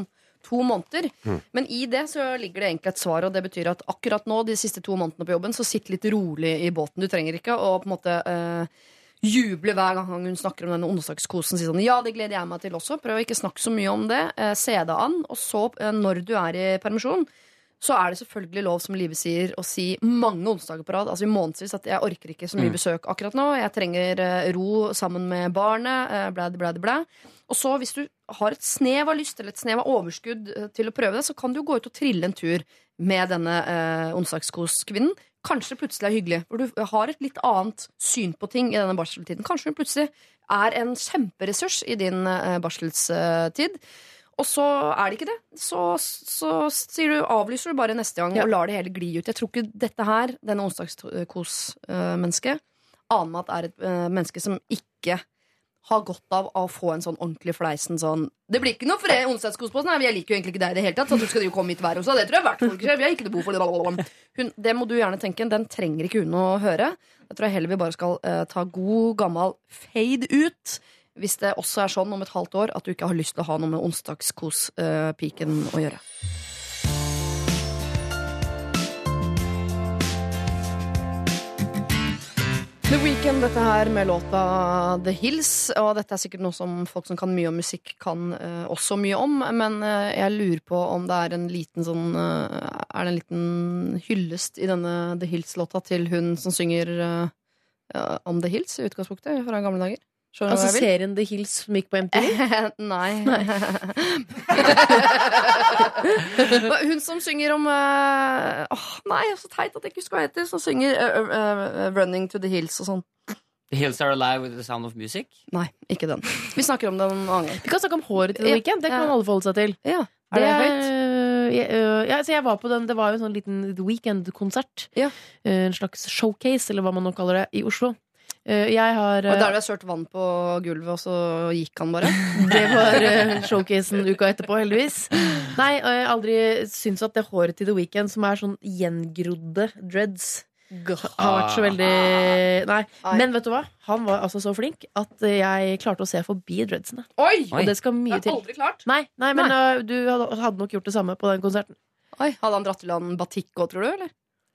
to måneder. Men i det så ligger det egentlig et svar, og det betyr at akkurat nå, de siste to månedene på jobben, så sitt litt rolig i båten. Du trenger ikke å på en måte eh, juble hver gang hun snakker om denne onsdagskosen. Si sånn, ja, det gleder jeg meg til også. Prøv å ikke snakke så mye om det. Eh, se det an. Og så, eh, når du er i permisjon, så er det selvfølgelig lov, som Live sier, å si mange onsdager på rad, altså i månedsvis, at jeg orker ikke så mye besøk akkurat nå. Jeg trenger eh, ro sammen med barnet. eh, Blæ, blæ, blæ. Og så, hvis du har et snev av lyst eller et snev av overskudd eh, til å prøve det, så kan du gå ut og trille en tur med denne eh, onsdagskoskvinnen. Kanskje plutselig er hyggelig, for du har et litt annet syn på ting i denne barseltiden. Kanskje hun plutselig er en kjemperessurs i din eh, barselstid. Og så er det ikke det. Så, så sier du, avlyser du bare neste gang Ja. og lar det hele gli ut. Jeg tror ikke dette her, denne onsdagskos-mennesket, aner meg at er et eh, menneske som ikke har godt av å få en sånn ordentlig fleisen sånn Det blir ikke noe for onsdagskos på oss. Jeg liker jo egentlig ikke deg i det hele tatt. Så du skal jo komme hit hver også. Det tror jeg hvert folk gjør. Vi har ikke noe behov for det. Hun, det må du gjerne tenke. Den trenger ikke hun å høre. Jeg tror jeg heller vi bare skal uh, ta god, gammel fade ut. Hvis det også er sånn om et halvt år at du ikke har lyst til å ha noe med onsdagskospiken uh, å gjøre. The Weeknd, dette her med låta The Hills. Og dette er sikkert noe som folk som kan mye om musikk, kan uh, også mye om. Men uh, jeg lurer på om det er en liten sånn uh, Er det en liten hyllest i denne The Hills-låta til hun som synger om The Hills i utgangspunktet, fra gamle dager? Skjønner Altså serien The Hills som gikk på MTV? Nei. Hun som synger om uh, Åh, Nei, så teit at jeg ikke husker hva hun heter. Som synger uh, uh, 'Running to the Hills' og sånn. The Hills Are Alive with the Sound of Music. Nei, ikke den. Vi snakker om den en annen gang. Vi kan snakke om håret til The weekend. Det kan Ja. alle forholde seg til. Ja, Er det det høyt? ja, så jeg var på den, det var jo en sånn liten Weekend-konsert. Ja. En slags showcase, eller hva man nå kaller det, i Oslo. Eh, Jeg har Og eh, der vi har kjørt vann på gulvet, og så gikk han bare. Det var eh, showcasen uka etterpå, heldigvis. Nei, og jeg har aldri syntes at det håret til The Weeknd, som er sånn gjengrodde dreads har vært så veldig Nei. Nei. Men vet du hva? Han var altså så flink at jeg klarte å se forbi dreadsene. Oi! Og det skal mye til. Nei, nei men nei. du hadde, nok gjort det samme på den konserten. Oi, Hadde han dratt til han batikk òg, tror du? eller?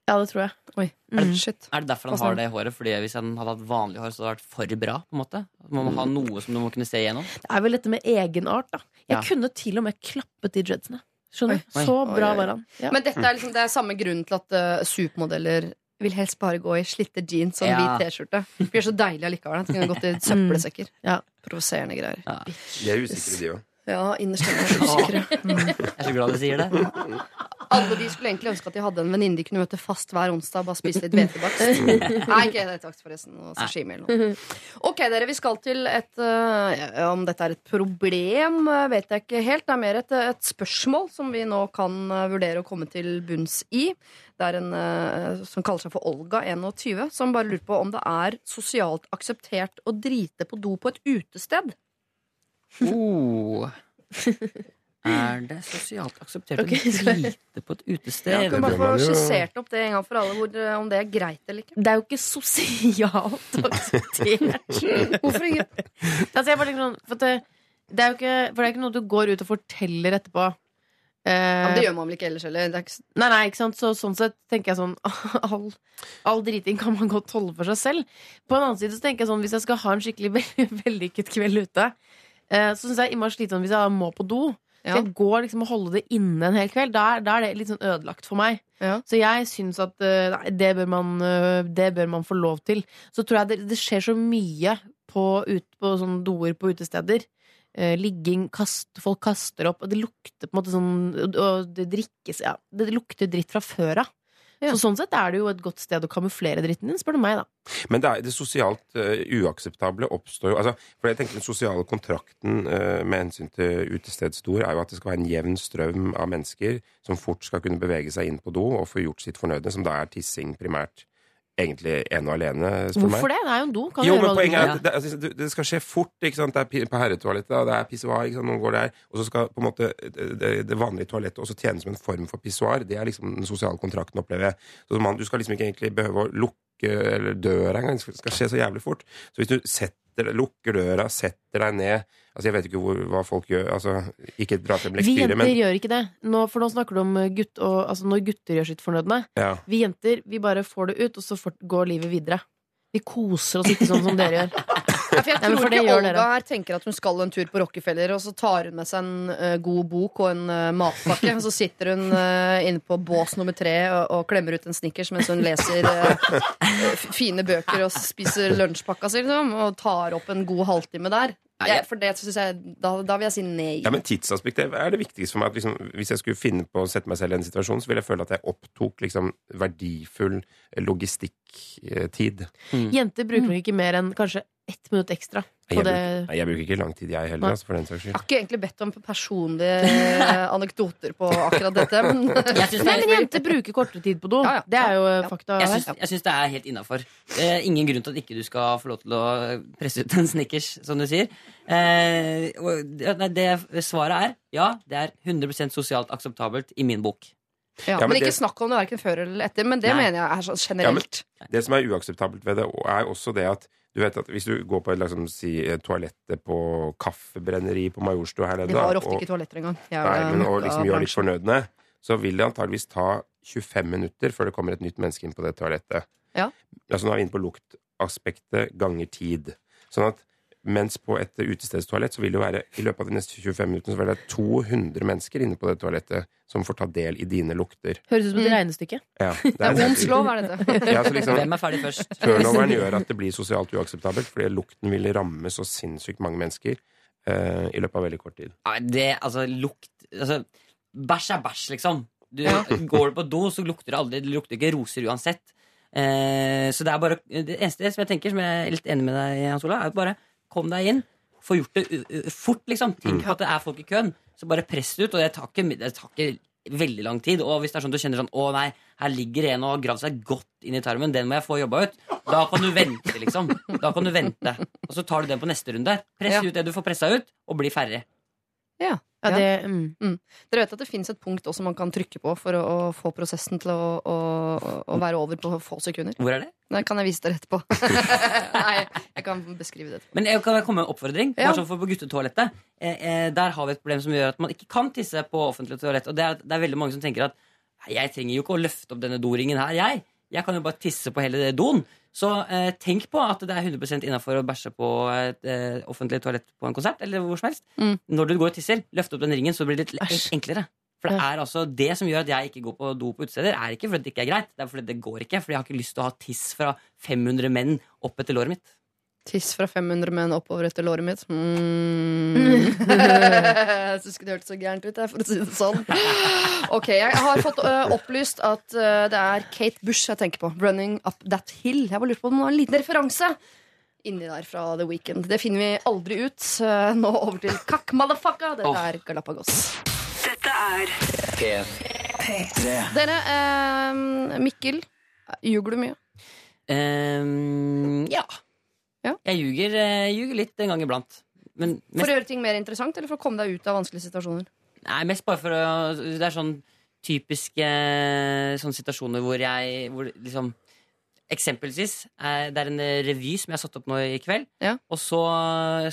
Ja, det tror jeg. Oi, Mm. shit. Er det derfor han har det håret? Fordi Hvis han hadde hatt vanlig hår, så hadde det vært for bra? på en måte Man må ha noe som du må kunne se igjennom. Det er vel dette med egenart, da. Jeg Ja. kunne til og med klappet de dreadsene. Skjønner du? Så bra var han. Ja. Men dette er liksom, det er samme grunn til at uh, supermodeller vil helst bare gå i slitte jeans og en Ja. hvit T-skjorte. Det blir så deilig allikevel. De kunne gått i søppelsekker. Ja. Provoserende greier. Ja. De er usikre, de òg. Ja, innerst inne er de usikre. Jeg er så glad du sier det. Alle de skulle egentlig ønske at de hadde en venninne de kunne møte fast hver onsdag og bare spise litt hvetebakst. Nei, ikke hvetebakst, forresten. Og sashimi eller noe. Ok, dere, vi skal til et uh, Om dette er et problem, eh, vet jeg ikke helt. Det er mer et, et spørsmål som vi nå kan eh, vurdere å komme til bunns i. Det er en uh, som kaller seg for Olga21, som bare lurer på om det er sosialt akseptert å drite på do på et utested. Oh. Er det sosialt akseptert å drite på et utested? Jeg kan bare få skissert opp det en gang for alle, hvor, eh, om det er greit eller ikke. Det er jo ikke sosialt akseptert. Hvorfor ikke? altså, jeg bare tenker sånn, for, det, det er jo ikke, for det er ikke noe du går ut og forteller etterpå. Ja, Eh, det gjør man vel ikke ellers heller. Er ikke, Nei, nei, ikke sant? Så, sånn sett tenker jeg sånn all, all driting kan man godt holde for seg selv. På en annen side så tenker jeg sånn hvis jeg skal ha en skikkelig vellykket kveld ute, eh, så syns jeg innmari slitsomt hvis jeg må på do. Ja. Jeg går liksom og holde det inne en hel kveld, da er, da er det litt sånn ødelagt for meg. Ja. Så jeg syns at nei, det, bør man, eh, det bør man få lov til. Så tror jeg det, det skjer så mye på, ut, på sånne doer på utesteder. Eh, ligging, kast, folk kaster opp, og det lukter på en måte sånn og det drikkes Ja, det lukter dritt fra før av. Så sånn sett er det jo et godt sted å kamuflere dritten din, spør du meg, da. Men det, er, det sosialt uh, uakseptable oppstår jo altså, For jeg tenker Den sosiale kontrakten uh, med hensyn til utestedsdoer er jo at det skal være en jevn strøm av mennesker som fort skal kunne bevege seg inn på do og få gjort sitt fornødne, som da er tissing primært. Egentlig ene og alene, spør meg. Hvorfor det? Det er jo en do. Kan Jo, men poenget er at det, altså, det, det skal skje fort. ikke sant? Det er på herretoalettet, og det er pissoar. Noen går der, Og så skal på en måte det, det vanlige toalettet også tjene som en form for pissoar. Det er liksom den sosiale kontrakten, opplever jeg. Så man, Du skal liksom ikke egentlig behøve å lukke eller døra engang. Det skal- skje så jævlig fort. Så hvis du setter, lukker døra, setter deg ned Altså, Jeg vet ikke hvor, hva folk gjør. altså, Ikke dra frem Vi jenter men gjør ikke det. Nå, for nå snakker du om uh, gutt og, altså når gutter gjør sitt fornødne. ja. Vi jenter vi bare får det ut, og så går livet videre. Vi koser oss ikke sånn som dere gjør. For jeg Ja, tror for ikke Olga dere. her tenker at hun skal en tur på Rockefeller, og så tar hun med seg en uh, god bok og en uh, matpakke. Og så sitter hun uh, inne på bås nummer tre og, og klemmer ut en Snickers mens hun leser fine bøker og spiser lunsjpakka si, liksom, og tar opp en god halvtime der. Ja, for det synes jeg, da, da vil jeg si nei. Ja, men Tidsaspektet er det viktigste for meg. At liksom, hvis jeg skulle finne på å sette meg selv i en situasjon, så ville jeg føle at jeg opptok liksom, verdifull logistikktid. Jenter bruker nok ikke mer enn kanskje ett minutt ekstra. På jeg, det. bruker, jeg bruker ikke lang tid, jeg heller, altså, for den saks Jeg har ikke egentlig bedt om personlige anekdoter på akkurat dette, men Jeg Nei, men jenter bruker kortere tid på do. Ja, ja. Det er jo Ja. fakta jeg syns, det er helt innafor. Eh, ingen grunn til at ikke du skal få lov til å presse ut en snickers, som du sier. Eh, det, det svaret er ja, det er 100 sosialt akseptabelt i min bok. Ja, Ja, men men ikke det- snakk om det verken før eller etter. Men det Nei. mener jeg er sånn generelt. Det som er uakseptabelt ved det, er også det at du vet at hvis du går på et liksom, si, toalettet på kaffebrenneri på Majorstua her nede De har ofte og- ikke toaletter engang. Nei, men og liksom gjør litt fornødne, så vil det antageligvis ta 25 minutter før det kommer et nytt menneske inn på det toalettet. Ja. Altså Nå er vi inne på luktaspektet ganger tid. Sånn at mens på et utestedstoalett så vil det jo være i løpet av de neste 25 minuttene så vil det være 200 mennesker inne på det toalettet som får ta del i dine lukter. Høres ut som et Mm. regnestykke. Ja, det er Ohms lov, er dette. Ja, så liksom, Hvem er ferdig først? Turnoveren gjør at det blir sosialt uakseptabelt, fordi lukten vil ramme så sinnssykt mange mennesker uh, i løpet av veldig kort tid. Ja, det, altså, lukt altså, Bæsj er bæsj, liksom. Du, Ja. Går du på do, så lukter det aldri Det lukter ikke roser uansett. Uh, så det er bare Det eneste som jeg tenker, som jeg er litt enig med deg i, Hans Ola, er at bare kom deg inn. Få gjort det fort, liksom. Tenk på at det er folk i køen. Så bare press det ut. Og det tar ikke, det tar ikke veldig lang tid. Og hvis det er sånn du kjenner sånn Å nei, her ligger en og har gravd seg godt inn i tarmen. Den må jeg få jobba ut. Da kan du vente, liksom. Da kan du vente. Og så tar du den på neste runde. Press Ja. ut det du får pressa ut, og bli ferdig. Ja. Ja, det, mm. Dere vet at det fins et punkt også man kan trykke på for å, å få prosessen til å, å, å være over på få sekunder. Hvor er det? Det kan jeg vise dere etterpå. Nei, jeg kan beskrive det etterpå. Men jeg kan komme med en oppfordring. Ja. Sånn for På guttetoalettet eh, eh, Der har vi et problem som gjør at man ikke kan tisse på offentlig toalett. Og det er, det er veldig mange som tenker at jeg trenger jo ikke å løfte opp denne doringen her, jeg. Jeg kan jo bare tisse på hele doen. Så eh, tenk på at det er 100% innafor å bæsje på et eh, offentlig toalett på en konsert. Eller hvor som helst Mm. Når du går og tisser, løft opp den ringen, så blir det litt enklere. For det er altså det som gjør at jeg ikke går på do på utesteder, er ikke fordi det ikke er greit. Det er fordi det går ikke. Fordi jeg har ikke lyst til å ha tiss fra 500 menn opp etter låret mitt. Tiss fra 500 menn oppover etter låret mitt. Mm. jeg syns ikke det hørtes så gærent ut, for å si det sånn. Ok, Jeg har fått uh, opplyst at uh, det er Kate Bush jeg tenker på. 'Running Up That Hill'. Jeg bare lurte på om det var en liten referanse inni der fra The Weekend. Det finner vi aldri ut. Uh, Nå over til Kakk Motherfucka. Dette oh. er Galapagos. Dette er P3. Dere, eh, Mikkel, ljuger du mye? Um, ja. Ja. Jeg ljuger, eh, ljuger litt en gang iblant. Men For å gjøre ting mer interessant, eller for å komme deg ut av vanskelige situasjoner? nei, mest bare for å Det er sånn typiske sånne situasjoner hvor jeg hvor liksom Eksempelvis, eh, det er en eh, revy som jeg har satt opp nå i kveld. Ja. Og så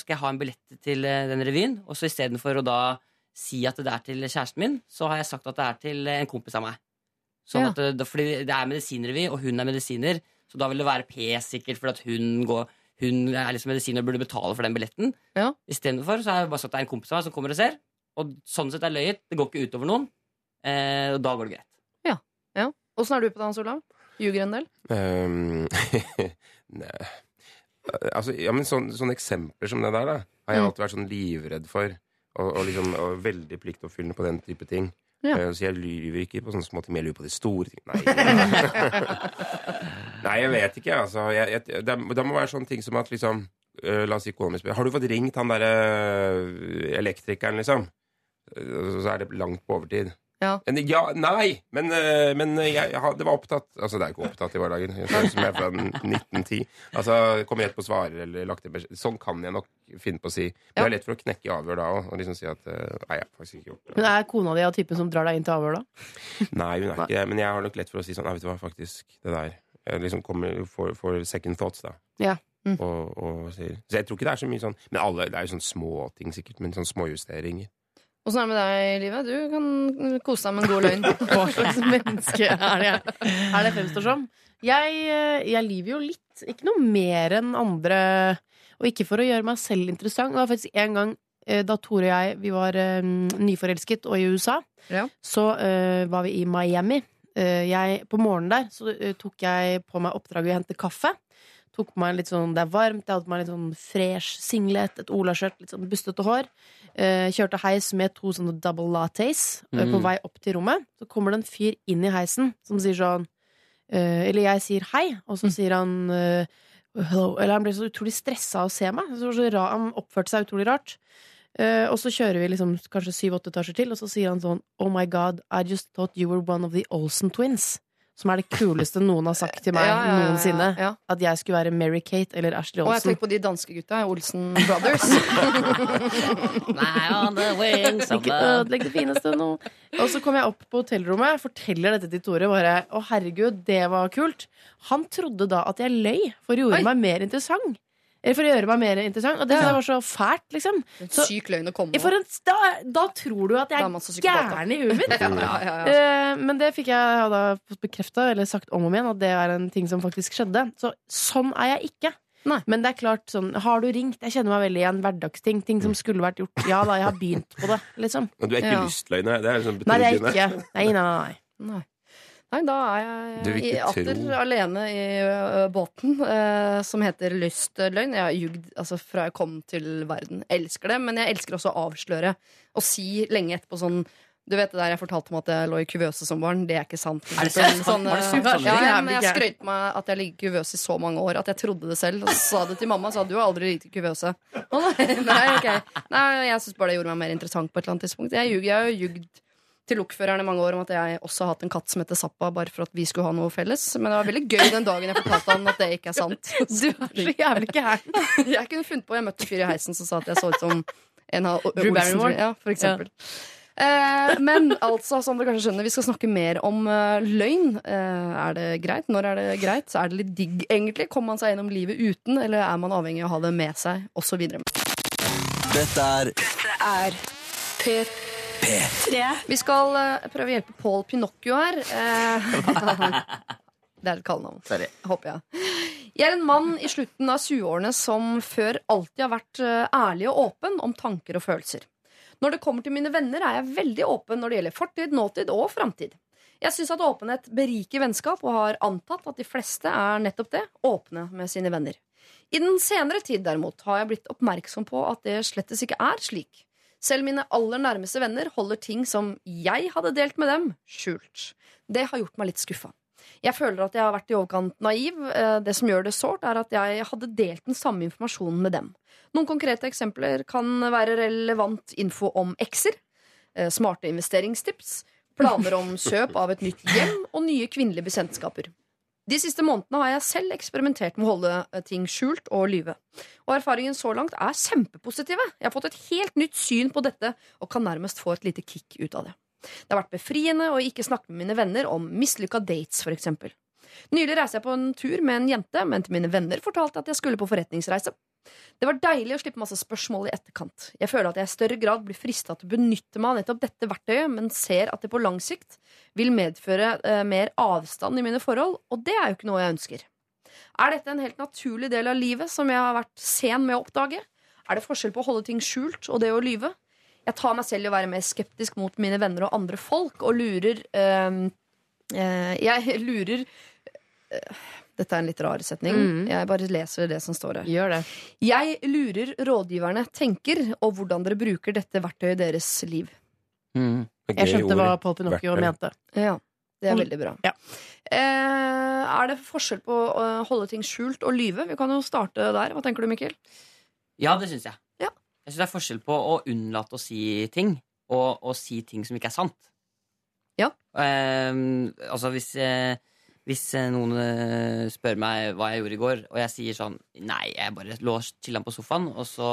skal jeg ha en billett til eh, den revyen. Og så istedenfor å da si at det er til kjæresten min, så har jeg sagt at det er til en kompis av meg. Sånn Ja. at det, fordi det er medisinrevy, og hun er medisiner, så da vil det være P-sikkert fordi at hun, går, hun er liksom medisiner og burde betale for den billetten. Ja. Istedenfor så har jeg bare sagt at det er en kompis av meg som kommer og ser. Og sånn sett er løyet. Det går ikke utover noen. Eh, og da går det greit. Åssen er du på det, Hans Olav? Ljuger en del? Um, nei. Altså, ja, men sånn- sånne eksempler som det der, da, har jeg Mm. alltid vært sånn livredd for. Og, og liksom og veldig pliktoppfyllende på den type ting. Ja. Eh, Så jeg lyver ikke på sånn som at jeg lyver på de store tingene. Nei, Nei jeg vet ikke, altså. Jeg, jeg, det, det må være sånne ting som at liksom eh, La oss si kona mi spør Har du fått ringt han derre eh, elektrikeren, liksom? Eh, Så er det langt på overtid. Ja. En, ja, nei, men, eh, men jeg, jeg, det var opptatt Altså, det er ikke opptatt i hverdagen. Jeg ser ut som jeg er fra 1910. Altså, kommer helt på svarer eller lagt inn beskjed. Sånn kan jeg nok finne på å si. Men det er lett for å knekke i avhør da òg, og liksom si at eh, Nei, jeg har faktisk ikke gjort det. Men er kona di av typen som drar deg inn til avhør, da? Nei, hun er ikke det. Men jeg har nok lett for å si sånn Nei, vet du hva, faktisk, det der Jeg liksom kommer får, får second thoughts, da. Ja. Mm. Og, og Så jeg tror ikke det er så mye sånn Men alle, det er jo sånn småting, sikkert, men sånn småjusteringer. Åssen er det med deg livet? Du kan kose deg med en god løgn. Hva slags menneske er det, er det fremstår som? Jeg, eh, jeg lyver jo litt. Ikke noe mer enn andre. Og ikke for å gjøre meg selv interessant. Det var faktisk en gang eh, da Tore og jeg vi var eh, nyforelsket og i USA. Ja. Så uh, var vi i Miami. Uh, jeg, på morgenen der så uh, tok jeg på meg oppdraget å hente kaffe. Tok på meg litt sånn, Det er varmt, jeg hadde på meg litt sånn fresh singlet, et olaskjørt, litt sånn bustete hår. Eh, kjørte heis med to sånne double lattes mm. på Mm. vei opp til rommet. Så kommer det en fyr inn i heisen som sier sånn eh, Eller jeg sier hei, og så sier han eh, Hello. Eller han ble så utrolig stressa av å se meg. Så, så ra, han oppførte seg utrolig rart. Eh, og så kjører vi liksom kanskje syv-åtte etasjer til, og så sier han sånn Oh my god, I just thought you were one of the Olsen twins. Som er det kuleste noen har sagt til meg Ja, ja, ja, ja, noensinne. ja. At jeg skulle være Mary-Kate eller Ashley Olsen. Og jeg tenker på de danske gutta, Olsen Brothers. Nei, on the wings Ikke ødelegg det fineste nå. Og så kom jeg opp på hotellrommet, forteller dette til Tore. Bare, å herregud, det var kult. Han trodde da at jeg løy, for å gjøre Oi. meg mer interessant. For å gjøre meg mer interessant. Og det Ja. var så fælt, liksom. En Så- syk løgn å komme For med. en, da, da tror du at jeg er gæren i huet mitt. Ja, ja, ja, ja. Eh, Men det fikk jeg da bekrefta, eller sagt om og om igjen, at det er en ting som faktisk skjedde. Så sånn er jeg ikke. Nei. Men det er klart, sånn, har du ringt? Jeg kjenner meg veldig igjen. Hverdagsting. Ting som skulle vært gjort. Ja da, jeg har begynt på det, liksom. Men du er ikke Ja. lystløgner? Det er liksom Nei, det er betryggende. ikke. Nei, nei, nei. nei. Nei. Da er jeg i atter tro. alene i ø, båten, eh, som heter Lystløgn. Jeg har jugd altså, fra jeg kom til verden. Jeg elsker det, men jeg elsker også å avsløre. Og si lenge etterpå sånn Du vet det der jeg fortalte om at jeg lå i kuvøse som barn? Det er ikke sant. Er det sant? Sånn, Var det sant, ja, ja, ja, men jeg skrøt meg at jeg ligger i kuvøse i så mange år at jeg trodde det selv. Og så sa det til mamma. Sa du har aldri ligget i kuvøse. Å, nei, nei, ok. nei, jeg syns bare det gjorde meg mer interessant på et eller annet tidspunkt. Jeg har jo jugd til lokføreren i mange år om at jeg også har hatt en katt som heter Zappa, bare for at vi skulle ha noe felles. Men det var veldig gøy den dagen jeg fortalte han at det ikke er sant. Du er så jævlig gæren. Jeg kunne funnet på Jeg møtte en fyr i heisen som sa at jeg så ut som en av Drew Barrymore? Ja, for eksempel. Eh, men altså, som dere kanskje skjønner, vi skal snakke mer om uh, løgn. Eh, er det greit? Når er det greit? Så er det litt digg, egentlig. Kommer man seg gjennom livet uten, eller er man avhengig av å ha det med seg, osv. Dette er er P3. Vi skal uh, prøve å hjelpe Paul Pinocchio her. Uh, det er et kallenavn. Sorry. Håper jeg. Jeg er en mann i slutten av 20-årene som før alltid har vært eh, ærlig og åpen om tanker og følelser. Når det kommer til mine venner, er jeg veldig åpen når det gjelder fortid, nåtid og framtid. Jeg syns at åpenhet beriker vennskap, og har antatt at de fleste er nettopp det åpne med sine venner. I den senere tid derimot har jeg blitt oppmerksom på at det slettes ikke er slik. Selv mine aller nærmeste venner holder ting som jeg hadde delt med dem, skjult. Det har gjort meg litt skuffa. Jeg føler at jeg har vært i overkant naiv. Eh, Det som gjør det sårt, er at jeg hadde delt den samme informasjonen med dem. Noen konkrete eksempler kan være relevant info om ekser, eh, smarte investeringstips, planer om kjøp av et nytt hjem og nye kvinnelige bekjentskaper. De siste månedene har jeg selv eksperimentert med å holde eh, ting skjult og lyve. Og erfaringen så langt er kjempepositive. Jeg har fått et helt nytt syn på dette og kan nærmest få et lite kick ut av det. Det har vært befriende å ikke snakke med mine venner om mislykka dates, for eksempel. Nylig reiste jeg på en tur med en jente, men til mine venner fortalte jeg at jeg skulle på forretningsreise. Det var deilig å slippe masse spørsmål i etterkant. Jeg føler at jeg i større grad blir frista til å benytte meg av nettopp dette verktøyet, men ser at det på lang sikt vil medføre eh, mer avstand i mine forhold, og det er jo ikke noe jeg ønsker. Er dette en helt naturlig del av livet som jeg har vært sen med å oppdage? Er det forskjell på å holde ting skjult og det å lyve? Jeg tar meg selv i å være mer skeptisk mot mine venner og andre folk, og lurer eh, eh, Jeg lurer eh, Dette er en litt rar setning. Mm. Jeg bare leser det som står her. Gjør det. Jeg lurer rådgiverne tenker, og hvordan dere bruker dette verktøyet i deres liv. Mm. Jeg skjønte hva. Paul Pinocchio mente. Ja, det er veldig bra. ja. Eh, er det forskjell på å holde ting skjult og lyve? Vi kan jo starte der. Hva tenker du, Mikkel? Ja, det syns jeg. Ja. Jeg syns det er forskjell på å unnlate å si ting, og å si ting som ikke er sant. Ja. Eh, altså, hvis, eh, hvis eh, noen eh, spør meg hva jeg gjorde i går, og jeg sier sånn Nei, jeg bare lå og chilla på sofaen, og så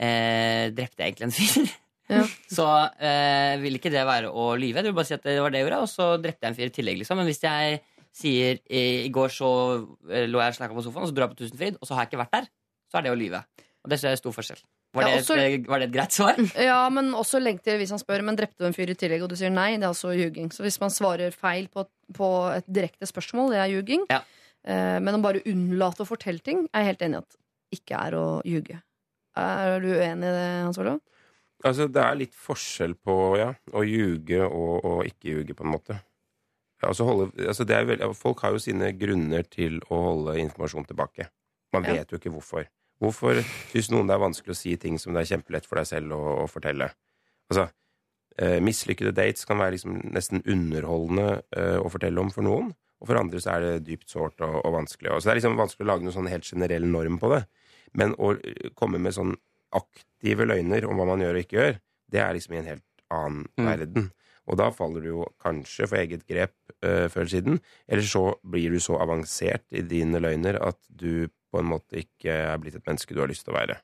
eh, drepte jeg egentlig en fyr. Ja. Så eh, vil ikke det være å lyve. Du vil bare si at det var det jeg gjorde, og så drepte jeg en fyr i tillegg. Liksom. Men hvis jeg sier i, i går så eh, lå jeg og snakka på sofaen, og så dro jeg på Tusenfryd, og så har jeg ikke vært der, så er det å lyve. Og det er stor forskjell. Var Ja, det, også- et, var det et greit svar? Ja, men også legg til hvis han spør Men drepte du en fyr i tillegg, og du sier nei. Det er altså ljuging. Så hvis man svarer feil på, på et direkte spørsmål, det er ljuging. Ja. Eh, men å bare unnlate å fortelle ting, er jeg helt enig i at ikke er å ljuge. Er du uenig i det, Hans Olav? Altså, det er litt forskjell på ja, å ljuge og, og ikke ljuge, på en måte. Altså holde, altså det er veldig, folk har jo sine grunner til å holde informasjon tilbake. Man Ja. vet jo ikke hvorfor. Hvorfor syns noen det er vanskelig å si ting som det er kjempelett for deg selv å, å fortelle? Altså, eh, Mislykkede dates kan være liksom nesten underholdende eh, å fortelle om for noen. Og for andre så er det dypt sårt og, og vanskelig. Og så det er liksom vanskelig å lage noen sånn helt generell norm på det. Men å eh, komme med sånn aktive løgner om hva man gjør og ikke gjør, det er liksom i en helt annen Mm. verden. Og da faller du jo kanskje for eget grep øh, før eller siden, eller så blir du så avansert i dine løgner at du på en måte ikke er blitt et menneske du har lyst til å være.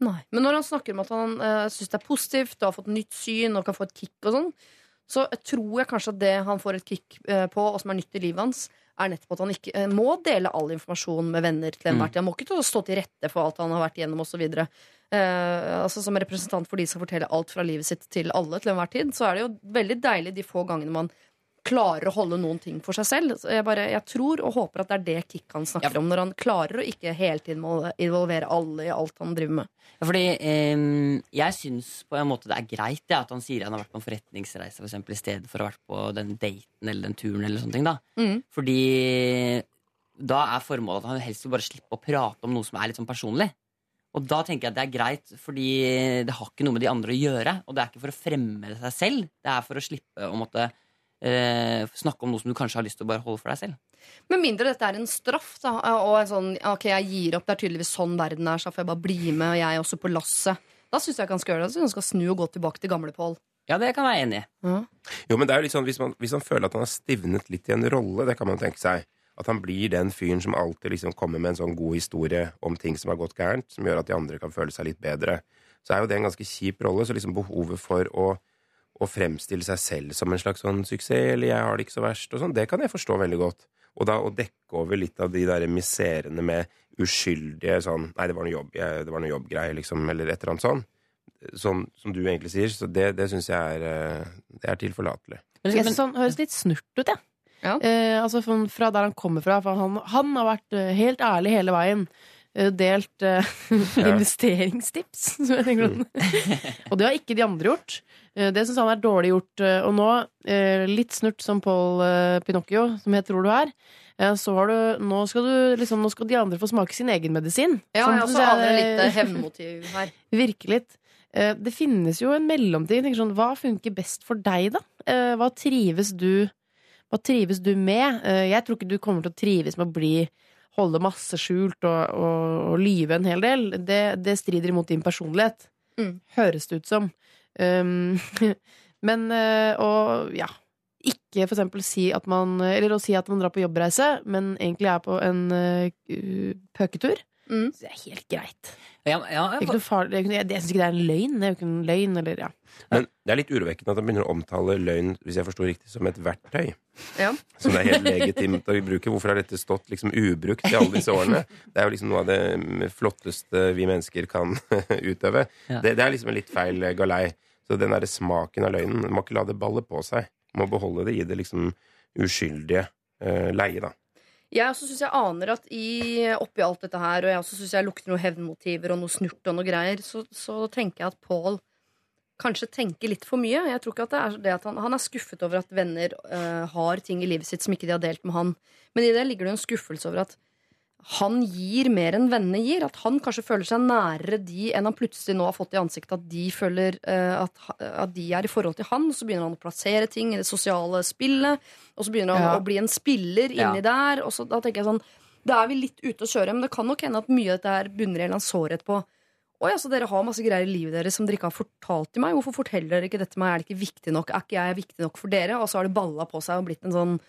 Nei. Men når han snakker om at han uh, syns det er positivt og har fått nytt syn og kan få et kick og sånn, så tror jeg kanskje at det han får et kick uh, på, og som er nytt i livet hans, er nettopp at han ikke uh, må dele all informasjon med venner til enhver Mm. tid. Han må ikke stå til rette for alt han har vært igjennom osv. Uh, altså som representant for de som forteller alt fra livet sitt til alle til enhver tid, så er det jo veldig deilig de få gangene man klarer å holde noen ting for seg selv. Så jeg, bare, jeg tror og håper at det er det Kikk han snakker om, når han klarer å ikke hele tiden involvere alle i alt han driver med. Ja, fordi ehm, jeg syns på en måte det er greit ja, at han sier han har vært på en forretningsreise for eksempel, i stedet for å ha vært på den daten eller den turen. eller sånne ting da. Mm. Fordi da er formålet at han helst vil bare slippe å prate om noe som er litt sånn personlig. Og da tenker jeg at det er greit, fordi det har ikke noe med de andre å gjøre. Og det er ikke for å fremme seg selv, det er for å slippe å måtte eh, snakke om noe som du kanskje har lyst til å bare holde for deg selv. Med mindre dette er en straff, da, og en sånn Ok, jeg gir opp, det er tydeligvis sånn verden er, så får jeg bare bli med, og jeg er også på lasset. Da syns jeg ikke han skal gjøre det. Han skal snu og gå tilbake til gamle Pål. Ja, det kan jeg være enig i. Jo, men det er jo litt sånn, hvis man, hvis han føler at han har stivnet litt i en rolle, det kan man tenke seg. At han blir den fyren som alltid liksom kommer med en sånn god historie om ting som har gått gærent, som gjør at de andre kan føle seg litt bedre. Så er jo det en ganske kjip rolle. Så liksom behovet for å, å fremstille seg selv som en slags sånn suksess, eller 'jeg har det ikke så verst', og sånn, det kan jeg forstå veldig godt. Og da å dekke over litt av de der miserene med uskyldige sånn 'nei, det var noe jobb, jeg, det var noe jobbgreier', liksom, eller et eller annet sånn. som, som du egentlig sier. Så det, det syns jeg er, eh, det er tilforlatelig. Men, men, sånn, høres litt snurt ut, jeg. Ja. Eh, altså fra, fra der han kommer fra. For han, han har vært eh, helt ærlig hele veien. Eh, delt uh, investeringstips, som jeg tenker og det har ikke de andre gjort. Eh, det syns han er dårlig gjort. Og nå, litt snurt som Paul Pinocchio, som jeg tror du er, så har du nå, skal du liksom, nå skal de andre få smake sin egen medisin. Ja, Sånn jeg også aner litt eh, hevnmotiv her. Virke litt. Det finnes jo en mellomting. Sånn, hva funker best for deg, da? Eh, Hva trives du Hva trives du med? Eh, Jeg tror ikke du kommer til å trives med å bli holde masse skjult og, og, og lyve en hel del. Det, det strider imot din personlighet. Mm. Høres det ut som. Um, men eh, å ja ikke for eksempel si at man Eller å si at man drar på jobbreise, men egentlig er på en uh, pøketur. Mm. Så det er helt greit. ja, ja, Det er far... det er ikke Jeg, jeg syns ikke det er en løgn. Det er jo ikke en løgn, eller ja. Men det er litt urovekkende at han begynner å omtale løgn hvis jeg forstår riktig, som et verktøy. Ja. Som det er helt legitimt å bruke. Hvorfor har dette stått liksom ubrukt i alle disse årene? Det er jo liksom noe av det flotteste vi mennesker kan utøve. Ja. Det, det er liksom en litt feil galei. Så den derre smaken av løgnen Man må ikke la det balle på seg. Man må beholde det i det liksom uskyldige uh, leie, da. Jeg også synes jeg aner at i, oppi alt dette her, og jeg også synes jeg lukter noen hevnmotiver og noe snurt og noe greier, så, så tenker jeg at Paul kanskje tenker litt for mye. Jeg tror ikke at det er det at han, han er skuffet over at venner uh, har ting i livet sitt som ikke de har delt med han. Men i det ligger det en skuffelse over at han gir mer enn vennene gir. At han kanskje føler seg nærere de enn han plutselig nå har fått i ansiktet. At de føler øh, at, at de er i forhold til han. Og Så begynner han å plassere ting i det sosiale spillet. Og så begynner han Ja. å bli en spiller inni Ja. der. Og så da tenker jeg sånn Da er vi litt ute å kjøre, men det kan nok hende at mye av dette her bunner i en eller annen sårhet på Oi, altså Dere har masse greier i livet deres som dere ikke har fortalt til meg. Hvorfor forteller dere ikke dette til meg? Er det ikke viktig nok? Er ikke jeg viktig nok for dere? Og så har det balla på seg og blitt en sånn eh,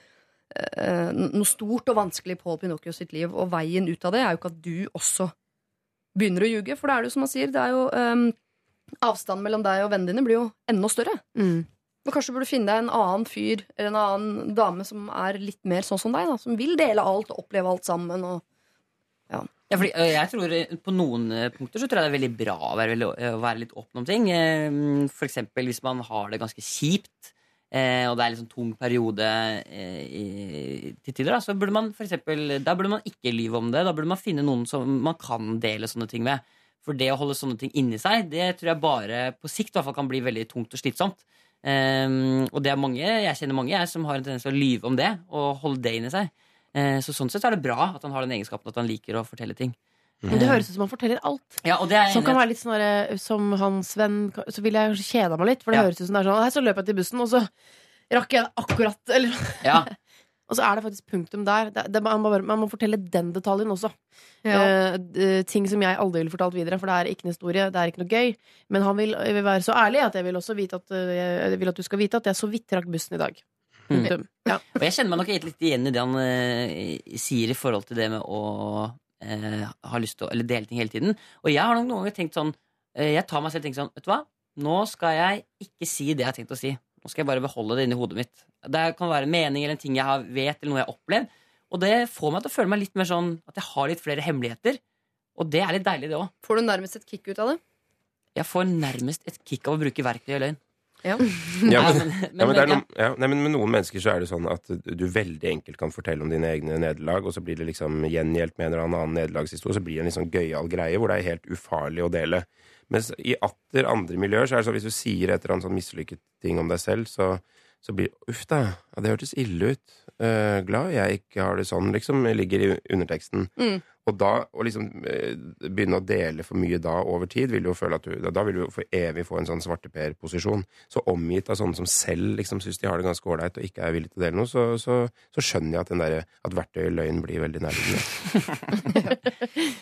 noe stort og vanskelig på Pinocchio sitt liv. Og veien ut av det er jo ikke at du også begynner å ljuge. For det er det jo som han sier, det er jo eh, Avstanden mellom deg og vennene dine blir jo enda større. Mm. Og kanskje du burde finne deg en annen fyr eller en annen dame som er litt mer sånn som deg. da Som vil dele alt og oppleve alt sammen. Og Ja, fordi, jeg tror På noen punkter så tror jeg det er veldig bra å være, å være litt åpen om ting. F.eks. Hvis man har det ganske kjipt, eh, og det er en liksom tung periode eh, i- til tider, da, så burde man for eksempel, da burde man ikke lyve om det. Da burde man finne noen som man kan dele sånne ting med. For det å holde sånne ting inni seg, det tror jeg bare på sikt i hvert fall kan bli veldig tungt og slitsomt. Eh, og det er mange, jeg kjenner mange jeg, som har en tendens til å lyve om det og holde det inni seg. Eh, så sånn sett er det bra at han har den egenskapen at han liker å fortelle ting. Men det høres ut som han forteller alt. Ja, og det er Som kan være litt sånn Som hans venn Så vil jeg kanskje kjeda meg litt, for det Ja. høres ut som det er sånn Her så løp jeg til bussen, og så rakk jeg det akkurat Eller Ja, Og så er det faktisk punktum der. Det, det, man, må bare, man må fortelle den detaljen også. Ja. Eh, ting som jeg aldri ville fortalt videre, for det er ikke en historie, det er ikke noe gøy. Men han vil, vil være så ærlig at jeg vil også vite at, eh, jeg vil at du skal vite at jeg så vidt rakk bussen i dag. Mm. Ja. Og jeg kjenner meg nok litt igjen i det han eh, sier i forhold til det med å eh, har lyst til å Eller dele ting hele tiden. Og jeg har noen ganger tenkt sånn eh, Jeg tar meg selv og tenker sånn Vet du hva? Nå skal jeg ikke si det jeg har tenkt å si. Nå skal jeg bare beholde det inni hodet mitt. Det kan være en mening eller en ting jeg har vet, eller noe jeg har opplevd. Og det får meg til å føle meg litt mer sånn at jeg har litt flere hemmeligheter. Og det er litt deilig, det òg. Får du nærmest et kick ut av det? Jeg får nærmest et kick av å bruke verktøy i løgn. Ja. Ja, men, men- ja, men, ja. noen, ja, nei, men med noen mennesker så er det sånn at du veldig enkelt kan fortelle om dine egne nederlag, og så blir det liksom gjengjeldt med en eller annen nederlagshistorie, så blir det en litt sånn gøyal greie hvor det er helt ufarlig å dele. Mens i atter andre miljøer så er det sånn hvis du sier et eller annet sånn mislykket ting om deg selv, så, så blir det uff da, ja, det hørtes ille ut. Uh, glad jeg ikke har det sånn, liksom, ligger i underteksten. Mm. Og da å liksom eh, begynne å dele for mye da over tid, vil du jo føle at du Da, vil du jo for evig få en sånn svarteper-posisjon. Så omgitt av sånne som selv liksom syns de har det ganske ålreit og ikke er villige til å dele noe, så, så, så skjønner jeg at, den der, at verktøyet løgn blir veldig nærliggende.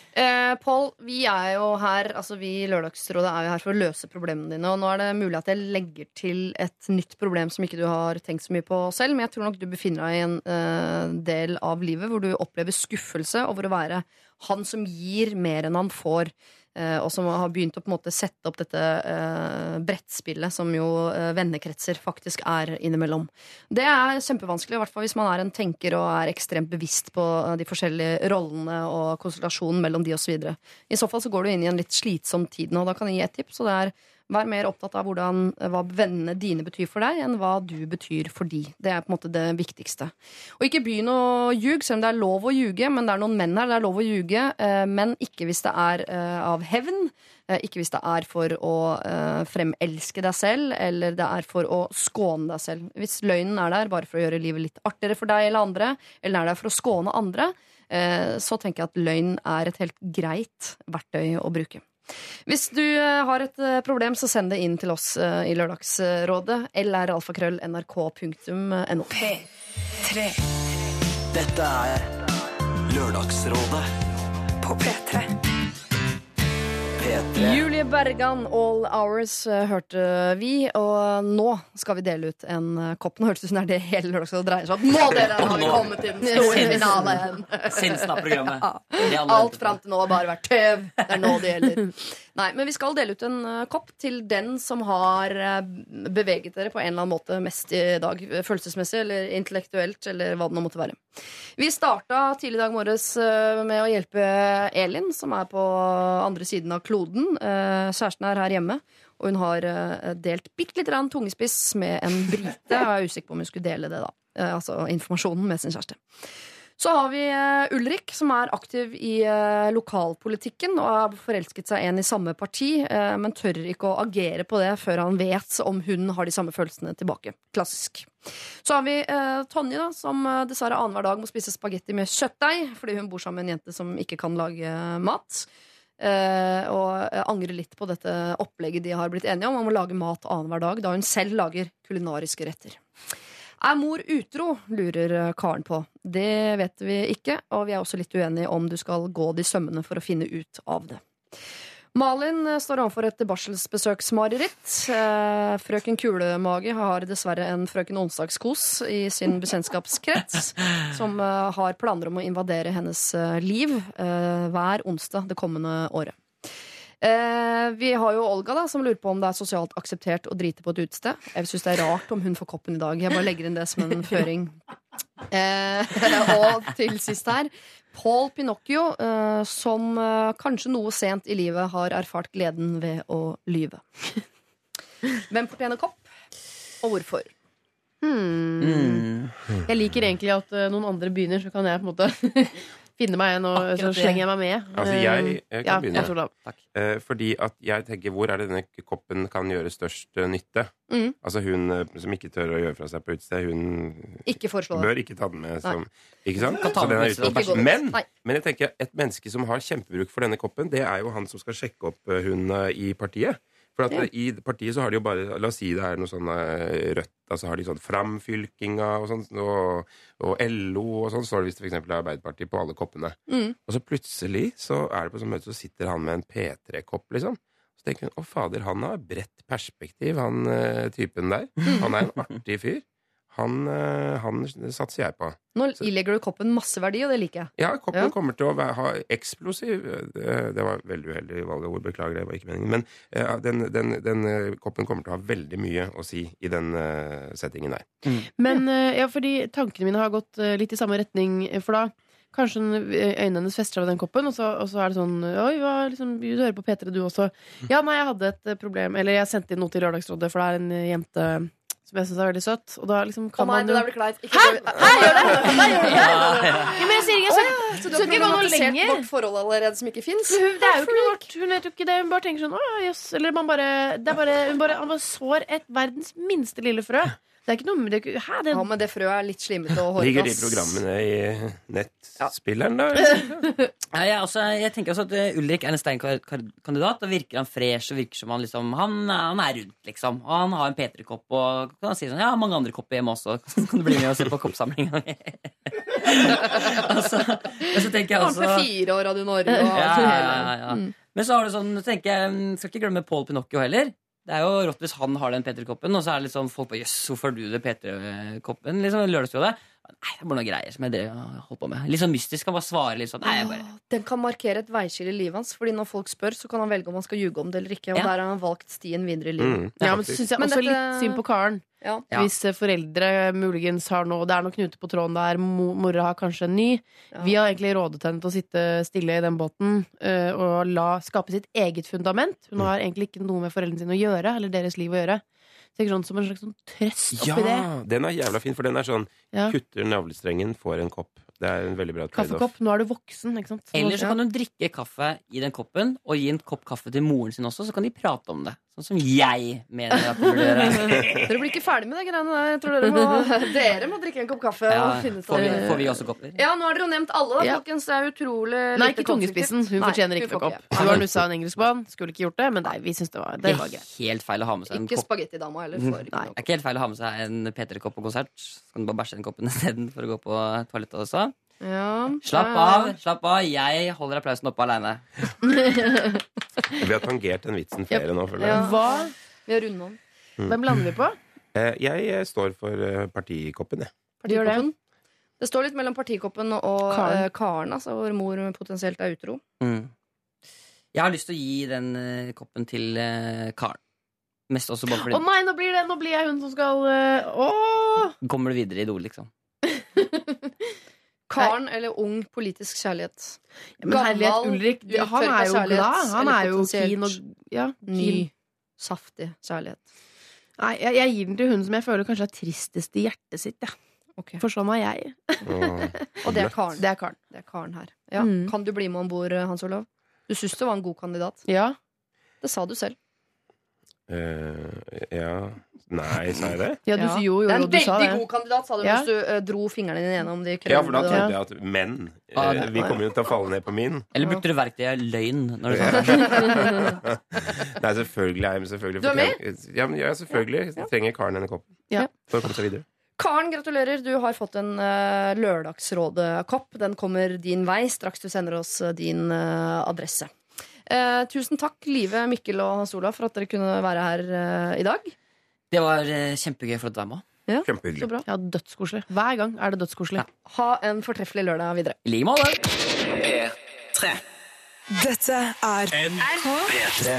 Eh, Pål, vi er jo her Altså vi i Lørdagsrådet er jo her for å løse problemene dine. Og nå er det mulig at jeg legger til et nytt problem som ikke du har tenkt så mye på selv. Men jeg tror nok du befinner deg i en eh, del av livet hvor du opplever skuffelse over å være han som gir mer enn han får. Eh, og som har begynt å på en måte sette opp dette eh, brettspillet som jo eh, vennekretser faktisk er innimellom. Det er kjempevanskelig, i hvert fall hvis man er en tenker og er ekstremt bevisst på de forskjellige rollene og konsultasjonen mellom de osv. I så fall så går du inn i en litt slitsom tid nå. Da kan jeg gi et tips, og det er Vær mer opptatt av hvordan, hva vennene dine betyr for deg, enn hva du betyr for de. Det er på en måte det viktigste. Og ikke begynn å ljuge, selv om det er lov å ljuge. Men det er noen menn her, det er lov å ljuge, eh, men ikke hvis det er eh, av hevn. eh, Ikke hvis det er for å eh, fremelske deg selv, eller det er for å skåne deg selv. Hvis løgnen er der bare for å gjøre livet litt artigere for deg eller andre, eller er der for å skåne andre, eh, så tenker jeg at løgn er et helt greit verktøy å bruke. Hvis du eh, har et eh, problem, så send det inn til oss eh, i Lørdagsrådet. lralfakrøll.nrk.no. P3 Dette er Lørdagsrådet på P3. P3. Julie Bergan, All Hours, eh, hørte vi. Og nå skal vi dele ut en eh, kopp. Nå hørtes det ut som det er det hele Lørdagsrådet dreier seg om. Nå, dere, har vi kommet til den store finalen! Sinsen av programmet. Ja. Alt fram til nå har bare vært tøv. Det er nå det gjelder. Nei, men vi skal dele ut en uh, kopp til den som har uh, beveget dere på en eller annen måte mest i dag. Følelsesmessig eller intellektuelt, eller hva det nå måtte være. Vi starta tidlig i dag morges uh, med å hjelpe Elin, som er på andre siden av kloden. Kjæresten er her hjemme. Og hun har delt bitte lite grann tungespiss med en brite. Jeg er usikker på om hun skulle dele det, da. Altså informasjonen med sin kjæreste. Så har vi eh, Ulrik, som er aktiv i eh, lokalpolitikken og har forelsket seg en i samme parti, eh, men tør ikke å agere på det før han vet om hun har de samme følelsene tilbake. Klassisk. Så har vi Tonje, da, som dessverre annenhver dag må spise spagetti med kjøttdeig fordi hun bor sammen med en jente som ikke kan lage mat. Og angrer litt på dette opplegget de har blitt enige om, om å lage mat annenhver dag, da hun selv lager kulinariske retter. Er mor utro, lurer eh, Karen på. Det vet vi ikke, og vi er også litt uenige om du skal gå de sømmene for å finne ut av det. Malin eh, står overfor et barselsbesøksmareritt. Eh, Frøken Kulemage har dessverre en frøken Onsdagskos i sin bekjentskapskrets, som har planer om å invadere hennes liv hver onsdag det kommende året. Eh, vi har jo Olga, da, som lurer på om det er sosialt akseptert å drite på et utested. Jeg syns det er rart om hun får koppen i dag. Jeg bare legger inn det som en føring. Eh, og til sist her Paul Pinocchio, eh, som eh, kanskje noe sent i livet har erfart gleden ved å lyve. Hvem fortjener kopp, og hvorfor? Hmm. Mm. Jeg liker egentlig at uh, noen andre begynner, så kan jeg på en måte finne meg en, og så slenger jeg meg med. Altså, jeg, jeg kan ja, begynne. jeg. Eh, fordi at jeg tenker, hvor er det denne koppen kan gjøre størst eh, nytte? Mm. Altså hun eh, som ikke tør å gjøre fra seg på utested, hun Ikke bør ikke ta den med som Ikke sant? Er Ikke. Men, men jeg tenker et menneske som har kjempebruk for denne koppen, det er jo han som skal sjekke opp eh, hun eh, i partiet. For at Ja. i partiet så har de jo bare La oss si det er noe sånn eh, rødt Altså har de sånn Framfylkinga og sånn, og, og LO og sånn, står det eksempel er Arbeiderpartiet på alle koppene. Mm. Og så plutselig så er det på sånn møte, så sitter han med en P3-kopp, liksom. Så tenker hun å fader, han har bredt perspektiv, han eh, typen der. Han er en artig fyr. Han, eh, han satser jeg på. Nå ilegger du koppen masse verdi, og det liker jeg. Ja, koppen Ja. kommer til å være, ha eksplosiv Det, det var veldig uheldig valg av ord, beklager, det var ikke meningen. Men eh, den, den, den eh, koppen kommer til å ha veldig mye å si i den eh, settingen der. Men eh, ja, fordi tankene mine har gått eh, litt i samme retning, eh, for da Kanskje eh, øynene hennes fester seg ved den koppen, og så, og så er det sånn Oi, hva, liksom, du hører på P3, du også. Ja, nei, jeg hadde et eh, problem Eller jeg sendte inn noe til Lørdagsrådet, for det er en eh, jente som jeg syns er veldig søtt. Og da liksom kan man jo blir kleint. Hæ? Hæ, gjør det? Hæ, gjør det? Ja, men jeg sier ikke jeg skal- Så du har ikke gå noe problematisert lenger. vårt forhold allerede som ikke fins? Hun, det er jo ikke noe vårt. Hun vet jo ikke det. Hun bare tenker sånn Å, jøss. Eller man bare, det er bare, hun bare, han bare sår et verdens minste lille frø. Det er ikke noe det er ikke, Hæ, det Ja, men det frøet er litt slimete og Ligger de programmene i nettspilleren, da? Ja, jeg, også, jeg tenker også at eh, Ulrik er en sterk kar- kar- kandidat. Da virker han fresh og virker som han liksom Han, er- han er rundt, liksom. Og han har en P3-kopp og kan si sånn Ja, mange andre kopper hjemme også. Kan du bli med og se på koppsamlinga mi? og, så, og så tenker jeg Han også på fire og Radio Norge og ja, ja, ja, ja. Mm. Men så har du sånn, tenker jeg, mm, skal ikke glemme Paul Pinocchio heller. Det er jo rått hvis han har den P3-koppen, og så er det litt sånn folk på Jøss, hvorfor har du det P3-koppen? Liksom Lørdagsrådet. Nei, det er bare noen greier som jeg drev holdt på med. Litt sånn mystisk. Han bare svarer litt sånn. Nei, jeg bare Den kan markere et veiskille i livet hans. Fordi når folk spør, så kan han velge om han skal ljuge om det eller ikke. Og Ja. der har han valgt stien videre i livet. Mm, Ja, men så syns jeg Men også dette- litt synd på karen. Ja. Ja. Hvis eh, foreldre muligens har noe Det er noe knuter på tråden der, mo mora har kanskje en ny. Ja. Vi har egentlig rådet henne til å sitte stille i den båten eh, og la skape sitt eget fundament. Hun har egentlig ikke noe med foreldrene sine å gjøre, eller deres liv å gjøre. Tenker sånn Som en slags sånn trøst Ja, oppi det. den er jævla fin, for den er sånn Ja. Kutter navlestrengen, får en kopp. Det er en veldig bra trade-off. Kaffekopp. Nå er du voksen, ikke sant. Eller så kan hun drikke kaffe i den koppen og gi en kopp kaffe til moren sin også, så kan de prate om det. Sånn som jeg mener at det burde gjøre. Dere blir ikke ferdig med de greiene der. Jeg tror dere må, dere må drikke en kopp kaffe. Ja, og finne ut får, vi, får vi også kopper? Ja, nå har dere jo nevnt alle, da, Ja. folkens. Det er utrolig Nei, ikke tungespissen. Hun Nei, fortjener ikke kopp. Hun har nussa en engelskmann. Skulle ikke gjort det, men nei, vi syns det var, det var greit. helt feil å ha med seg en Ikke kopp. spagettidama heller. Mm. Nei. Det er ikke helt feil å ha med seg en P3-kopp på konsert. Så kan du bare bæsje den koppen isteden for å gå på toalettet også. Ja. Slapp ja, ja. av, slapp av. Jeg holder applausen oppe aleine. Vi har tangert den vitsen flere nå, føler jeg. Ja. Hva? Vi har rundet om. Hvem lander vi på? Eh, Jeg eh, står for eh, partikoppen, jeg. Gjør det. Partikoppen. Det står litt mellom partikoppen og Karen. Altså, hvor mor potensielt er utro. Mm. Jeg har lyst til å gi den eh, koppen til eh, Karen. Mest også bare Å fordi nei, nå blir, det, nå blir jeg hun som skal øh, Åh! Kommer du videre i Idol, liksom? Karen eller ung politisk kjærlighet. Ja, men herlighet, Ulrik, han er jo glad. Han er jo keen og ja, Ny, saftig kjærlighet. Nei, jeg, jeg gir den til hun som jeg føler kanskje er tristest i hjertet sitt. Ja. okay. For sånn er jeg. Og det er Karen. Det er Karen. Det er Karen her. Ja. Mm. Kan du bli med om bord, Hans Olav? Du syns det var en god kandidat. Ja. Det sa du selv. Uh, ja Nei, sa jeg det? ja, du, Jo, jo, det er en veldig sa veldig det. god kandidat, sa du Ja. hvis du uh, dro fingrene dine gjennom de Ja, for da trodde jeg at menn Ah, eh, Vi kommer jo til å falle ned på min. Eller brukte du verktøyet løgn? Når du sa det? Nei, selvfølgelig er jeg selvfølgelig Du er med? Ja, selvfølgelig. ja, selvfølgelig. Trenger Karen denne koppen Ja. for å komme seg videre. Karen, gratulerer. Du har fått en uh, Lørdagsrådet-kopp. Den kommer din vei straks du sender oss eh, din eh, adresse. Eh, tusen takk, Live, Mikkel og Hans Olav, for at dere kunne være her eh, i dag. Det var eh, kjempegøy for at du er med. Så Kjempehyggelig. bra. Ja, dødskoselig. Hver gang er det dødskoselig. Ha en fortreffelig lørdag videre. I like måte. P3. Dette er P3.